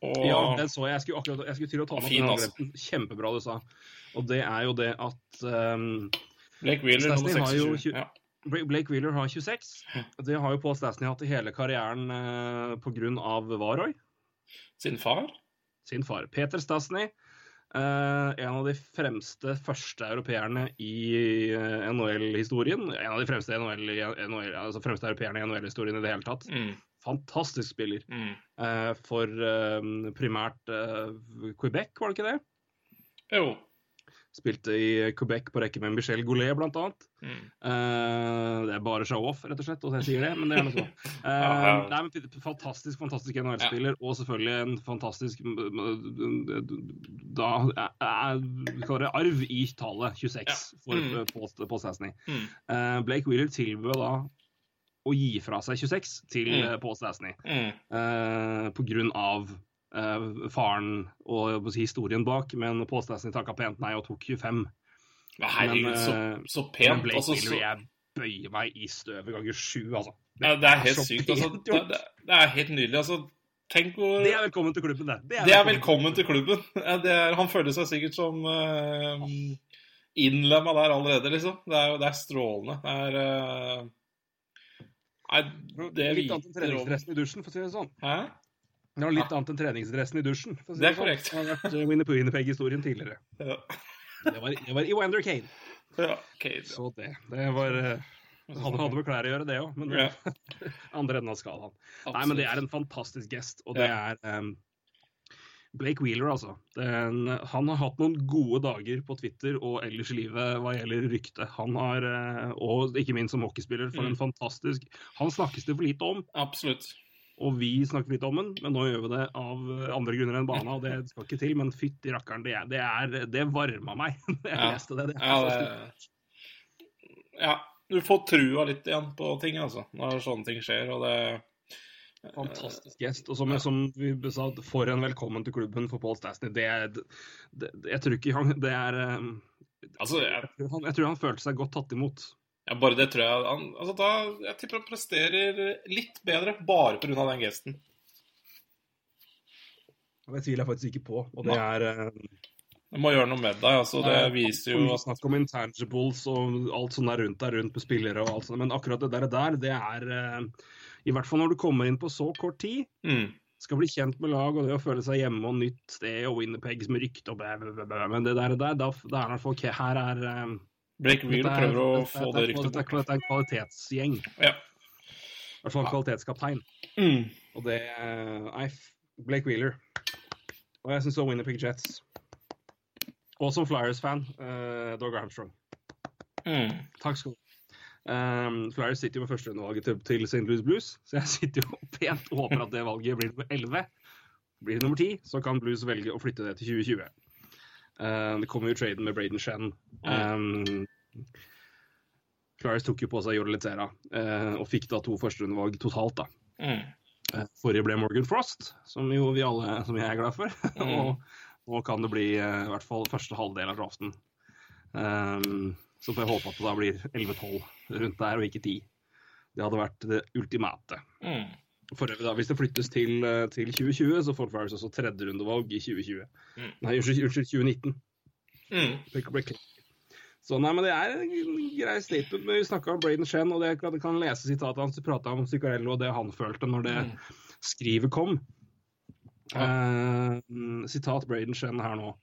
Og Ja, den så jeg. Jeg skulle, akkurat, jeg skulle til å ta den opp, Fin. Kjempebra du sa. Og det er jo det at um, Blake Wheeler nummer har 26. Blake Wheeler har 26. Det har jo Paul Stasney hatt i hele karrieren uh, pga. Varoy, Sin far. sin far. Peter Stasney. eh, en av de fremste første europeerne i eh, NHL-historien. En av de fremste, NHL, NHL, altså fremste europeerne i NHL-historien i det hele tatt. Mm, Fantastisk spiller. mm. Eh, for eh, primært eh, Quebec, var det ikke det? Jo. Spilte i Quebec på rekke med Michel Goulet, blant annet. Mm. Uh, det er bare show-off, rett og slett, at jeg sier det, men det er noe så. Uh, Ja, ja. Nei, fantastisk, fantastisk NHL-spiller, og selvfølgelig en fantastisk da er, kaller det arv i tallet 26 for Mm. Post, Paul, Paul Stasny. Mm. Uh, Blake Wheeler tilbød da å gi fra seg 26 til Mm. eh, Paul Stasny Mm. uh, på grunn av eh, faren og si, historien bak, men Paul Stasny takka pent nei og tok 25. Men herregud, Men, så, eh, så pent. Blake Altså, så, jeg bøyer meg i støvet ganger sju, altså. ja, det er helt er sykt. Altså, det, det, det er helt nydelig. Altså, tenk hvor Det er velkommen til klubben, det. Det er velkommen til klubben. Ja, Det er, han føler seg sikkert som uh, innlemma der allerede, liksom. Det er det er strålende. Det er uh... Nei, det Litt annet enn treningsdressen i dusjen, for å si det sånn. Hæ? Det var litt annet enn treningsdressen i dusjen. Si Det er sånn. korrekt. Det har vært eh, Winnipeg-historien tidligere. Ja. Det var, det var i Kane. ja. Kane. Så det, det var han hadde, hadde med klær å gjøre, det òg, men Ja. andre enden av skalaen. Nei, men det er en fantastisk gest, og det er um, Blake Wheeler, altså. Den, han har hatt noen gode dager på Twitter og ellers i livet hva gjelder rykte. Han har, eh, og ikke minst som hockeyspiller, for Mm. en fantastisk Han snakkes det for lite om, Absolutt. Og vi snakker litt om den, men nå gjør vi det av andre grunner enn bana, og det skal ikke til. Men fytti rakkeren, det, er- det, er, det varma meg da jeg Ja. leste det. det Ja, det. Ja, du får trua litt igjen på ting, altså, når sånne ting skjer. Og det Fantastisk gjest. Og som, som vi sa, for en velkommen til klubben for Paul Stastny. Det, det, det, jeg tror ikke han Det er um, Altså, jeg, jeg, tror han, jeg tror han følte seg godt tatt imot. Ja, bare det tror jeg han, altså, da, Jeg tipper han presterer litt bedre bare pga. den gesten. Det tviler jeg faktisk ikke på. Og det er um, Det må gjøre noe med deg. altså, Det viser jo at Snakk om intangibles og alt som er rundt der rundt med spillere og alt sånt. Men akkurat det der, der det er uh, I hvert fall når du kommer inn på så kort tid. mm, Skal bli kjent med lag og det å føle seg hjemme og nytt sted og Winnerpegs med rykte og bæ, bæ, bæ. Men det der, der da, da er det i hvert fall ok, Her er um, Blake Wheel er- prøver å dette få det riktig bort. dette er en kvalitetsgjeng. I hvert fall kvalitetskaptein. Mm. Og det er Nei, Blake Wheeler. Og jeg syns også Winnerpick Jets. Og som Flyers-fan, uh, Dog Armstrong. Mm. Takk skal du ha. Um, Flyers sitter jo med førsterundevalget til, til St. Louis Blues, så jeg sitter jo pent og håper at det valget blir nummer 11. Blir det nummer 10, så kan Blues velge å flytte det til 2020. Uh, det kommer jo traden med Braden Shen. Um, Clarice tok jo på seg Jordan Litzera uh, og fikk da to førsterundevalg totalt, da. Mm. Eh, Forrige ble Morgan Frost, som jo vi alle som jeg er glad for. Mm. og nå kan det bli eh, i hvert fall første halvdel av draften. Um, så får jeg håpe at det da blir 11-12 rundt der, og ikke 10. Det hadde vært det ultimate. Mm. For øvrig da, Hvis det flyttes til, eh, til 2020, så får Farris også tredjerundevalg i 2020. Mm. Nei, unnskyld, unnskyld 2019. Mm. Så nei, men Det er en grei statement. men Vi snakka om Braden Shen, og det kan, kan lese sitatet hans. Vi prata om Zuccarello og det han følte når det Mm. skrivet kom. Eh, sitat Braden Shen her nå.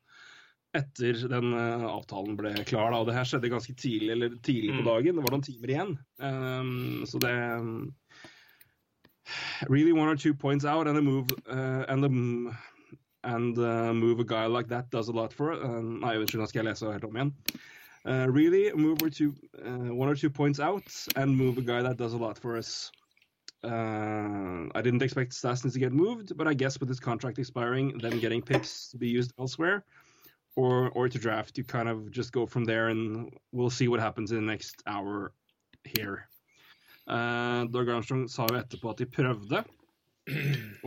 Etter den uh, avtalen ble klar, da, og det her skjedde ganske tidlig eller tidlig på Mm. dagen. Det var noen timer igjen. Um, så det Really one or two points out and a move uh, and a, and uh, move a guy like that does a lot for it. Uh, nei, unnskyld, nå skal jeg helt om igjen. Uh, really move or two, uh, one or two points out and move a guy that does a lot for us. Uh, I didn't expect Stasny to get moved, but I guess with his contract expiring, them getting picks to be used elsewhere or or to draft, you kind of just go from there, and we'll see what happens in the next hour here. Uh, Dag Arnstrong sa jo etterpå at de prøvde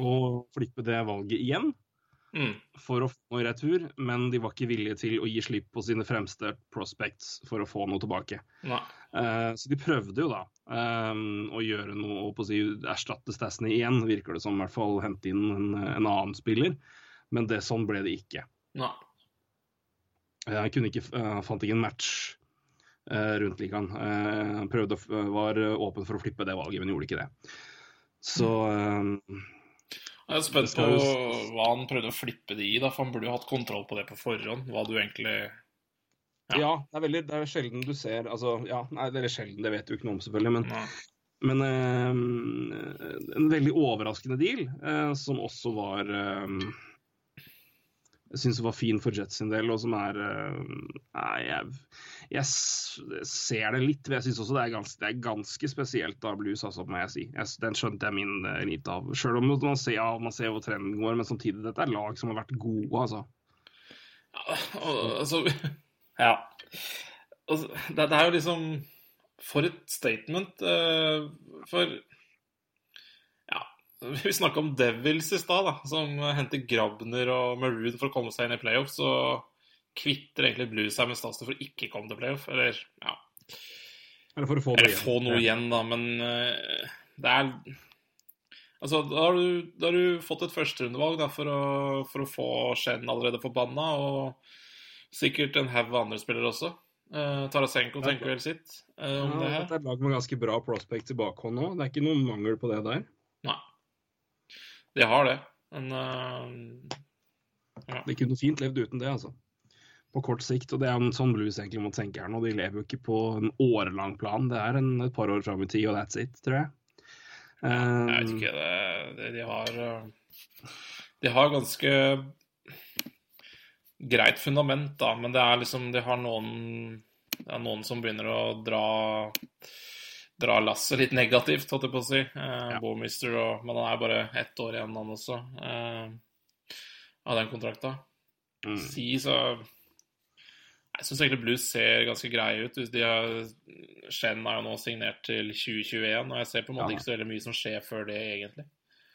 å flippe det valget igjen Mm. for å få noe i retur, men de var ikke villige til å gi slipp på sine fremste prospects for å få noe tilbake. Eh, så de prøvde jo da um, å gjøre noe, og på å si erstatte Stasny igjen, virker det som. I hvert fall hente inn en, en annen spiller. Men det, sånn ble det ikke. Nei. Jeg kunne ikke, uh, fant ikke en match rundt ligaen. Eh, Han prøvde, var åpen for å flippe det valget, men gjorde ikke det. Så eh, Jeg er spent på hva han prøvde å flippe det i, da, for han burde jo hatt kontroll på det på forhånd. Hva du egentlig Ja. ja, det er veldig det er sjelden du ser altså, ja, Nei, det er sjelden, det vet du ikke noe om, selvfølgelig. Men, Nei. men eh, en veldig overraskende deal, eh, som også var eh, Jeg syns var fin for Jets sin del, og som er eh, Nei, jeg, jeg ser det litt. men Jeg syns også det er, ganske, det er ganske spesielt av Blues, altså, må jeg si. Jeg, den skjønte jeg min rite lite av. Sjøl om man ser, ja, man ser hvor trenden går, men samtidig, dette er lag som har vært gode, altså. Ja, Altså Ja. Altså, det, det er jo liksom For et statement. Uh, for vi snakka om Devils i stad, som henter Grabner og Maroon for å komme seg inn i playoff. Så kvitter egentlig Blues seg med Stasny for å ikke komme til playoff. Eller ja, Eller for å få det igjen. få noe igjen, da, men uh, det er Altså, da har du, da har du fått et førsterundevalg for, å, for å få Shen allerede forbanna, og sikkert en haug andre spillere også. Uh, Tarasenko tenker vel sitt uh, om det Ja, her. dette er et lag med ganske bra prospect i bakhånd nå. Det er ikke noen mangel på det der. Nei. De har det, men eh, De kunne fint levd uten det, altså. På kort sikt. Og det er en sånn blues egentlig må tenke her nå. De lever jo ikke på en årelang plan. Det er en, et par år fram i tid, og that's it, tror jeg. Jeg vet Eh, ikke. Det, det, de har eh, De har ganske greit fundament, da, men det er liksom De har noen Det er noen som begynner å dra Dra lasset litt negativt, holdt jeg på å si. Eh, Ja. Bomister, og Men han er bare ett år igjen, han også, eh, av den kontrakta. mm. Si så Jeg syns egentlig Blues ser ganske greie ut. De har, Shen er jo nå signert til 2021, og jeg ser på en måte Ja. ikke så veldig mye som skjer før det, egentlig.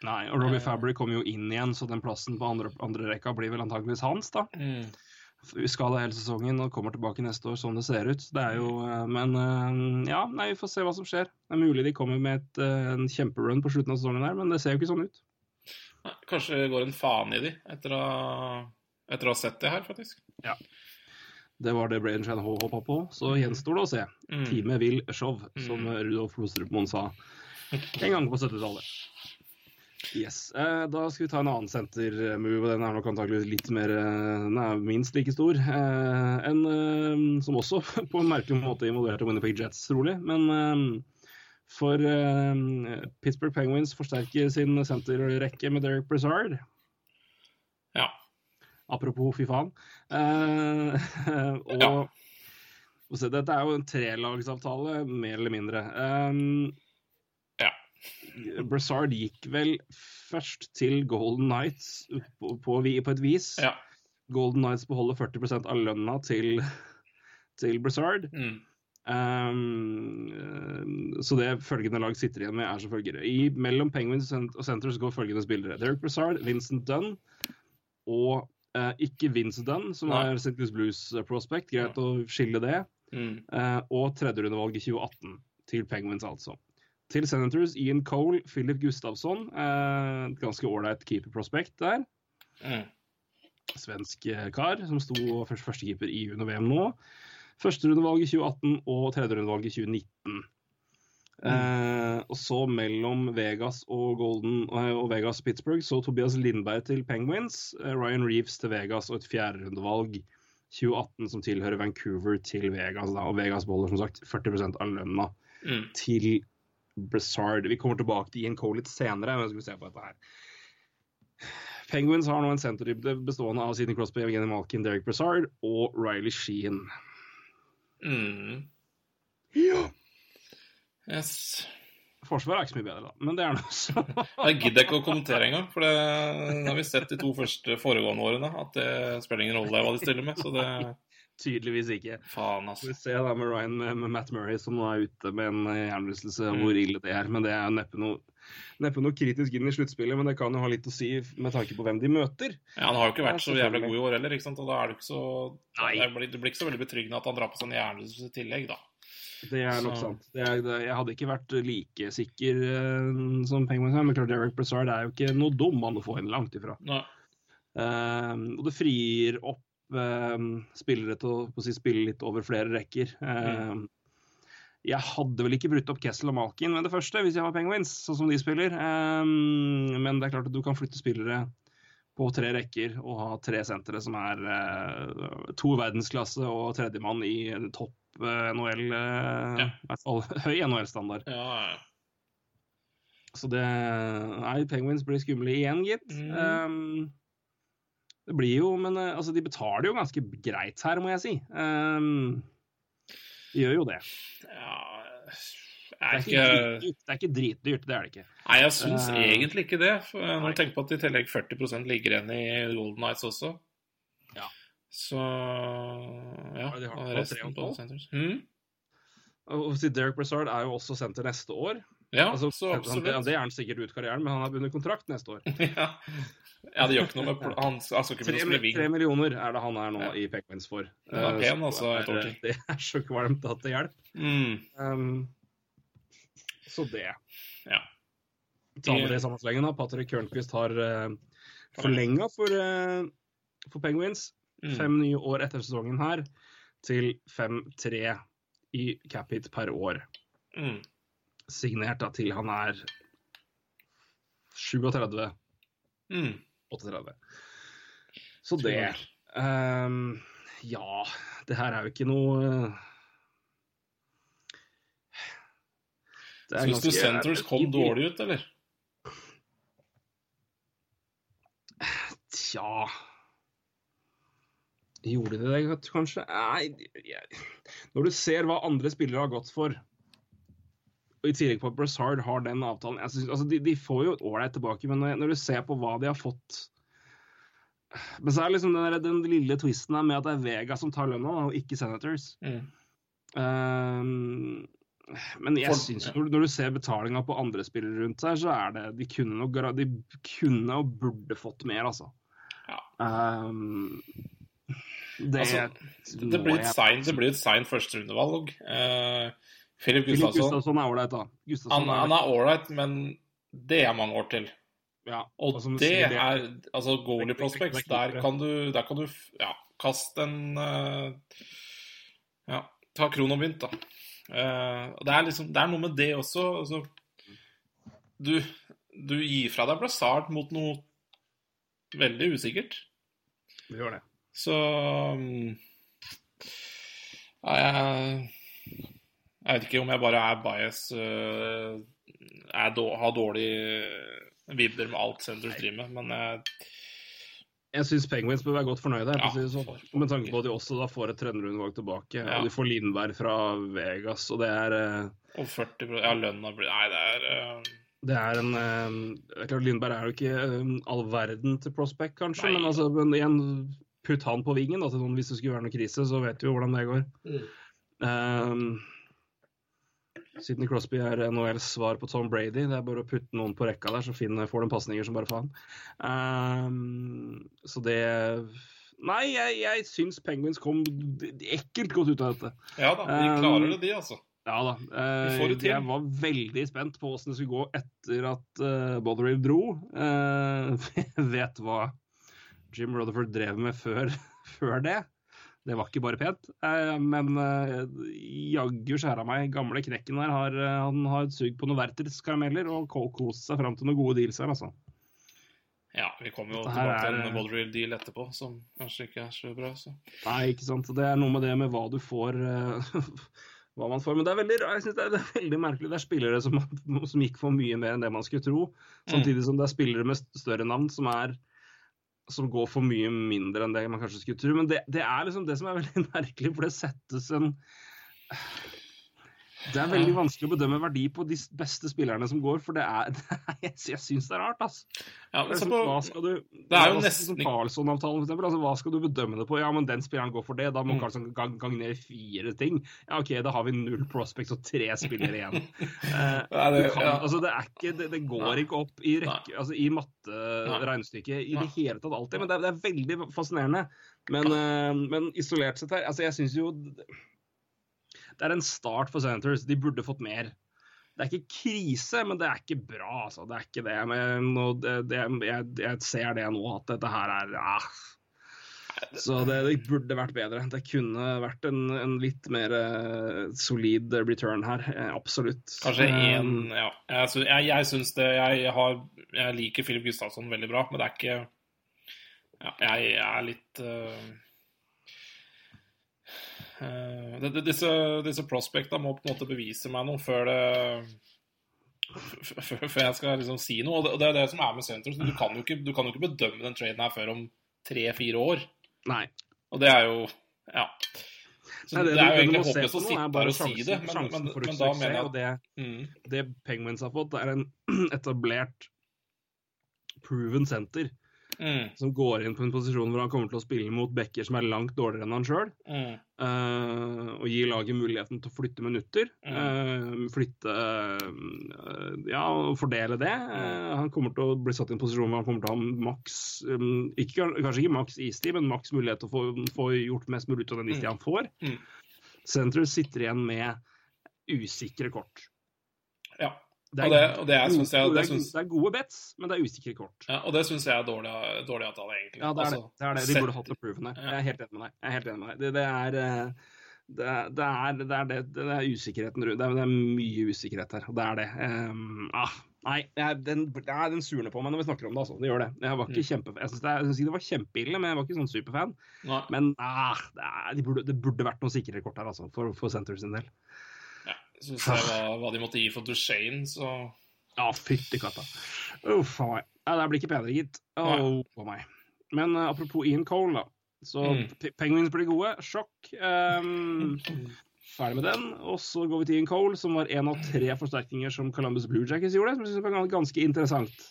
Nei, og Robbie Fabry kommer jo inn igjen, så den plassen på andre, andre rekka blir vel antakeligvis hans, da. Mm. Skada hele sesongen og kommer tilbake neste år sånn det ser ut. Det er jo eh, Men eh, ja, nei, vi får se hva som skjer. Det er mulig de kommer med et, eh, en kjemperun på slutten av sesongen her, men det ser jo ikke sånn ut. Nei, Kanskje det går en faen i de etter å, etter å ha sett det her, faktisk. Det var det Braden Shannon hoppa på, så gjenstår det å se. Mm. Time vil show, som Rudolf Lostrup-Moen sa en gang på 70-tallet. Yes. Eh, da skal vi ta en annen senter-move, den er nok antakelig litt mer eh, Den er minst like stor. Eh, en eh, som også på en merkelig måte involverte Winnipeg Jets, trolig. Men eh, for eh, Pittsburgh Penguins forsterker sin senterrekke med Derek Brizard. Ja. Apropos fy faen. Eh, og Ja. se, dette er jo en trelagsavtale, mer eller mindre. Ja. Brassard gikk vel først til Golden Knights på, på, på et vis. ja. Golden Knights beholder 40% av lønna til, til Brassard. Mm. Um, eh, så det følgende lag sitter igjen med, er som følger. I, mellom Penguins og Centres går følgende spillere. Derek Brassard, Vincent Dunn og uh, ikke Vince Dunn, som Nei. er St. Louis Blues prospect. Greit å skille det. Mm. Uh, og tredjerundevalg i 2018 til Penguins, altså. Til Senators Ian Cole, Philip Gustavsson. Eh, et ganske ålreit keeper-prospect der. Mm. Svensk eh, kar som sto først førstekeeper i UNO-VM nå. Førsterundevalg i 2018 og tredjerundevalg i 2019. Eh, og så mellom Vegas og Golden og Vegas Pittsburgh så Tobias Lindberg til Penguins, Ryan Reeves til Vegas og et fjerderundevalg 2018 som tilhører Vancouver til Vegas. Da. Og Vegas beholder som sagt 40 av lønna Mm. til Brassard. Vi kommer tilbake til Ian Cole litt senere. men skal vi se på dette her. Penguins har nå en senterdybde bestående av Sidney Crosby, Evgeny Malkin, Derek Brassard og Riley Sheen. Mm. Ja. Yes. Forsvaret er ikke så mye bedre, da. Men det er noe så. Jeg gidder ikke å kommentere engang, for det har vi sett de to første foregående årene. At det spiller ingen rolle hva de stiller med. Så det Tydeligvis ikke. Faen, Vi altså. ser da med Ryan med, med Matt Murray som nå er ute med en eh, hjernerystelse, Mm. hvor ille det er. Men det er neppe noe, neppe noe kritisk inn i sluttspillet, men det kan jo ha litt å si med tanke på hvem de møter. Ja, han har jo ikke vært så jævlig god i år heller, ikke sant? og da er det ikke så Nei. Det blir, ikke så veldig betryggende at han drar på seg en hjernerystelse i tillegg, da. Det er nok Så- sant. Er, jeg hadde ikke vært like sikker uh, som Penguins, men klart Derek Brassard er jo ikke noe dum han å få inn langt ifra. Nei. Eh, og det frier opp eh, spillere til å, si, spille litt over flere rekker. Mm. Jeg hadde vel ikke brutt opp Kessel og Malkin med det første, hvis jeg var Penguins, sånn som de spiller. Eh, men det er klart at du kan flytte spillere på tre rekker og ha tre sentre som er eh, to verdensklasse og tredjemann i topp eh, NHL, eh, Ja. i hvert fall høy NHL-standard. Ja. Så det Nei, Penguins blir skumle igjen, gitt. Mm. Um, det blir jo Men eh, altså, de betaler jo ganske greit her, må jeg si. Um, de gjør jo det. ja Det er ikke er ikke det er ikke dritdyrt, det er det ikke. Nei, jeg syns uh, egentlig ikke det. Når du tenker på at i tillegg 40% ligger igjen i Golden Nights også. Ja. Så ja. Ja, de har og på resten på tolv. centers. Mm? Og Derek Brassard er jo også senter neste år. Ja, Altså, så han, det, er han sikkert ut karrieren, men han er under kontrakt neste år. ja. ja, det gjør ikke noe med Han, skal ikke begynne å spille tre millioner er det han er nå Ja. i Penguins for. Eh, pen, altså, et år til. Det er så kvalmt at det hjelper. Mm. Um, så det. Ja. Ta med det i sammenslengen. Patrick Kørnquist har uh, forlenga for, uh, for Penguins. Mm. Fem nye år etter sesongen her til 5-3 i cap hit per år. Mm. Signert da til han er 37 Mm. 38. Så det um, Ja, det her er jo ikke noe eh, det Syns du Centres kom dårlig ut, eller? Tja Gjorde de det kanskje? Nei jeg, Når du ser hva andre spillere har gått for, og i tillegg på at Brazard har den avtalen synes, altså de, de får jo ålreit tilbake, men når, når du ser på hva de har fått Men så er det liksom den, der, den lille twisten her med at det er Vega som tar lønna, og ikke Senators. Mm. Um, men jeg syns når, når du ser betalinga på andre spillere rundt seg, så er det De kunne, nok, de kunne og burde fått mer, altså. Ja. Um, det Altså, Det blir et seint sign, det blir et sign førsterundevalg. Uh, Filip Gustavsson Gustavsson er ålreit, da. Gustavsson han, er ålreit, men det er mange år til. ja, Og og det sier, er altså goalie prospects. Der kan du, der kan du ja, kaste en uh, Ja, ta kronobint, da. Uh, det er liksom Det er noe med det også. Altså, du, du gir fra deg Blazard mot noe veldig usikkert. Vi gjør det. Så um, ja, jeg, jeg vet ikke om jeg bare er bias øh, er då, Har dårlige vibber med alt Senders driver med, men jeg, Jeg syns Penguins bør være godt fornøyde. Ja, sånn. Med tanke på at de også da får et tredjerundevalg tilbake. Ja. Og de får Lindberg fra Vegas, og det er eh, Og 40 Ja, lønna blir Nei, det er uh... Det er en det er klart Lindberg er jo ikke all verden til prospect, kanskje, Nei. men altså, men igjen, putt han på vingen da, til noen hvis det skulle være noe krise, så vet vi jo hvordan det går. Mm. Um, Sidney Crosby er NHLs svar på Tom Brady. Det er bare å putte noen på rekka der, så finner, får de pasninger som bare faen. Um, så det Nei, jeg, jeg syns Penguins kom ekkelt godt ut av dette. Ja da, de Um, klarer det, de, altså. Ja da. eh, til. jeg var veldig spent på åssen det skulle gå etter at uh, Botherill dro. Jeg vet hva Jim Rutherford drev med før, før det. Det var ikke bare pent. Eh, men uh, jaggu skjæra meg, gamle knekken her har, eh, han har et sug på noen Werthers karameller og ko- kost seg fram til noen gode deals her, altså. Ja, vi kommer jo tilbake til er- en Bodrill-deal etterpå, som kanskje ikke er så bra. Så. Nei, ikke sant. Det er noe med det med hva du får eh, Hva man får. Men det er veldig, jeg synes det er, det er veldig merkelig. Det er spillere som, som gikk for mye mer enn det man skulle tro. Samtidig som det er spillere med større navn som er som går for mye mindre enn det man kanskje skulle tro. Men det, det er liksom det som er veldig merkelig, for det settes en Det er veldig vanskelig å bedømme verdi på de beste spillerne som går, for det er, det er Jeg, jeg syns det er rart, altså. Ja, men liksom, på hva skal du, det er jo hva- nesten som Carlsson-avtalen, for eksempel. Altså, hva skal du bedømme det på? Ja, men den spilleren går for det. Da må Mm. Carlsson gang, gang, ned i fire ting. Ja, OK, da har vi null prospects og tre spillere igjen. Eh, det- kan, ja. altså, det, er ikke, det, det går Nei. ikke opp i, rekke, altså, i matteregnestykket i Nei. det hele tatt alltid. Men det er, det er veldig fascinerende. Men, eh, men isolert sett her, altså jeg syns jo Det er en start for Senators. De burde fått mer. Det er ikke krise, men det er ikke bra, altså. Det er ikke det. Men det, det, jeg, jeg ser det nå, at dette her er ja. Så det, det burde vært bedre. Det kunne vært en, en litt mer eh, solid return her. eh, absolutt. Kanskje én Um, Ja. Jeg, jeg, jeg syns det jeg, har, jeg liker Philip Gustavsson veldig bra, men det er ikke ja, Jeg er litt uh, Disse, disse prospecta må på en måte bevise meg noe før det Før jeg skal liksom si noe. Og det, er det som er med Centros. Du kan jo ikke, du kan jo ikke bedømme den traden her før om tre-fire år. Nei. Og det er jo Ja. Så Nei, det, det, er jo du egentlig håpløst å sitte er her og si det, men, men, men, men da mener jeg at det, mm, det Penguins har fått, er en etablert proven center mm, som går inn på en posisjon hvor han kommer til å spille mot backer som er langt dårligere enn han sjøl, mm, og gir laget muligheten til å flytte minutter. Mm. eh, flytte uh, Ja, og fordele det. Eh, han kommer til å bli satt i en posisjon hvor han kommer til å ha maks um, ikke, Kanskje ikke maks istid, men maks mulighet til å få, få gjort mest mulig ut av den istida han får. Mm. Sentrum sitter igjen med usikre kort. ja. Det Og det, og det, er, jeg, gode, det, det, synes, det er gode bets, men det er usikre kort. ja, og det syns jeg er dårlig, dårlig avtale, egentlig. Ja, det er det. Altså, det, er det. De burde hatt approven her. Jeg er helt enig med deg. Jeg er helt enig med deg. Det, det, er, eh, det, er, det, er, det, er det, det er usikkerheten rundt det det er mye usikkerhet her, det er det. Um, ah, nei, den, den surner på meg når vi snakker om det, altså. Det gjør det. Jeg var ikke Mm. kjempe... Jeg syns ikke det var kjempeille, men jeg var ikke sånn superfan. Nei. Men ah, det, de burde, det burde vært noen sikrere kort her, altså, for, for Centers sin del. Syns jeg var hva de måtte gi for Duchene, så Ja, fytti katta. Uff a meg. Det blir ikke bedre, gitt. For meg. Men uh, apropos Ian Cole, da. Så Mm. Penguins blir gode. Sjokk. Um, ferdig med den. Og så går vi til Ian Cole, som var en av tre forsterkninger som Columbus Blue Jackets gjorde, som jeg synes var ganske interessant.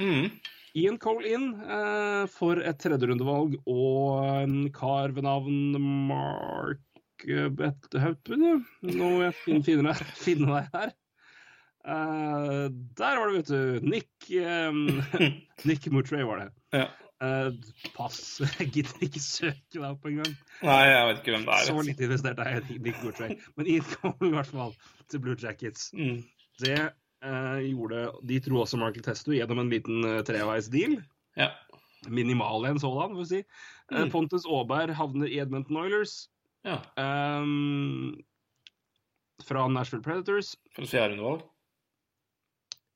mm. Ian Cole inn eh, for et tredjerundevalg og en kar ved navn Mark Bethaupen. Nå må jeg finne, finne, deg, her. Uh, der var det, vet du. Nick um, Nick Mutray var det. Ja. Uh, pass. Jeg gidder ikke søke deg opp engang. Nei, jeg vet ikke hvem det er. Så litt investert er jeg i Nick Mutray. Men Ian Cole i hvert fall til Blue Jackets. Mm. Det uh, gjorde De tro også Michael Testo gjennom en liten treveis-deal. Ja. Minimal en sådan, får vi si. Mm. Pontus Aaberg havner i Edmonton Oilers. Ja. Um, fra Nashville Predators. For fjerderundevalg.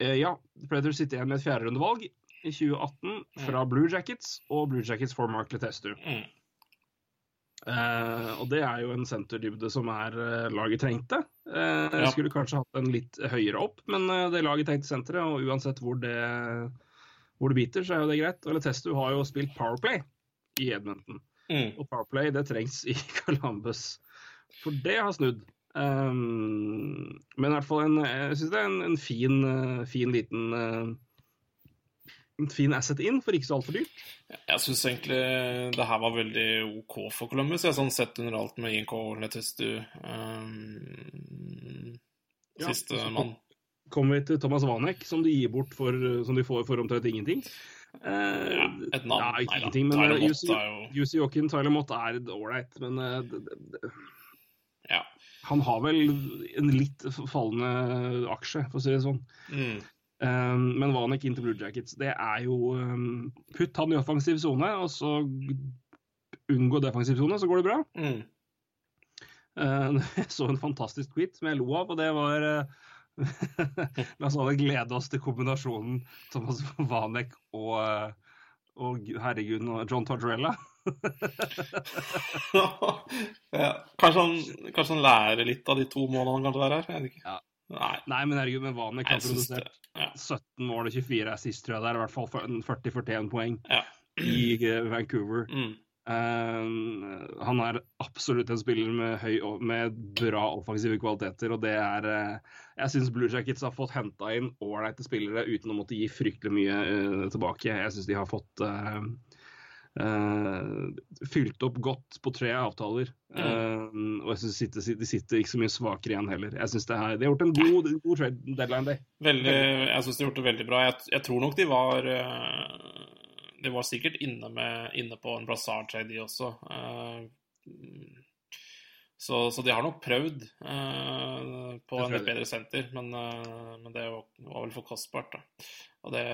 Uh, ja, Predators sitter igjen med et fjerderundevalg i 2018 fra Blue Jackets, og Blue Jackets for Mark Letestu. Mm. Uh, og det er jo en senterdybde som er uh, laget trengte. Uh, Ja. skulle kanskje hatt den litt høyere opp, men eh, det laget trengte senteret, og uansett hvor det, hvor det biter, så er jo det greit. Og Letestu har jo spilt Powerplay i Edmonton, Mm. og Powerplay det trengs i Columbus. For det har snudd. Um, men i hvert fall en, jeg synes det er en, en fin, eh, fin liten eh, En fin asset inn, for ikke så altfor dyrt. Jeg syns egentlig det her var veldig OK for Columbus. Jeg har sånn sett under alt med INK og Letestu um, Siste ja, mann. kommer vi til Thomas Wanek, som de gir bort for, som de får for omtrent ingenting. Eh, Ja, et navn. Ja, ikke Nei da. men eh, jo Joakim Tyler Mott er ålreit, men eh, det- det- det- Ja. han har vel en litt fallende aksje, for å si det sånn. Mm. Um, men Vanek inn til Blue Jackets, det er jo um, Putt han i offensiv sone, og så unngå defensiv sone, så går det bra. Mm. Uh, Jeg så en fantastisk tweet som jeg lo av, og det var eh, La oss alle glede oss til kombinasjonen Thomas Vanek og, eh, og herregud, John Tortorella. ja. Kanskje, han, kanskje han lærer litt av de to månedene han kanskje er her? Jeg vet ikke. Ja. Nei. Nei, men herregud, men Vanek har produsert Ja. 17 mål og 24 assist, tror jeg det er. I hvert fall 40-41 poeng i eh, Vancouver. Mm. Eh, han er absolutt en spiller med, høy, med bra offensive kvaliteter, og det er eh, Jeg syns Blue Jackets har fått henta inn ålreite spillere uten å måtte gi fryktelig mye eh, tilbake. Jeg syns de har fått uh, Uh, fylt opp godt på tre avtaler. Eh, og jeg synes sitter, de sitter ikke så mye svakere igjen heller. Jeg synes det er, De har gjort en god, god trade deadline day. Veldig, jeg syns de har gjort det veldig bra. Jeg, jeg tror nok de var eh, De var sikkert inne, med, inne på en Brassard-trade, de også. Eh, så, så de har nok prøvd eh, på en litt bedre senter, men, eh, men det var, var vel for kostbart, da. Og det,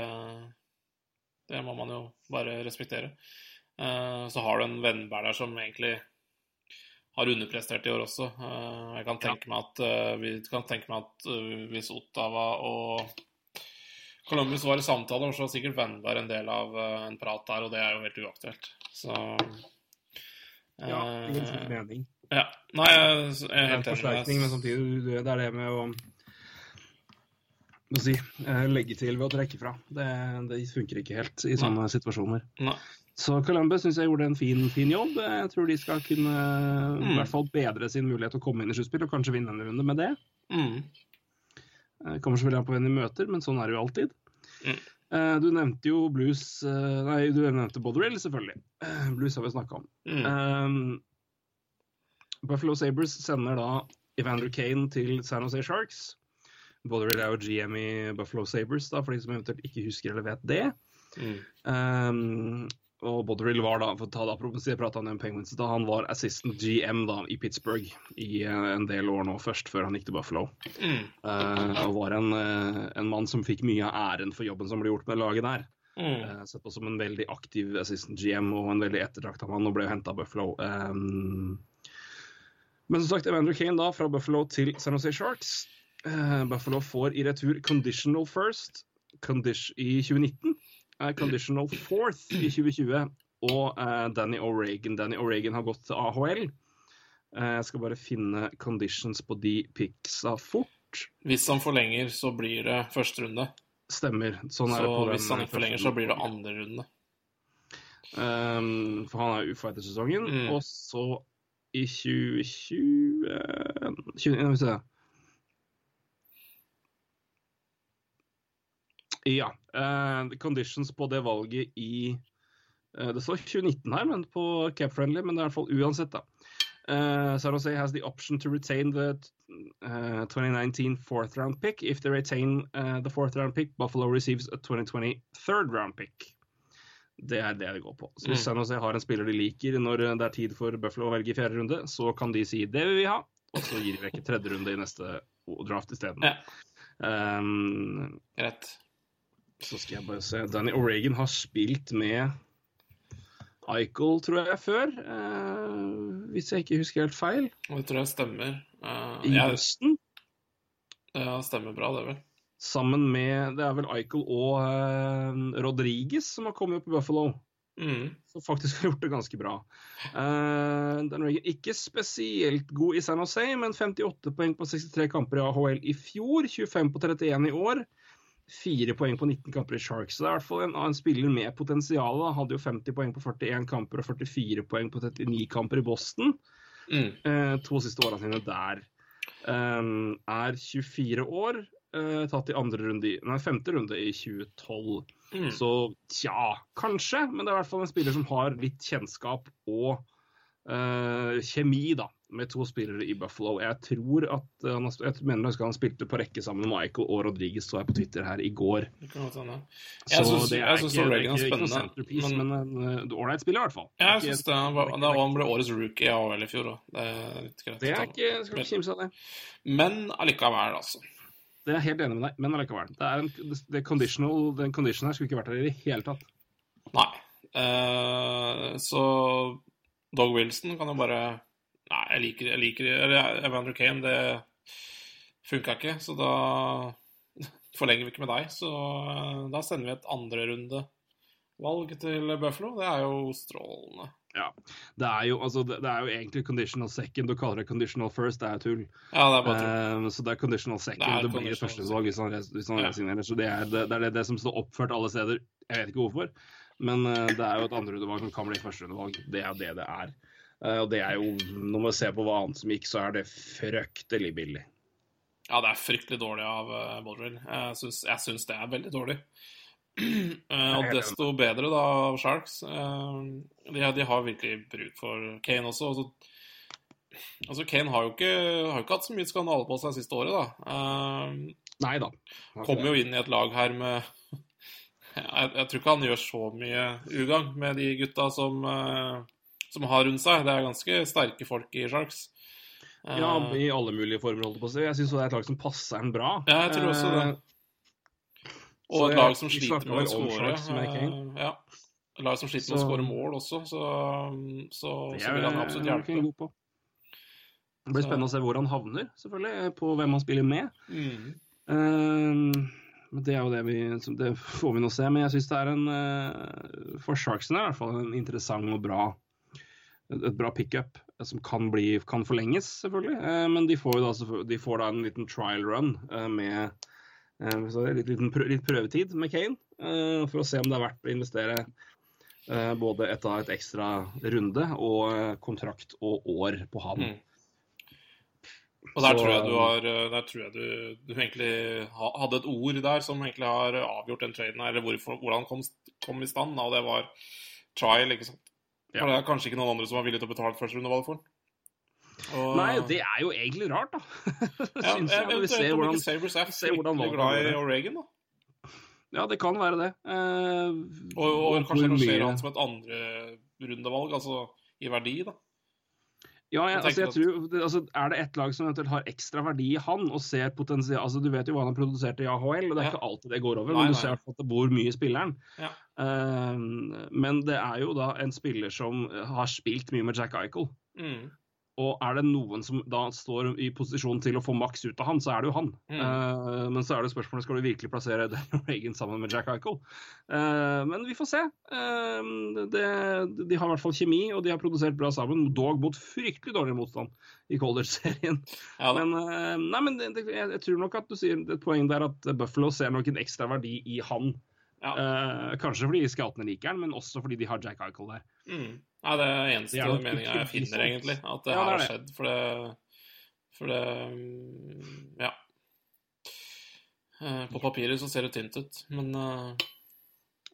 det må man jo bare respektere. Så har du en Vennberg der som egentlig har underprestert i år også. Jeg kan tenke meg at vi kan tenke meg at hvis Ottawa og Columbus var i samtaler, så var sikkert Vennberg en del av eh, en prat der, og det er jo helt uaktuelt. Så Ja, eh, ingen tvil mening. ja. Nei, jeg er Det er en helt enig. forsterkning, men samtidig det er det med å hva si, eh, legge til ved å trekke fra. Det, det funker ikke helt i sånne situasjoner. Nei. Så Columbus syns jeg gjorde en fin, fin jobb. Jeg tror de skal kunne i Mm. hvert fall bedre sin mulighet til å komme inn i sluttspill og kanskje vinne en runde med det. Mm. Eh, Kommer selvfølgelig an på hvem de møter, men sånn er det jo alltid. Mm. Eh, Du nevnte jo Blues eh, Nei, du nevnte Boderill, selvfølgelig. Blues har vi snakka om. Mm. Um, Buffalo Sabres sender da Evander Kane til San Jose Sharks. Boderill er jo GM i Buffalo Sabres, da, for de som eventuelt ikke husker eller vet det. Mm. Um, og Boderill var da, for å ta det apropos, jeg pratet om Penguins, da han var assistant GM da, i Pittsburgh i eh, en del år nå først, før han gikk til Buffalo. Mm. Uh, og var en, eh, en mann som fikk mye av æren for jobben som ble gjort med laget der. Mm. Uh, Sett på som en veldig aktiv assistant GM og en veldig ettertrakta mann, og ble henta av Buffalo. Um, men som sagt, Evander Kane da fra Buffalo til San Jose Sharks. Uh, Buffalo får i retur conditional first condition, i 2019, eh, conditional fourth i 2020 og eh, Danny O'Regan. Danny O'Regan har gått til AHL. Eh, jeg skal bare finne conditions på de picksa fort. Hvis han forlenger, så blir det første runde. Stemmer. Sånn er Så hvis han ikke forlenger, så blir det andre runde. Um, for han er ufo etter sesongen. Mm. Og så i 2020 eh, 20, Skal vi se Ja. Uh, conditions på det valget i uh, Det står 2019 her, men på Cap Friendly, men det er i hvert fall uansett, da. Uh, San Jose has the option to retain the uh, 2019 fourth round pick. If they retain uh, the fourth round pick, Buffalo receives a 2020 third round pick. Det er det det går på. Så hvis Mm. San Jose har en spiller de liker når det er tid for Buffalo å velge i fjerde runde, så kan de si det vil vi ha, og så gir de vekk tredje runde i neste draft isteden. Ja. Um, Greit. Så skal jeg bare se. Danny O'Regan har spilt med Eichel, tror jeg, før. Uh, hvis jeg ikke husker helt feil. Det tror jeg stemmer. Uh, I høsten. ja, stemmer bra, det, vel. Sammen med Det er vel Eichel og uh, Rodriguez som har kommet opp i Buffalo. Mm. Som faktisk har gjort det ganske bra. Uh, Dan Reagan ikke spesielt god i San Jose, men 58 poeng på 63 kamper i AHL i fjor. 25 på 31 i år. 4 poeng på 19 kamper i Sharks. Så det er i hvert fall en, en spiller med potensial. da. Hadde jo 50 poeng på 41 kamper og 44 poeng på 39 kamper i Boston. Mm. Eh, to siste åra sine der. Um, er 24 år. eh, tatt i andre runde i, nei, femte runde i 2012. Mm. Så tja, kanskje. Men det er i hvert fall en spiller som har litt kjennskap og eh, kjemi, da. Med to spillere i Buffalo. Jeg tror at han jeg mener jeg han spilte på rekke sammen med Michael og Rodriguez, så jeg på Twitter her i går. Så Jeg syns- det er ikke, det er ikke, noe centerpiece, men- men en eh, ålreit spiller, i hvert fall. Ja, jeg syns det var, han ble årets rookie i AHL i fjor òg. Det er litt greit. det er ikke, skal ikke kimse av det. Men allikevel, altså. Det er jeg helt enig med deg, men allikevel. Det er en, det conditional, den conditionen her skulle ikke vært der i det hele tatt. Nei. Uh, så Dog Wilson kan jo bare Nei, jeg liker, jeg liker Eller Evander Kane, det funka ikke, så da forlenger vi ikke med deg. Så eh, da sender vi et andrerundevalg til Buffalo. Det er jo strålende. Det er jo, altså, det, det er jo egentlig conditional second. Du kaller det conditional first, det er tull. Ja, det er bare tull. Eh, så det er conditional second. Det Det, blir førstevalg hvis han, hvis han Ja. resignerer. Så det er det, er det, det som står oppført alle steder. Jeg vet ikke hvorfor. Men eh, det er jo et andrerundevalg som kan bli førsterundevalg. Det er det det er. Eh, og det er jo, når man ser på hva annet som gikk, så er det fryktelig billig. Ja, det er fryktelig dårlig av uh, Bodrill. Jeg syns, det er veldig dårlig. Eh, og desto bedre da av Sharks. Eh, de, de har virkelig bruk for Kane også. og altså, Kane har jo, ikke, har jo ikke hatt så mye skandale på seg siste året, da. Eh, Nei da. kommer jo inn i et lag her med jeg, jeg tror ikke han gjør så mye ugagn med de gutta som, eh, som har rundt seg. Det er ganske sterke folk i Sharks. Eh, Ja, i alle mulige former, holdt jeg på å si. Jeg syns det er et lag som passer en bra. Ja, jeg tror også det. Eh, Og Så et lag som sliter med å skåre. Eh, Ja. Et lag som sliter med å skåre mål også, så, så, så vil han absolutt hjelpe. Det blir spennende å se hvor han havner, selvfølgelig, på hvem han spiller med. Mm. Eh, men det er jo det vi Det får vi nå se. Men jeg syns det er en eh, For Sharksen er i hvert fall en interessant og bra et bra pickup som kan, bli, kan forlenges, selvfølgelig. Eh, men de får da, de får da en liten trial run eh, med litt, litt prøvetid med Kane. for å se om det er verdt å investere både et, et ekstra runde og kontrakt og år på han. Mm. Og der Så- tror jeg du har eh, Der tror jeg du, du egentlig hadde et ord der som egentlig har avgjort den traden her, eller hvorfor, hvordan kom, kom i stand, og det var trial, ikke sant. Ja. Det er kanskje ikke noen andre som var villig til å betale et førsterundevalg for den. Og- Nei, det er jo egentlig rart, da. ja, Syns jeg, når vi ser hvordan Sabres er fryktelig glad i. O'Regan, da. Ja, det kan være det. Eh, Og, og, og kanskje rangere han som et andrerundevalg, altså i verdi, da. Ja, jeg, altså, jeg tror, altså, Er det ett lag som eventuelt har ekstra verdi i han og ser potensial altså, Du vet jo hva han har produsert i AHL, og det er Ja. ikke alltid det går over, Nei, men du nei. ser at det bor mye i spilleren. Ja. Uh, men det er jo da en spiller som har spilt mye med Jack Eichel. Mm. Og er det noen som da står i posisjon til å få maks ut av han, så er det jo han. Mm. Uh, men så er det spørsmålet skal du virkelig plassere Daniel Reagan sammen med Jack Eichel. Uh, men vi får se. Uh, det, de har i hvert fall kjemi, og de har produsert bra sammen, dog mot fryktelig dårlig motstand i Colder-serien. Ja. Men, nei, men det, det, jeg, jeg tror nok at du sier et poeng der at Buffalo ser nok en ekstra verdi i han. Ja. Kanskje fordi skatene liker han, men også fordi de har Jack Eichel der. Mm. Nei, det er eneste Det er meninga jeg finner, egentlig. At det Ja, her det er har det. skjedd. For det For det mm, Ja. Eh, På papiret så ser det tynt ut, men uh...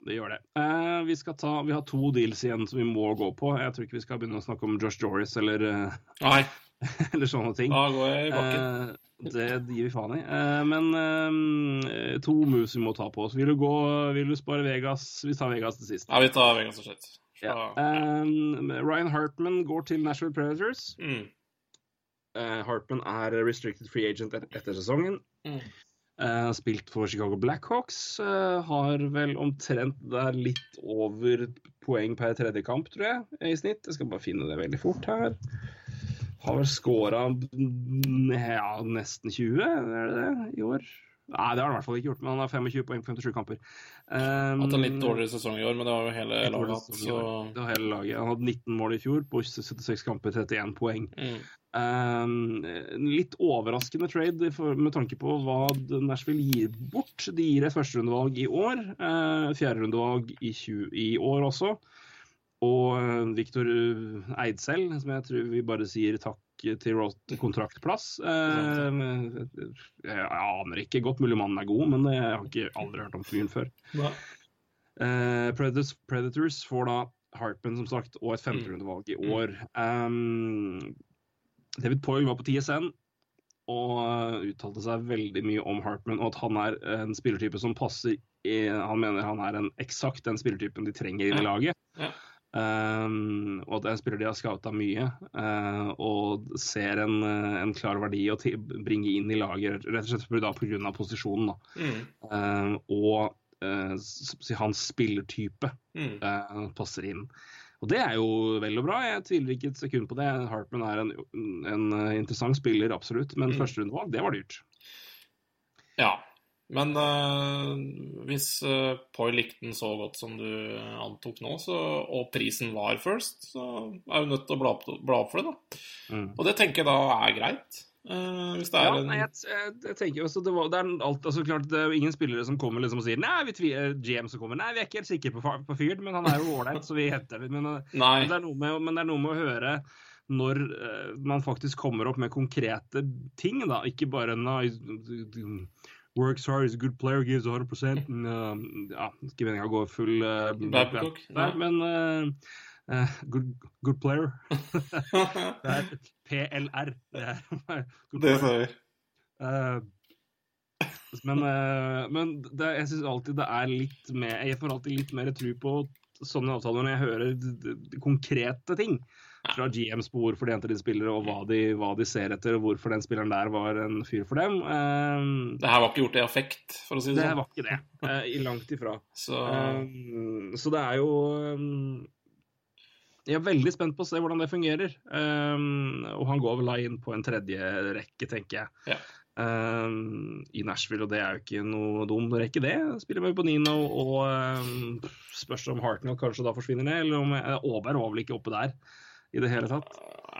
Det gjør det. Eh, vi, skal ta, vi har to deals igjen som vi må gå på. Jeg tror ikke vi skal begynne å snakke om Josh Joris eller, eh, Nei, eller sånne ting. da går jeg i bakken. Eh, det gir vi faen i. Eh, men eh, to moves vi må ta på oss. Vil du gå Vil du spare Vegas? Vi tar Vegas til sist. Ja, vi tar Vegas til shit. Ja. Eh, Ryan Hartman går til Nashville Predators. mm, Uh, Hartman er restricted free agent et etter sesongen. Mm. Uh, spilt for Chicago Blackhawks. Uh, har vel omtrent der litt over poeng per tredje kamp, tror jeg, i snitt. Jeg skal bare finne det veldig fort her. Har vel scora ja, nesten 20, er det det, i år? Nei, det har han i hvert fall ikke gjort, men han har 25 poeng på 57 kamper. Um, Hatt en litt dårligere sesong i år, men det var jo hele laget så. Det var hele laget. Han hadde 19 mål i fjor på 76 kamper, 31 poeng. mm. Um, litt overraskende trade med tanke på hva Nashville gir bort. De gir et førsterundevalg i år, uh, fjerderundevalg i, 20 i år også. Og uh, Viktor Eidsel, som jeg tror vi bare sier takk til råd kontraktplass. Eh, jeg aner ikke. Godt mulig mannen er god, men jeg har ikke aldri hørt om fyren før. Eh, Predators, Predators får da Harpen, som sagt, og et femterundevalg i år. Um, David Poyle var på TSN og uh, uttalte seg veldig mye om Hartman, og at han er en spillertype som passer i, Han mener han er en eksakt den spillertypen de trenger i laget. Ja. Ja. Um, og at det er en spiller de har scouta mye, uh, og ser en, uh, en klar verdi å bringe inn i laget, rett og slett pga. posisjonen. Mm. Uh, og uh, hans spillertype Mm. eh, passer inn. Og det er jo vel og bra, jeg tviler ikke et sekund på det. Hartman er en, en eh, interessant spiller, absolutt, men Mm. førsterundevalg, det var dyrt. Ja. Men uh, hvis uh, Poi likte den så godt som du antok nå, så, og prisen var first, så er du nødt til å bla opp, bla opp for det, da. Mm. Og det tenker jeg da er greit. Uh, hvis det er Ja, en nei, jeg, jeg, jeg tenker også det, var, det er alt, altså klart det er ingen spillere som kommer liksom og sier Nei, vi tviler, GM som kommer Nei, vi er ikke helt sikre på, på fyren, men han er jo ålreit, så vi henter det. Men, men, det er noe med, men det er noe med å høre når man faktisk kommer opp med konkrete ting, da. Ikke bare nei, Works hard, is a good player, gives 100 mm, uh, Ja, ikke meninga å gå full uh, Babcock, nei. men uh, uh, good, good player. Det er PLR. Det er good det player. vi. Eh, men eh, men det, jeg syns alltid det er litt mer Jeg får alltid litt mer tro på sånne avtaler når jeg hører konkrete ting fra GMs bord for de enkelte spillere, og hva de, hva de ser etter, og hvorfor den spilleren der var en fyr for dem. Eh, Det her var ikke gjort i affekt, for å si det, det sånn. var ikke det. Uh, i langt ifra. Så Um, så det er jo um, Jeg er veldig spent på å se hvordan det fungerer. Um, og han går vel da inn på en tredje rekke, tenker jeg. Ja. Um, I Nashville, og det er jo ikke noe dum rekke, det. Spiller med Bonino og um, spørs om Hartnell kanskje da forsvinner ned, eller om eh, Aaberg var vel ikke oppe der i det hele tatt.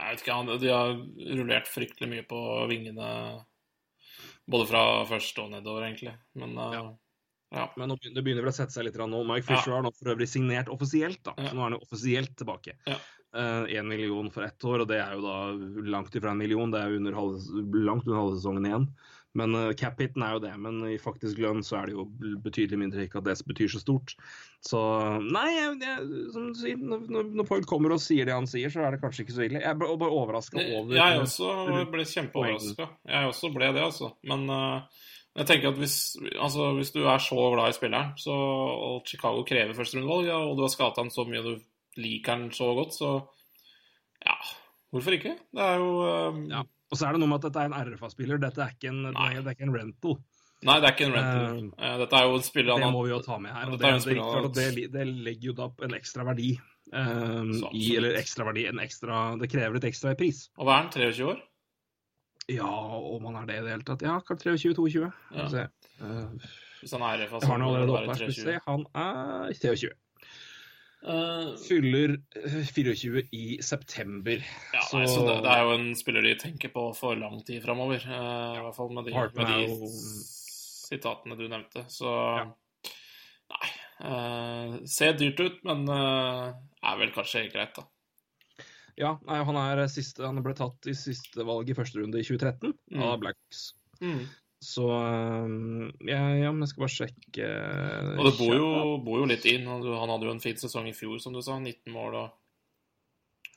jeg vet ikke, de har rullert fryktelig mye på vingene både fra første og nedover, egentlig. Men eh, Ja. ja. Men nå begynner- det begynner vel å sette seg litt nå. Mike. Fisher har nå for øvrig signert offisielt, da. Så nå er han jo offisielt tilbake. Ja. Én million for ett år, og det er jo da langt ifra en million. Det er under halv, langt under halve sesongen igjen. Men uh, cap-hiten er jo det. Men i faktisk lønn så er det jo betydelig mindre, ikke at det betyr så stort. Så nei, jeg, jeg, som du sier, når, når- Poil kommer og sier det han sier, så er det kanskje ikke så ille. Jeg ble bare overraska over Jeg også ble kjempeoverraska. Jeg også ble det, altså. Men uh, jeg tenker at hvis, altså, hvis du er så glad i spilleren, så, og Chicago krever førsterundevalg, ja, og du har skada han så mye og du liker han så godt, så ja, hvorfor ikke? Det er jo um, Ja. Og så er det noe med at dette er en RFA-spiller, dette er ikke en, det er ikke en rental. Nei, det er ikke en rental. Uh, Dette er jo en spiller Det må vi jo ta med her. Det, det, det, det legger jo da en ekstra verdi. um, i, eller ekstra verdi, en ekstra, det krever et ekstra i pris. Og hva er han? 23 år? Ja, om han er det i det hele tatt. Ja, kanskje 23-22. Ja. Uh, Hvis han er RFA, har han allerede oppe her. 23. Han er 23. Eh, Fyller eh, 24 i september. ja, nei, så det, det er jo en spiller de tenker på for lang tid framover. I hvert fall med de, med de sitatene du nevnte. Så Nei. Uh, ser dyrt ut, men eh, er vel kanskje greit, da. Ja, nei, han, er siste, han ble tatt i siste valg i første runde i 2013 Mm. av Blacks. Mm. Så um, ja, ja, men jeg skal bare sjekke Og det bor jo, bor jo litt inn. Han han hadde jo en fin sesong i fjor, som du sa. 19 mål og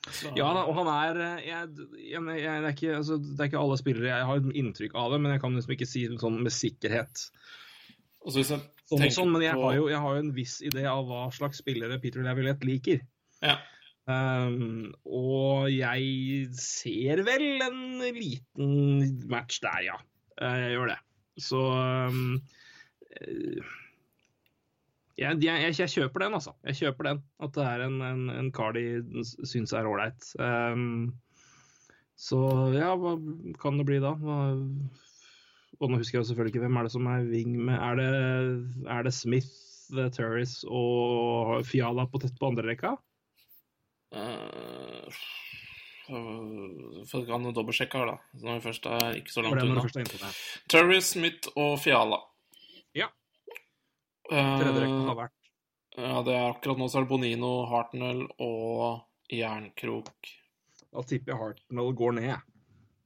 så, Ja og han er eh, jeg, jeg, jeg, det, er ikke, altså, det er ikke alle spillere jeg har et inntrykk av det, men jeg kan liksom ikke si det sånn med sikkerhet. Sånn, sånn, men jeg på har, jo, jeg har jo en viss idé av hva slags spillere Peter Lavillet liker. Ja. Um, og jeg ser vel en liten match der, ja. Eh, Jeg gjør det. Så eh, jeg, jeg, jeg kjøper den, altså. Jeg kjøper den. At det er en, en, en kar de syns er ålreit. Um, så ja, hva kan det bli da? Hva, og nå husker jeg selvfølgelig ikke hvem er det som er wing med. Er det, er det Smith, The Turris og Fiala på tett på andre rekka? Uh, for kan dobbeltsjekke her, da. Når vi først er ikke så langt unna. er? Terry Smith og Fiala. Ja. Eh, har vært ja, det er akkurat nå så er det Bonino, Hartnell og Jernkrok. Da tipper jeg Hartnell går ned.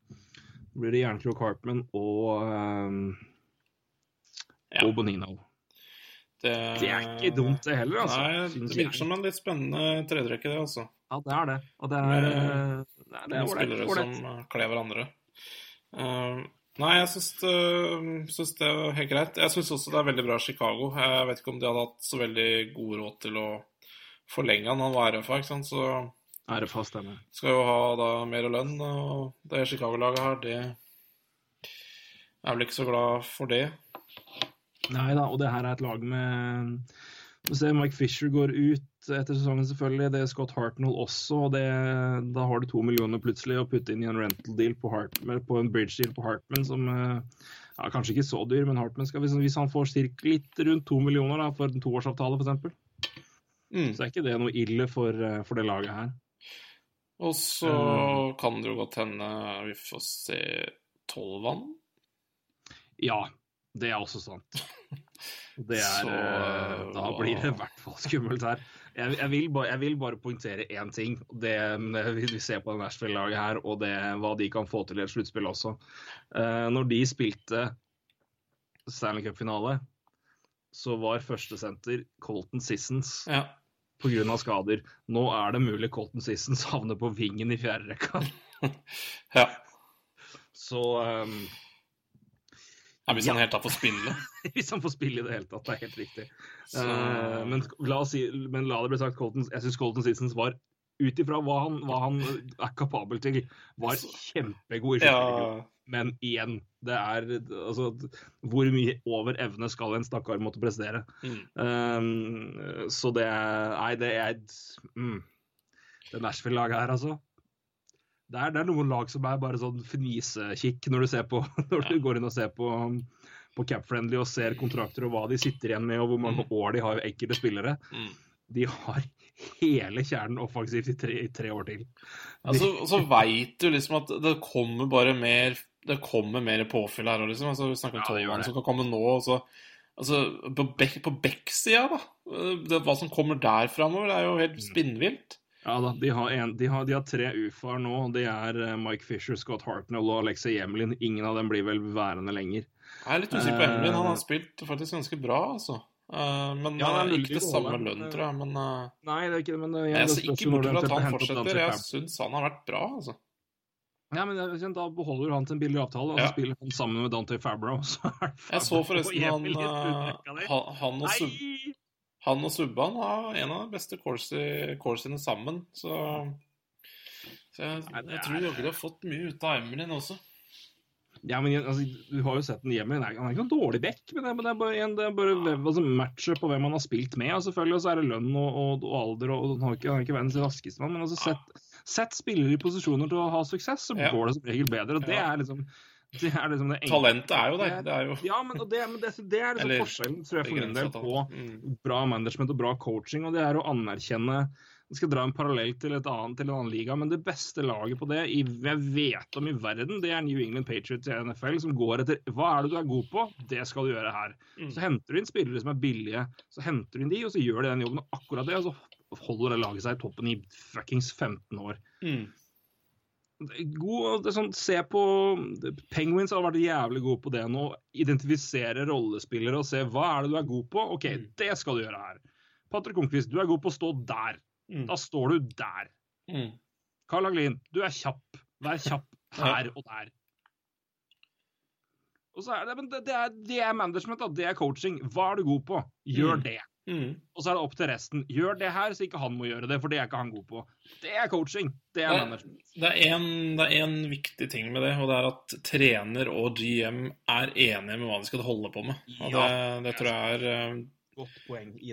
Da blir det Jernkrok Hartman og, um, Ja. og Bonino. Det, Det er ikke dumt, det heller, altså. Nei, det virker som en litt spennende tredjerekke, det, altså. Ja, det er det. Og det er, Med- eh, nei, det er spillere som eh, kler hverandre. Uh, nei, jeg syns det, syns det er helt greit. Jeg syns også det er veldig bra Chicago. Jeg vet ikke om de hadde hatt så veldig god råd til å forlenge han. Han var RFA, ikke sant, så RFA stemmer. skal jo ha da mer lønn. Og det Chicago-laget her, det er vel ikke så glad for det. Nei da, og det her er et lag med Du ser Mike Fisher går ut etter sesongen, selvfølgelig. Det er Scott Hartnell også. og det, Da har du to millioner plutselig å putte inn i en rental deal på, Hartman, på en bridge deal på Hartman som eh, ja, Kanskje ikke så dyr, men Hartman skal, hvis, han får cirka litt rundt to millioner da, for en toårsavtale, f.eks., Mm. så er ikke det noe ille for, eh, for det laget her. Og så Eh. kan det jo godt hende vi får se Tolvan. Ja, det er også sant. Det er, Så, eh, da blir det i hvert fall skummelt her. Jeg, jeg, vil, bare, jeg vil bare poengtere én ting. Det, vi ser på det Nashville-laget her, og det, hva de kan få til i et sluttspill også. Eh, når de spilte Stanley Cup-finale, så var førstesenter Colton Sissons Ja. pga. skader. Nå er det mulig Colton Sissons havner på vingen i fjerde rekka. ja. Så um, ja hvis han helt tatt får spille. Hvis han får spille i det hele tatt, det er helt riktig. Så- Uh, men, la oss si, men la det bli sagt, Colton, jeg syns Colton Sissons var, ut ifra hva, han- hva han er kapabel til, var kjempegod i Ja. Men igjen, det er altså Hvor mye over evne skal en stakkar måtte prestere? mm. Um, så det Nei, det er mm, Det Nashville-laget her, altså. Det er, det er noen lag som er bare sånn fnisekikk når du ser på Når du går inn og ser på, på Capfriendly og ser kontrakter og hva de sitter igjen med, og hvor mange år de har enkelte spillere. Mm. De har hele kjernen offensivt i tre, i tre år til. Altså, så veit du liksom at det kommer bare mer Det kommer mer påfyll her òg, liksom. Altså, vi snakker om Ja, Tolvan det. som kan komme nå. Så, altså, på Beck- på Beck-sida, da. Det, hva som kommer der framover, er jo Mm. helt spinnvilt. Ja da, de har, en, de har, de har tre UFA-er nå. Det er eh, Mike Fisher, Scott Hartnell og Alexei Jemlin. Ingen av dem blir vel værende lenger. Jeg er litt usikker på Emilien. Han Eh. har spilt faktisk ganske bra, altså. Eh, men Ja, det er eh, ikke å samme lønn, tror jeg. Men eh, Nei, det er ikke det, men det, jeg ser ikke bort fra at han fortsetter. Jeg syns han har vært bra, altså. Ja, men det, da beholder han til en billig avtale, og så Ja. spiller han sammen med Dante Fabro. Så Jeg så forresten han, eh, han, han og Sub... Han og Subban har en av de beste coursene sammen, så, så jeg, jeg er- tror jaggu du har fått mye ut av Emilien også. Ja, men altså, Du har jo sett den hjemme. Han er ikke noen dårlig back, men det, men det er bare, en, det er bare altså, matchet på hvem han har spilt med. Og selvfølgelig og så er det lønn og, og, og alder, og han har ikke, han er ikke verdens raskeste mann. Men altså, sett, sett spillere i posisjoner til å ha suksess, så Ja. går det som regel bedre. og Det Ja. er liksom det, er liksom det. Talentet er jo der. Det er jo Ja, men det, men det, det er liksom Eller forskjellen tror jeg, for min del på. Mm. bra management og bra coaching, og det er å anerkjenne Jeg skal dra en parallell til, et annet, til en annen liga, men det beste laget på det i, jeg vet om i verden, det er New England Patriots i NFL, som går etter hva er det du er god på, det skal du gjøre her. Mm. Så henter du inn spillere som er billige, så henter du inn de, og så gjør de den jobben, og akkurat det, og så holder det laget seg i toppen i fuckings 15 år. Mm. God det sånn, Se på Penguins har vært jævlig gode på det nå. Identifisere rollespillere og se hva er det du er god på. OK, Mm. det skal du gjøre her. Patrick Holmqvist, du er god på å stå der. Mm. Da står du der. Mm. Karl Haglin, du er kjapp. Vær kjapp her og der. Og så er det, men det, det, er, det er management, da. Det er coaching. Hva er du god på? Gjør Mm. det. Mm. Og så er det opp til resten. Gjør det her, så ikke han må gjøre det, for det er ikke han god på. Det er coaching. Det er management. Det er en, det er en viktig ting med det, og det er at trener og GM er enige med hva de skal holde på med. Og det, det tror jeg er eh,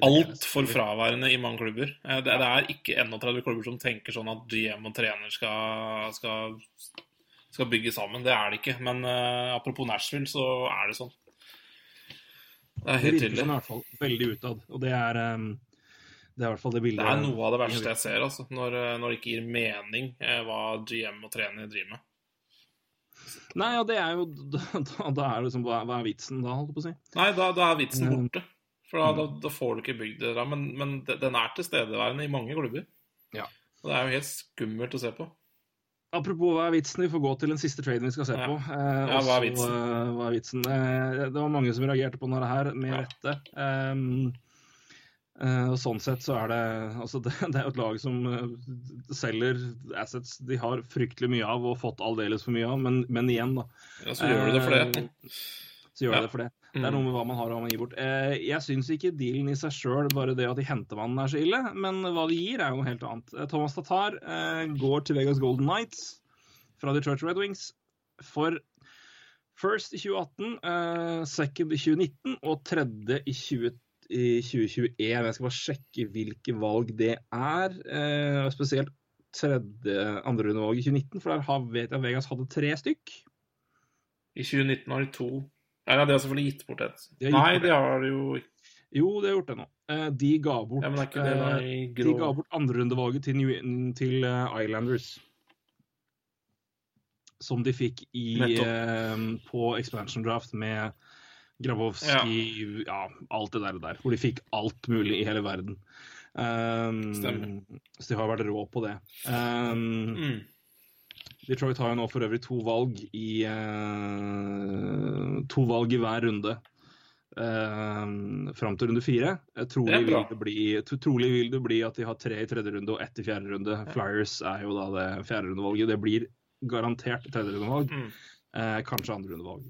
altfor fraværende i mange klubber. Eh, Det, det er ikke 31 klubber som tenker sånn at GM og trener skal, skal, skal bygge sammen. Det er det ikke. Men uh, apropos Nashville, så er det sånn. Det er Det virker som i hvert fall veldig utad. Og det er, um, det er i hvert fall det bildet Det er noe av det verste jeg ser, altså. Når, eh, når det ikke gir mening eh, hva GM og trener driver med. Nei, ja, det er jo Da, da, er det liksom hva, er vitsen da, holdt jeg på å si? Nei, da, da er vitsen Mm. borte. For da, da, da får du ikke bygd det der. Men, men den er tilstedeværende i mange klubber. Ja. Og det er jo helt skummelt å se på. Apropos hva er vitsen, vi får gå til den siste traden vi skal se Ja. på. Eh, Ja, hva er vitsen? eh, hva er vitsen? Eh, det var mange som reagerte på denne her, med rette. Um, eh, og sånn sett så er det altså det, det er jo et lag som eh, selger assets de har fryktelig mye av og fått aldeles for mye av, men, men igjen, da. Ja, så gjør du det for det. Eh, Så gjør Ja. det for det. Det er Mm. noe med hva man har og hva man gir bort. Eh, jeg syns ikke dealen i seg sjøl, bare det at de henter mannen, er så ille. Men hva de gir, er jo noe helt annet. Eh, Thomas Tatar eh, går til Vegas Golden Knights fra Detroit Red Wings for first i 2018, eh, second i 2019 og tredje i, 20, i 2021. Jeg skal bare sjekke hvilke valg det er. Eh, spesielt tredje andrerundevalg i 2019, for der har, vet jeg at Vegas hadde tre stykk. I 2019 har de to Nei, de har selvfølgelig gitt bort et. De gitt Nei, bort de har jo ikke. Jo, de har gjort det nå. Eh, De ga bort, Ja, eh, de ga bort andrerundevalget til, til eh, Islanders. Som de fikk i, på expansion draft med Grabowski ja. alt det der, der. Hvor de fikk alt mulig i hele verden. Um, Stemmer. så de har vært rå på det. Um, mm. Detroit har jo nå for øvrig to valg i uh, To valg i hver runde uh, fram til runde fire. Eh, Trolig vil, det bli, trolig vil det bli at de har tre i tredje runde og ett i fjerde runde. Flyers er jo da det fjerde rundevalget. Det blir garantert tredje rundevalg. Mm. Uh, kanskje andre rundevalg.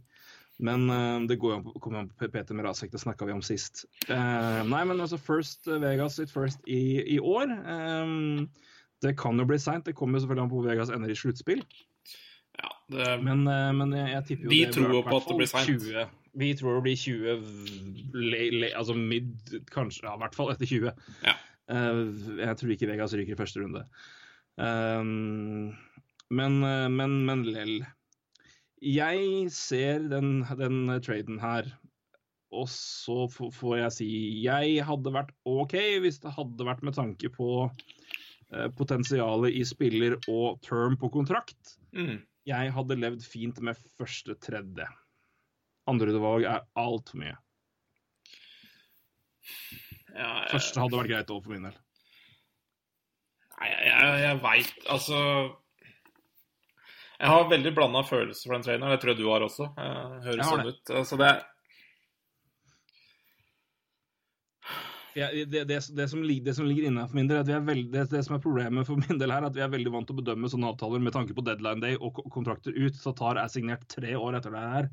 Men uh, det går jo an kommer an på Peter Merasek, det snakka vi om sist. Nei, men altså First Vegas sitt first i, i år. Eh, det kan jo bli seint. Det kommer selvfølgelig an på hvor Vegas ender i sluttspill. Ja, det, Men, eh, men jeg, tipper jo Vi det tror jo på at det blir sent. Vi tror det blir 20 v- le, le, Altså mid, kanskje. Ja, i hvert fall etter 20. Ja. Uh, jeg tror ikke Vegas ryker i første runde. Um, men, men, men lell. Jeg ser den, den traden her, og så får jeg si Jeg hadde vært OK hvis det hadde vært med tanke på potensialet i spiller og term på kontrakt. mm. Jeg hadde levd fint med første tredje. Andrevalg er altfor mye. ja, jeg, Første hadde vært greit òg, for min del. Nei, jeg, jeg, jeg veit Altså Jeg har veldig blanda følelser for den traineren. det tror jeg du har også. Eh, høres sånn ut. Altså, det er Det, det, det, som, det som ligger inne for min del, veldig, det, det som er problemet for min del her, er at vi er veldig vant til å bedømme sånne avtaler med tanke på deadline day og kontrakter ut. Tatar er signert tre år etter det her.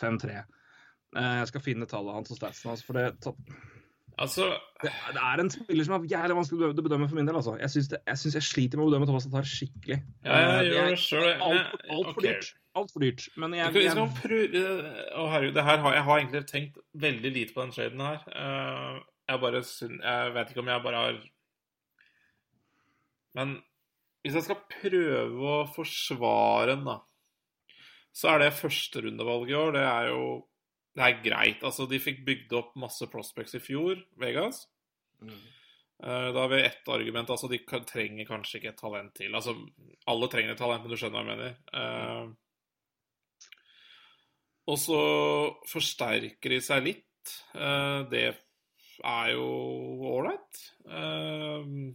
5-3. Eh, Jeg skal finne tallet hans og statsen hans, for det, Altså det, det er en spiller som er jævlig vanskelig å bedømme for min del. altså. Jeg syns jeg, jeg sliter med å bedømme Thomas Tatar skikkelig. Ja, jeg Eh, gjør det sjøl. Altfor alt for dyrt. Altfor dyrt. Men jeg, Jeg jeg, prøve Å, herregud, det her har, jeg har egentlig tenkt veldig lite på den traden her. Eh, jeg bare Jeg vet ikke om jeg bare har Men hvis jeg skal prøve å forsvare den, da, så er det førsterundevalget i år. Det er jo Det er greit. Altså, de fikk bygd opp masse prospects i fjor, Vegas. Mm. Da har vi ett argument. Altså, de trenger kanskje ikke et talent til. Altså, alle trenger et talent, men du skjønner hva jeg mener. Eh, og så forsterker de seg litt. Eh, det er jo ålreit. Uh,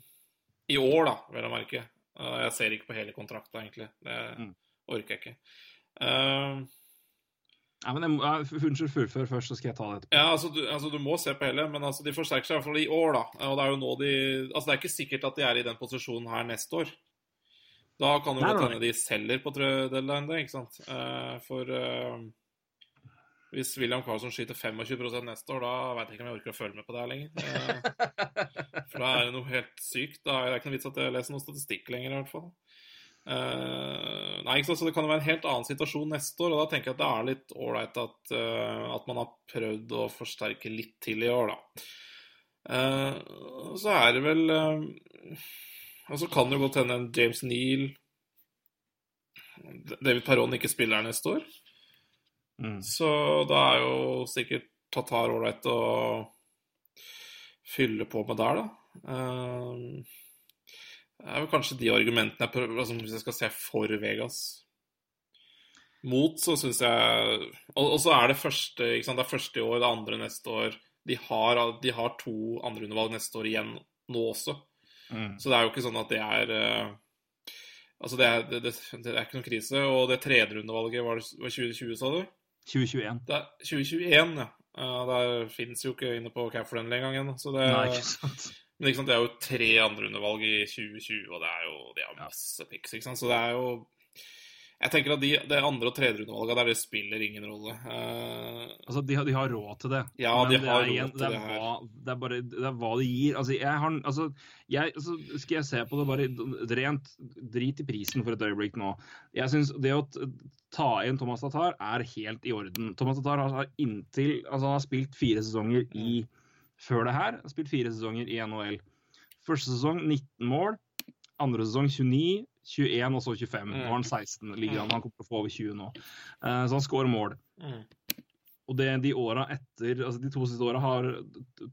I år, da, vel å merke. Uh, jeg ser ikke på hele kontrakta, egentlig. Det Mm. orker jeg ikke. Uh, Nei, men jeg, Unnskyld, fullfør først, så skal jeg ta det etterpå. ja, altså du, altså du må se på hele, men altså de forsterker seg i hvert fall i år, da. Og det er jo nå de Altså det er ikke sikkert at de er i den posisjonen her neste år. Da kan jo godt hende de selger på deadline det, ikke sant. Eh, for eh, hvis William Carlson skyter 25 neste år, da veit jeg ikke om jeg orker å følge med på det her lenger. For da er det noe helt sykt. Da er det ikke noe vits at jeg leser noen statistikk lenger, i hvert fall. Eh, nei, ikke sant? Så det kan jo være en helt annen situasjon neste år, og da tenker jeg at det er litt ålreit at, eh, at man har prøvd å forsterke litt til i år, da. Eh, så er det vel Og så kan det jo godt hende en James Neal David Perron ikke spiller her neste år. Mm. Så da er jo sikkert Tatar ålreit å fylle på med der, da. Eh, det er vel kanskje de argumentene jeg prøver altså, Hvis jeg skal se for Vegas. Mot, så syns jeg Og, så er det første ikke sant? Det er første i år, det andre neste år. De har, de har to andreundervalg neste år igjen nå også. Mm. Så det er jo ikke sånn at det er eh, Altså, det er, det, det, det er ikke noen krise. Og det tredje rundevalget var, var 2020, sa du? 2021. Det er 2021, ja. Der fins jo ikke inne på Cap-Friendly engang ennå. Så det, Nei, ikke sant. men ikke sant, det er jo tre andre undervalg i 2020, og det er jo det er masse pics. sant? Så det er jo Jeg tenker at de, det andre og tredje undervalget der, det spiller ingen rolle. Uh, Altså, de de har råd til det. Ja, de har råd igjen- til det. Er her. hva, det er bare det er hva det gir. Altså, jeg har altså, jeg, altså, Skal jeg se på det bare rent Drit i prisen for et øyeblikk nå. Jeg syns det å ta inn Thomas Tatar er helt i orden. Thomas Tatar har inntil Altså, han har spilt fire sesonger i Før det her, har spilt fire sesonger i NHL. Første sesong 19 mål. Andre sesong 29, 21 og så 25. Nå har han 16. ligger han, han kommer til å få over 20 nå. Eh, så han scorer mål. mm. Og det, de åra etter, altså de to siste åra har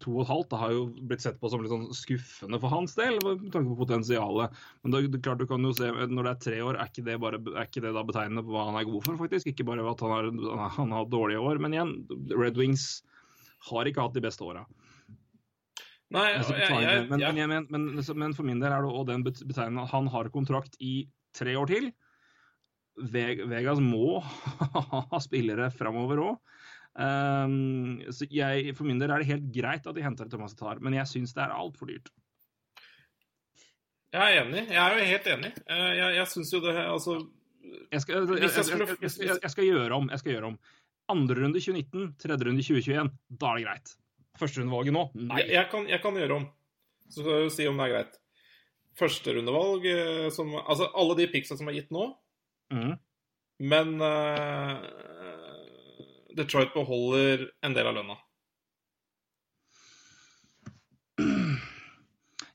to og et halvt det har jo blitt sett på som litt sånn skuffende for hans del, med tanke på potensialet. Men er klart du kan jo se, når det er tre år, er ikke det, bare, er ikke det da betegnende på hva han er god for, faktisk? Ikke bare at han har, han har dårlige år, men igjen, Red Wings har ikke hatt de beste åra. Nei, Jeg jeg, jeg, men, ja. men, men, men, for min del er det òg den betegnelsen at han har kontrakt i tre år til. Vegas må ha spillere framover òg. så jeg, for min del er det helt greit at de henter Thomas Tar, men jeg syns det er altfor dyrt. jeg er enig. Jeg er jo helt enig. Eh, Jeg, jeg syns jo det Altså Jeg skal, jeg, jeg, jeg skal gjøre om. jeg skal gjøre om. Andre runde 2019, tredje runde 2021. Da er det greit. Førsterundevalget nå? Nei. Jeg, jeg, kan, jeg kan gjøre om. Så skal jeg jo si om det er greit. Førsterundevalg eh, som Altså alle de picksene som er gitt nå, Mm. men uh, Detroit beholder en del av lønna.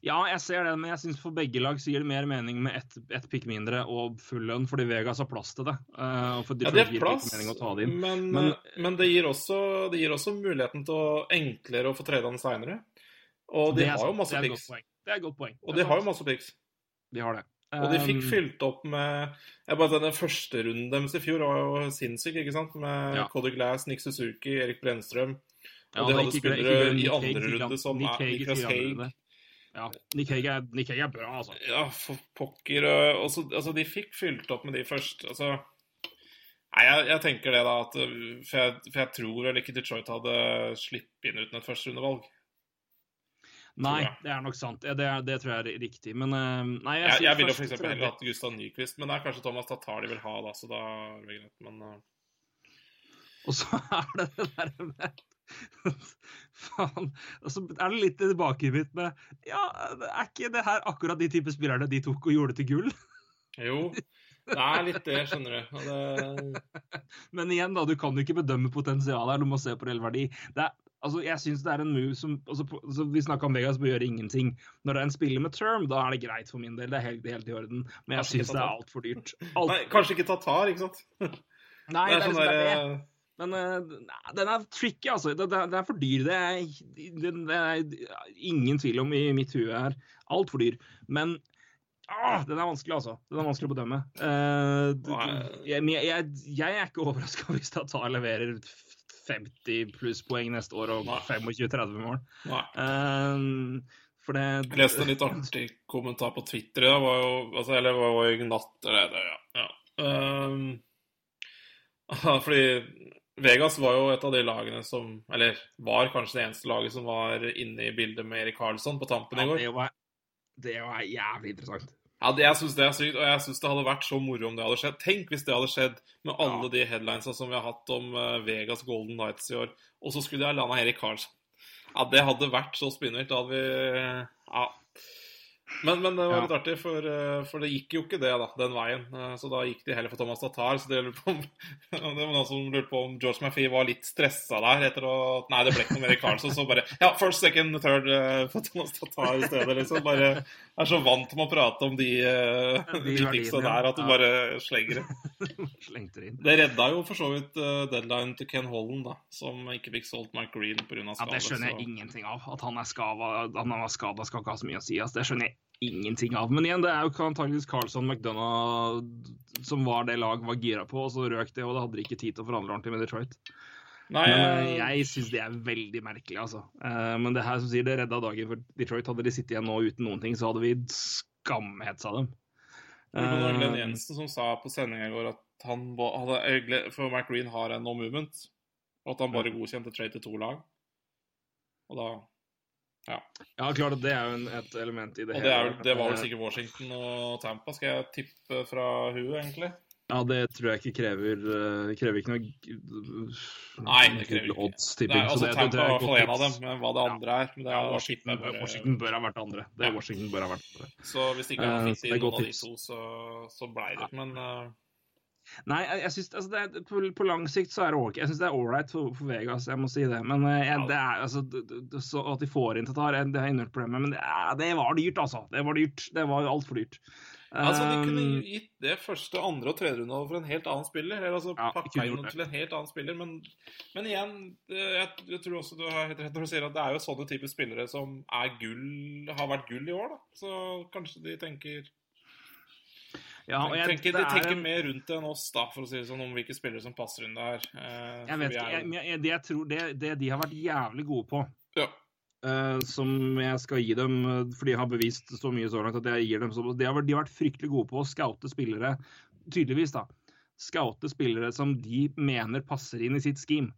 Ja, jeg ser det, men jeg syns for begge lag så gir det mer mening med ett et pick mindre og full lønn, fordi Vegas har plass til det. Uh, og for Ja, det er plass, det men, Men- men, det, gir også, det gir også muligheten til å enklere å få trade han seinere. Og de har jo masse picks. Det er et godt poeng. Og de har jo masse picks. De har det. Og de fikk Um, fylt opp med jeg bare, Den første runden deres i fjor var jo sinnssyk, ikke sant? Med Ja. Cody Glass, Nick Suzuki, Erik Brennstrøm. ja, Og de er hadde spillere i andre runde som Nick Hague Ja, Nick Hague er, Nick Hague er bra, altså. Ja, for pokker øh, og så- Altså, de fikk fylt opp med de først. Altså Nei, jeg, jeg tenker det, da. At, øh, for, jeg, for jeg tror vel ikke Detroit hadde sluppet inn uten et førsterundevalg. Nei, det er nok sant. Det, er, det tror jeg er riktig. Men eh, nei, jeg, Jeg, jeg ville f.eks. heller hatt Gustav Nyquist, men det er kanskje Thomas Tatar de vil ha, da, så da er det greit. Men uh... Og så er det det der med Faen. Og så er det litt tilbake mitt med Ja, er ikke det her akkurat de type spillerne de tok og gjorde til gull? jo, det er litt det, skjønner du. Det, Men igjen, da, du kan jo ikke bedømme potensialet her, du må se på reell verdi. Det er, altså, jeg syns det er en move som altså, altså, Vi snakka om Vegas bør gjøre ingenting. Når det er en spiller med term, da er det greit for min del. Det er helt, helt i orden. Men jeg syns det er altfor dyrt. Alt, nei, kanskje ikke Tatar, ikke sant? nei, Det er det er sånn liksom der, er det. Men nei, den er tricky, altså. Det, det, det er for dyr. Det er, det, er ingen tvil om i mitt hue her. Altfor dyr. Men ah, den er vanskelig, altså. Den er vanskelig å bedømme. Uh, jeg, jeg, jeg, er ikke overraska hvis Tatar leverer 50 pluss poeng neste år og 25-30 mål. For det Jeg leste en litt artig kommentar på Twitter i dag. Altså, eller det var jo i natt eller ja. ja. Um, fordi Vegas var jo et av de lagene som Eller var kanskje det eneste laget som var inne i bildet med Erik Karlsson på tampen i går. det, var, det var jævlig interessant. Ja, det, Jeg syns det er sykt, og jeg syns det hadde vært så moro om det hadde skjedd. Tenk hvis det hadde skjedd med alle de headlinesa som vi har hatt om eh, Vegas Golden Nights i år, og så skulle de ha landa Erik Karlsson. Ja, det hadde vært så spinnvilt. Da hadde vi Ja. Men, men det var Ja. litt artig, for, eh, for det gikk jo ikke det, da, den veien. Eh, Så da gikk de heller for Thomas Tatar. Så det, om, det var noen som lurte på om George Maffey var litt stressa der etter å Nei, det ble ikke noe mer i Carlson, så bare Ja, first, second, third eh, for Thomas Tatar i stedet, liksom. Bare er så vant med å prate om de, De de verdiene, der at du ja. bare slenger det. Slengte det inn. Det redda jo for så vidt deadline til Ken Holland, da, som ikke fikk solgt Mike Green pga. Ja. Det skjønner jeg så- ingenting av. At han er skada skal ikke ha så mye å si. Altså. Det skjønner jeg ingenting av. Men igjen, det er jo antakeligvis Carlson McDonagh som var det lag var gira på, og så røk det, og da hadde de ikke tid til å forhandle ordentlig med Detroit. Nei, Men eh, eh, jeg syns det er veldig merkelig, altså. Eh, Men det her som sier det redda dagen for Detroit. Hadde de sittet igjen nå uten noen ting, så hadde vi skamhetsa dem. Det var Glenn eneste Jensen som sa på sending i går at han hadde For McGreen har en no movement, og at han bare godkjente trade til to lag. Og da Ja, klart at det er jo en, et element i det Og det, er, hele. det var vel Eh, sikkert Washington og Tampa, skal jeg tippe fra huet, egentlig. Ja, det tror jeg ikke krever Det Krever ikke noe Nei, det krever ikke. odds Det tipping. er, altså, det- det Tampa er i hvert fall en av dem, men hva det andre er men det Ja, er Washington, bare- Washington bør ha vært andre. Det Ja. er Washington bør ha vært andre. Så hvis ikke han Eh, fikk si er noen av de to, så, så blei det. Men eh, Nei, jeg, jeg synes, altså det på, på lang sikt så er det ok. Jeg syns det er ålreit for, for Vegas, jeg må si det. Men eh, jeg, det er, altså, det, så at de får inn Tatar, det har jeg null problem med. Men det, er, det var dyrt, altså. Det var dyrt. Det var altfor dyrt. Altså, De kunne Um, gitt det første, andre og tredje runde for en helt annen spiller. Eller altså Ja, pakka inn til en helt annen spiller. Men, men igjen, jeg, jeg tror også du har helt rett når du sier at det er jo sånne typer spillere som er gull, har vært gull i år. da. Så kanskje de tenker, ja, og jeg, tenker, det De er tenker en- mer rundt det enn oss, da, for å si det sånn, om hvilke spillere som passer inn der. Eh, Jeg vet ikke. Jeg, jeg, det, jeg tror, det, det de har vært jævlig gode på, Ja. eh, som jeg skal gi dem, eh, for de har bevist så mye så langt at jeg gir dem så De har, de har vært fryktelig gode på å scoute spillere, tydeligvis, da. Scoute spillere som de mener passer inn i sitt scheme.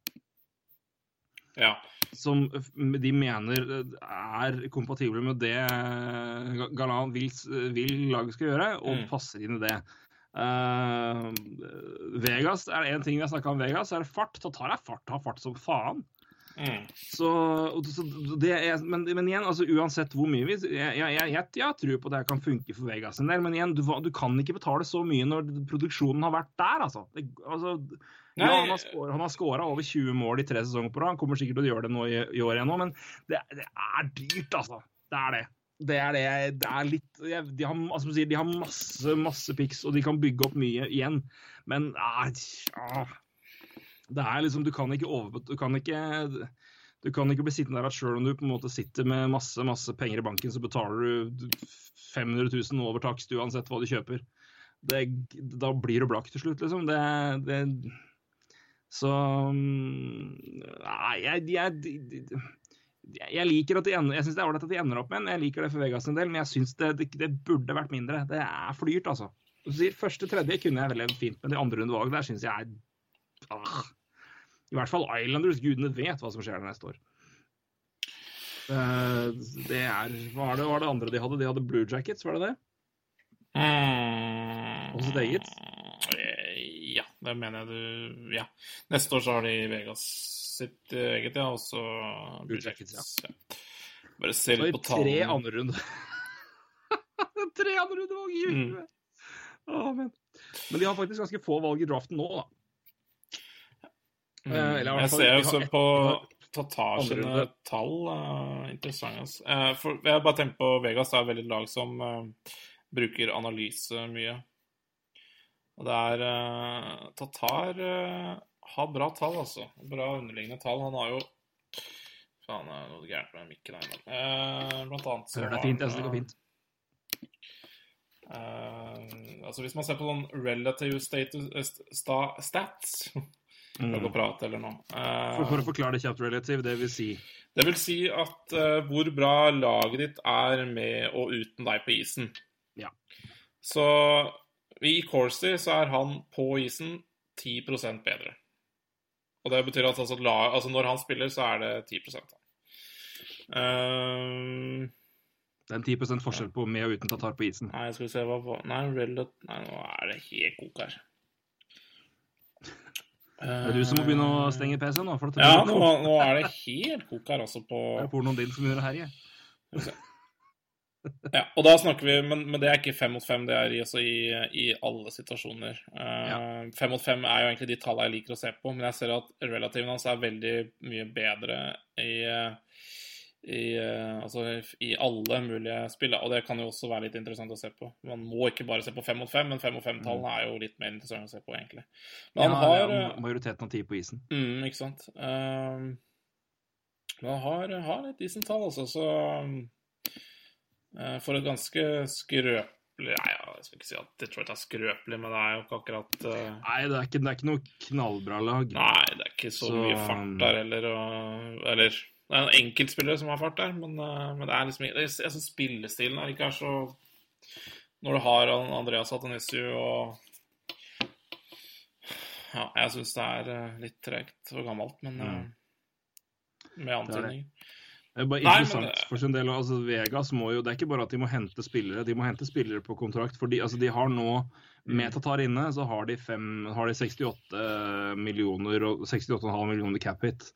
Ja. Som de mener eh, er kompatible med det eh, Galan vil, s- vil laget skal gjøre, og Mm. passer inn i det. Uh, Vegas er det én ting vi har snakka om Vegas, er fart. Tatar er fart, har fart som faen. Mm. Så, så det er, men, men igjen, altså uansett hvor mye vi Jeg, jeg, jeg, jeg, tror på det kan funke for Vegas en del, men igjen, du, du kan ikke betale så mye når produksjonen har vært der, altså. Det, altså ja, Nei, skåret, han har scora over 20 mål i tre sesonger på rad. Han kommer sikkert til å gjøre det nå i, i år igjen òg, men det, det er dyrt, altså. Det er det. Det er det. Det er litt De har, altså, de har masse, masse pics, og de kan bygge opp mye igjen, men ah, ah, det er liksom, Du kan ikke over... Du kan ikke, du kan ikke bli sittende der at sjøl om du på en måte sitter med masse masse penger i banken, så betaler du 500 000 over takst uansett hva du kjøper. Det, da blir du blakk til slutt, liksom. Det, det Så mm, Nei, jeg, jeg, jeg liker at de ender, jeg syns det er ålreit at de ender opp med en. Jeg liker det for Vegas en del, men jeg syns det, det, det burde vært mindre. Det er for dyrt, altså. Du sier Første tredje kunne jeg veldig fint med, de andre rundevalg der syns jeg er ah. I hvert fall Islanders. Gudene vet hva som skjer der neste år. Eh, det er Hva var det, var det andre de hadde? De hadde Blue Jackets, var det det? Mm. Og sitt eget? Eh, Ja, det mener jeg du Ja. Neste år så har de Vegas sitt eget, ja, og så Jackets, ja. Bare se Så i litt på tre andre runde Tre andre rundevalg i Mm. Oh, men. men de har faktisk ganske få valg i draften nå, da. Mm. Eh, eller i Jeg fall- ser jo så på Tatar sine tall uh, Interessant, altså. Uh, for, jeg har bare tenkt på Vegas det er veldig lag som uh, bruker analyse mye. Og det er uh, Tatar uh, har bra tall, altså. Bra underliggende tall. Han har jo Faen, det er noe gærent med mikken her. eh, blant annet så Hør, det er fint. Jeg synes det går fint. Uh, altså Hvis man ser på sånn relative status, sta, stats mm. å prate eller noe. Uh, For, for å forklare det kjapt relative, det vil si Det vil si at uh, hvor bra laget ditt er med og uten deg på isen. Ja. Så i Corsi så er han på isen 10% bedre. Og det betyr at altså, la- altså når han spiller, så er det 10 da. Eh, Det er en 10% forskjell på med og uten Tatar på isen. Nei, skal vi se hva Nei, Reddit Nei, nå er det helt kok her. Det er du som må begynne å stenge PC-en nå. Det Ja, nå, nå er det helt kok her, altså, på Det er pornoen din som gjør å herje. Ja, og da snakker vi Men, men det er ikke fem mot fem, det er i, altså i, i alle situasjoner. Eh, Fem mot fem er jo egentlig de tallene jeg liker å se på, men jeg ser at relativen hans er veldig mye bedre i i, eh, altså, i alle mulige spill. Og det kan jo også være litt interessant å se på. Man må ikke bare se på fem mot fem, men fem mot fem-tallene er jo litt mer interessant å se på, egentlig. Men Ja, har ja, eh, majoriteten av tid på isen. Mm, ikke sant. Uh, men han har, har et decent tall, altså, så eh, For et ganske skrøpelig Nei, jeg skal ikke si at Detroit er skrøpelig, men det er jo ikke akkurat uh... Nei, det er ikke, det er ikke noe knallbra lag. Nei, det er ikke så, Så, mye fart der heller. Og, eller det er en enkeltspillere som har fart der, men, uh, men det er liksom Jeg syns spillestilen er ikke er så Når du har Andreas Atanisiu og Ja, jeg syns det er eh, litt tregt og gammelt, men eh, med antydninger. Det er bare Nei, interessant det- for sin del. altså Vegas må jo, Det er ikke bare at de må hente spillere, de må hente spillere på kontrakt. fordi altså, de har nå, Mm. med Tatar inne, så har de, fem, har de 68 millioner og 68,5 millioner cap hit.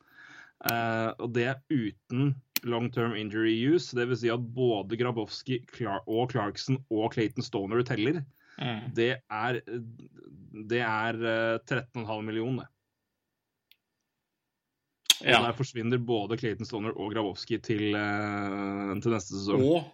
Uh, og det er uten long term injury use. Det vil si at både Grabowski og Clarkson og Clayton Stoner teller. Mm. Det er, det er eh, 13,5 millioner. Og Ja. der forsvinner både Clayton Stoner og Grabowski til, eh, til neste sesong. Og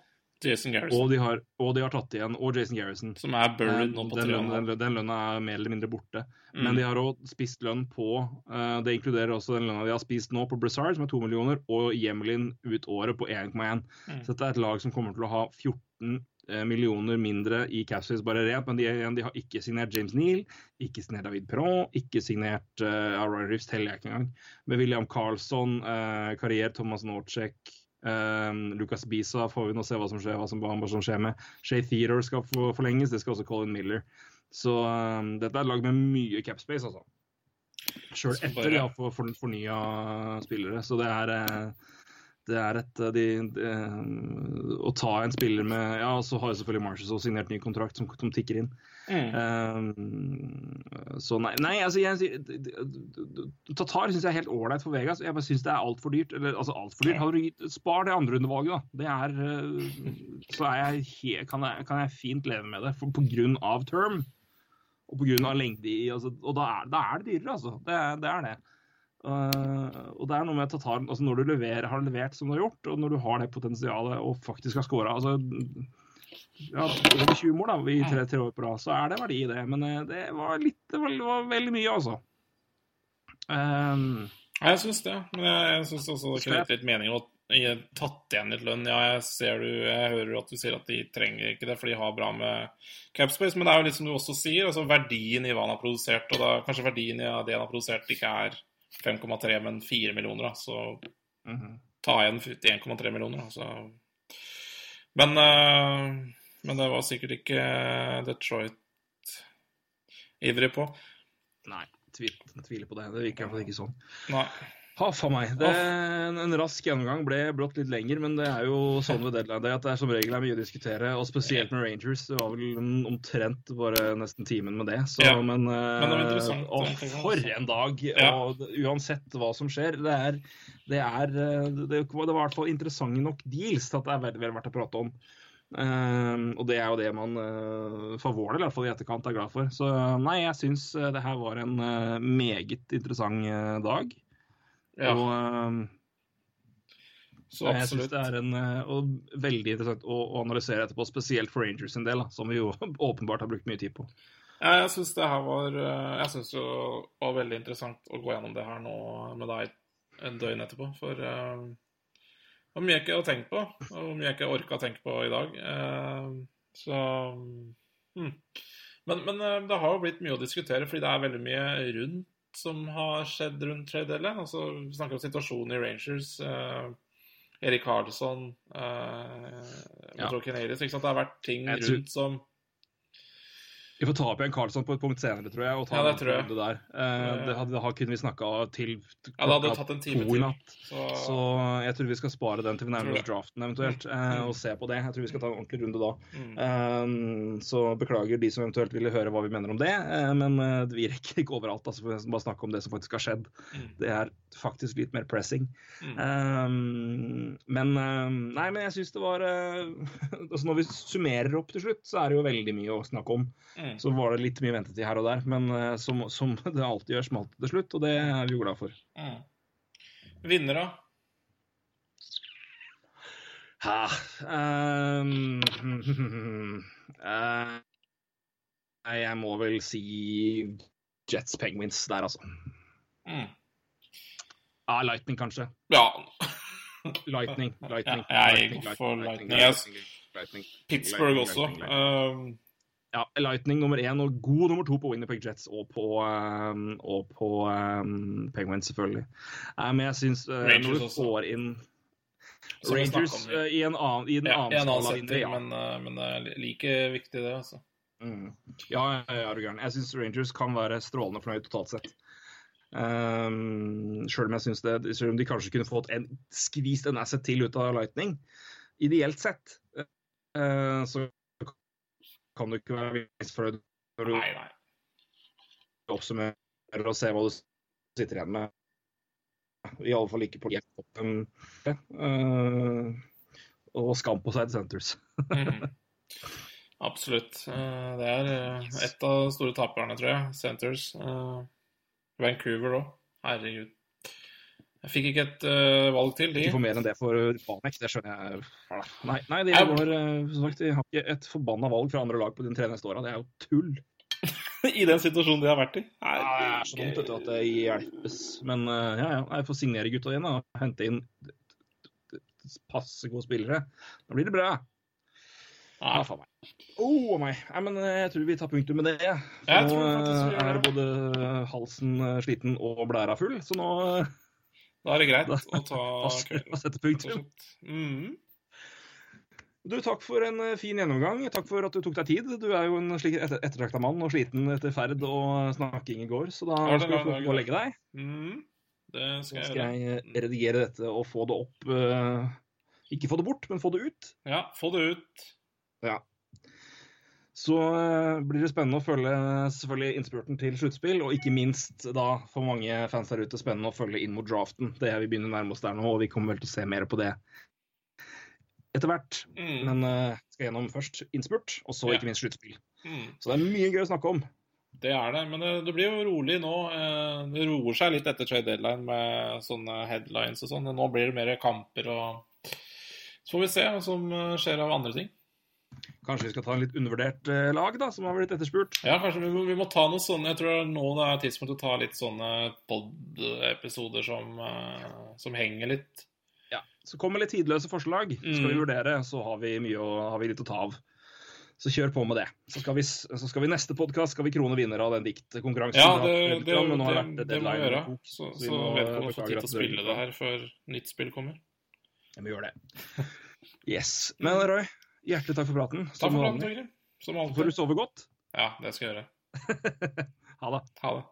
Jason Garrison, Og de, har, og de har tatt igjen, og Jason Garrison. som er buried nå Eh, på den, lønna, den, den lønna er mer eller mindre borte. Mm. Men de har òg spist lønn på eh, Det inkluderer også den lønna de har spist nå på Brassard, som er 2 millioner, og Yemelin ut året på 1,1. Mm. Så dette er et lag som kommer til å ha 14 eh, millioner mindre i capspace bare rent. Men de, de har ikke signert James Neal, ikke signert David Perron, ikke signert uh, Ryan Riffs, teller jeg ikke engang. Med William Carlsson, uh, Karrier, Thomas Norcek, eh, Lucas Bisa får vi nå se hva som skjer, hva som, hva som skjer med. Shay Theodore skal få forlenges, det skal også Colin Miller. Så um, dette er et lag med mye capspace, altså. Sjøl etter de har for, for, fornya spillere. Så det er eh, det er et eh, de, de, Å ta en spiller med Ja, så har jo selvfølgelig Marshall signert ny kontrakt som, som tikker inn. Mm. Um, så nei, nei altså jeg Tatar syns jeg er helt ålreit for Vegas. Jeg bare syns det er altfor dyrt. Eller altså altfor dyrt. Har du spar det andrerundevalget, da. Det er eh, Så er jeg he, kan, jeg, kan jeg fint leve med det. For, på grunn av term. Og på grunn av lengde i altså, Og da er, da er det dyrere, altså. Det, det er det. Eh, og det er noe med Tatar altså Når du leverer, har levert som du har gjort, og når du har det potensialet og faktisk har skåra altså, ja, over 20 mål da, i tre, tre år på rad, så er det verdi i det. Men uh, det var litt Det var, det var veldig mye, altså. Um, Ja, jeg syns det. Men jeg, jeg syns også det kunne gitt litt mening å tatt igjen litt lønn. Ja, jeg ser du, jeg hører at du sier at de trenger ikke det, for de har bra med capspace. Men det er jo litt som du også sier, altså verdien i hva han har produsert. Og da kanskje verdien i det han har produsert ikke er 5,3, men 4 millioner. Da. Så mhm. ta igjen 1,3 millioner. Da. Så. Men, uh, men det var sikkert ikke Detroit ivrig på. Nei, tvil, tviler på det. Det virker i hvert fall ikke sånn. Nei. Ha, a meg. Det, en, en rask gjennomgang ble blått litt lenger, men det er jo sånn ved deadline day at det er som regel er mye å diskutere. Og spesielt med Rangers. Det var vel omtrent bare nesten timen med det. Så, Ja, men, men eh, å, for en dag! Ja. Og uansett hva som skjer. Det er, det er eh, det, det var i hvert fall interessante nok deals til at det er veldig, veldig verdt å prate om. Uh, og det er jo det man uh, for vår del i hvert fall i etterkant er glad for. Så nei, jeg syns det her var en uh, meget interessant dag. Ja, Og eh, så jeg synes det er en, eh, og veldig interessant å, å analysere etterpå, spesielt for Rangers en del, da, som vi jo åpenbart har brukt mye tid på. Ja, jeg syns det her var eh, Jeg synes det var veldig interessant å gå gjennom det her nå med deg en døgn etterpå. For eh, det var mye jeg ikke har tenkt på, og mye jeg ikke orka å tenke på i dag. Eh, så hmm. Men, men eh, det har jo blitt mye å diskutere, fordi det er veldig mye rundt som har skjedd rundt trade deadline. Altså, vi snakker om situasjonen i Rangers. eh, Erik Karlsson, eh, Ja. Sant? Det har vært ting rundt som Vi får ta opp igjen Karlsson på et punkt senere, tror jeg. Ja, det tror jeg. Det Der. Eh, det, hadde, det kunne vi snakka til Ja, det hadde tatt en time to i til. natt. Så, Så jeg tror vi skal spare den til vi nærmer oss draften eventuelt, mm. og se på det. Jeg tror vi skal ta en ordentlig runde da. mm. Eh, så beklager de som eventuelt ville høre hva vi mener om det, eh, men eh, vi rekker ikke overalt. altså for å Bare snakke om det som faktisk har skjedd. Mm. Det er faktisk litt mer pressing. Mm. Eh, men eh, Nei, men jeg syns det var eh, altså Når vi summerer opp til slutt, så er det jo veldig mye å snakke om. Mm. Så var det litt mye ventetid her og der, men eh, som, som det alltid gjør, smalt det til slutt, og det er vi jo glad for. Mm. Vinnere? Ha, um, uh, jeg må vel si Jets Penguins der, altså. Mm. Ja, Lightning, kanskje. Ja. Lightning. Lightning. Ja, jeg Lightning, går for Lightning, Lightning. Lightning, Lightning. Pittsburgh også. Um, Ja, Lightning nummer én og god nummer to på Winnipeg Jets og på, um, og på um, Penguins, selvfølgelig. Nei, men jeg syns uh, når du får inn Rangers uh, i en annen, i den ja, annen en annen skala vinner, ja. men, uh, men det er like viktig, det, altså. Mm. Ja, ja, ja, er du gæren. Jeg syns Rangers kan være strålende fornøyd totalt sett. Um, selv om jeg synes det, selv om de kanskje kunne fått en, skvist en asset til ut av Lightning, ideelt sett, uh, så kan du ikke være misfornøyd når du Nei, nei. oppsummerer og ser hva du sitter igjen med. I alle fall ikke på toppen. Uh, og skam på side centers. mm. Absolutt. Eh, det er eh, et av de store taperne, tror jeg. Centers. Vancouver òg. Herregud. Jeg fikk ikke et uh, valg til, de. Ikke for mer enn det for Banek, det skjønner jeg. Nei, nei de går uh, sagt, de har ikke et forbanna valg fra andre lag på de tre neste åra. Det er jo tull. I den situasjonen de har vært i. Ja, det er dumt vet du, at det hjelpes. Men uh, ja, ja, jeg får signere gutta igjen og hente inn passe gode spillere. Da blir det bra. Ja, Ja, faen meg. Oh, meg. Nei, men eh, jeg tror vi tar punktum med det. For Jeg nå eh, er både halsen eh, sliten og blæra full, så nå eh, da er det greit å ta kvelden. sette punktum. Mhm. Du, Takk for en eh, fin gjennomgang. Takk for at du tok deg tid. Du er jo en slik ettertrakta mann og sliten etter ferd og snakking i går, så da Ja, skal du få gå og legge deg. Mm. Det Så skal jeg skal jeg eh, redigere dette og få det opp eh, Ikke få det bort, men få det ut. Ja, få det ut. Så eh, blir det spennende å følge selvfølgelig innspurten til sluttspill, og ikke minst da for mange fans der ute spennende å følge inn mot draften. Det er vi begynner å nærme oss der nå, og vi kommer vel til å se mer på det etter hvert. Mm. Men uh, skal gjennom først innspurt, og så ikke minst sluttspill. Mm. Så det er mye gøy å snakke om. Det er det, men det, det blir jo rolig nå. Eh, Det roer seg litt etter trade deadline med sånne headlines og sånn. Nå blir det mer kamper og Så får vi se hva som eh, skjer av andre ting. Kanskje vi skal ta en litt undervurdert eh, lag, da, som har blitt etterspurt. Ja, kanskje vi må, vi må ta noe sånne Jeg tror nå det er tidspunkt å ta litt sånne pod-episoder som, eh, som henger litt. Ja. Så kommer litt tidløse forslag. Skal vi Mm. vurdere, så har vi mye å, har vi litt å ta av. Så kjør på med det. Så skal vi, så skal vi neste podkast skal vi krone vinner av den diktkonkurransen. Ja, det, det, det, men nå har det, vært det må vi gjøre. Så, så vi så må, vedkommende får tid til å spille det- det her før nytt spill kommer. Ja, vi gjør det. Yes. Men Roy, hjertelig takk for praten. Takk Som for praten, Torgrim. Får du sove godt. Ja, det skal jeg gjøre. Ha det. Ha det.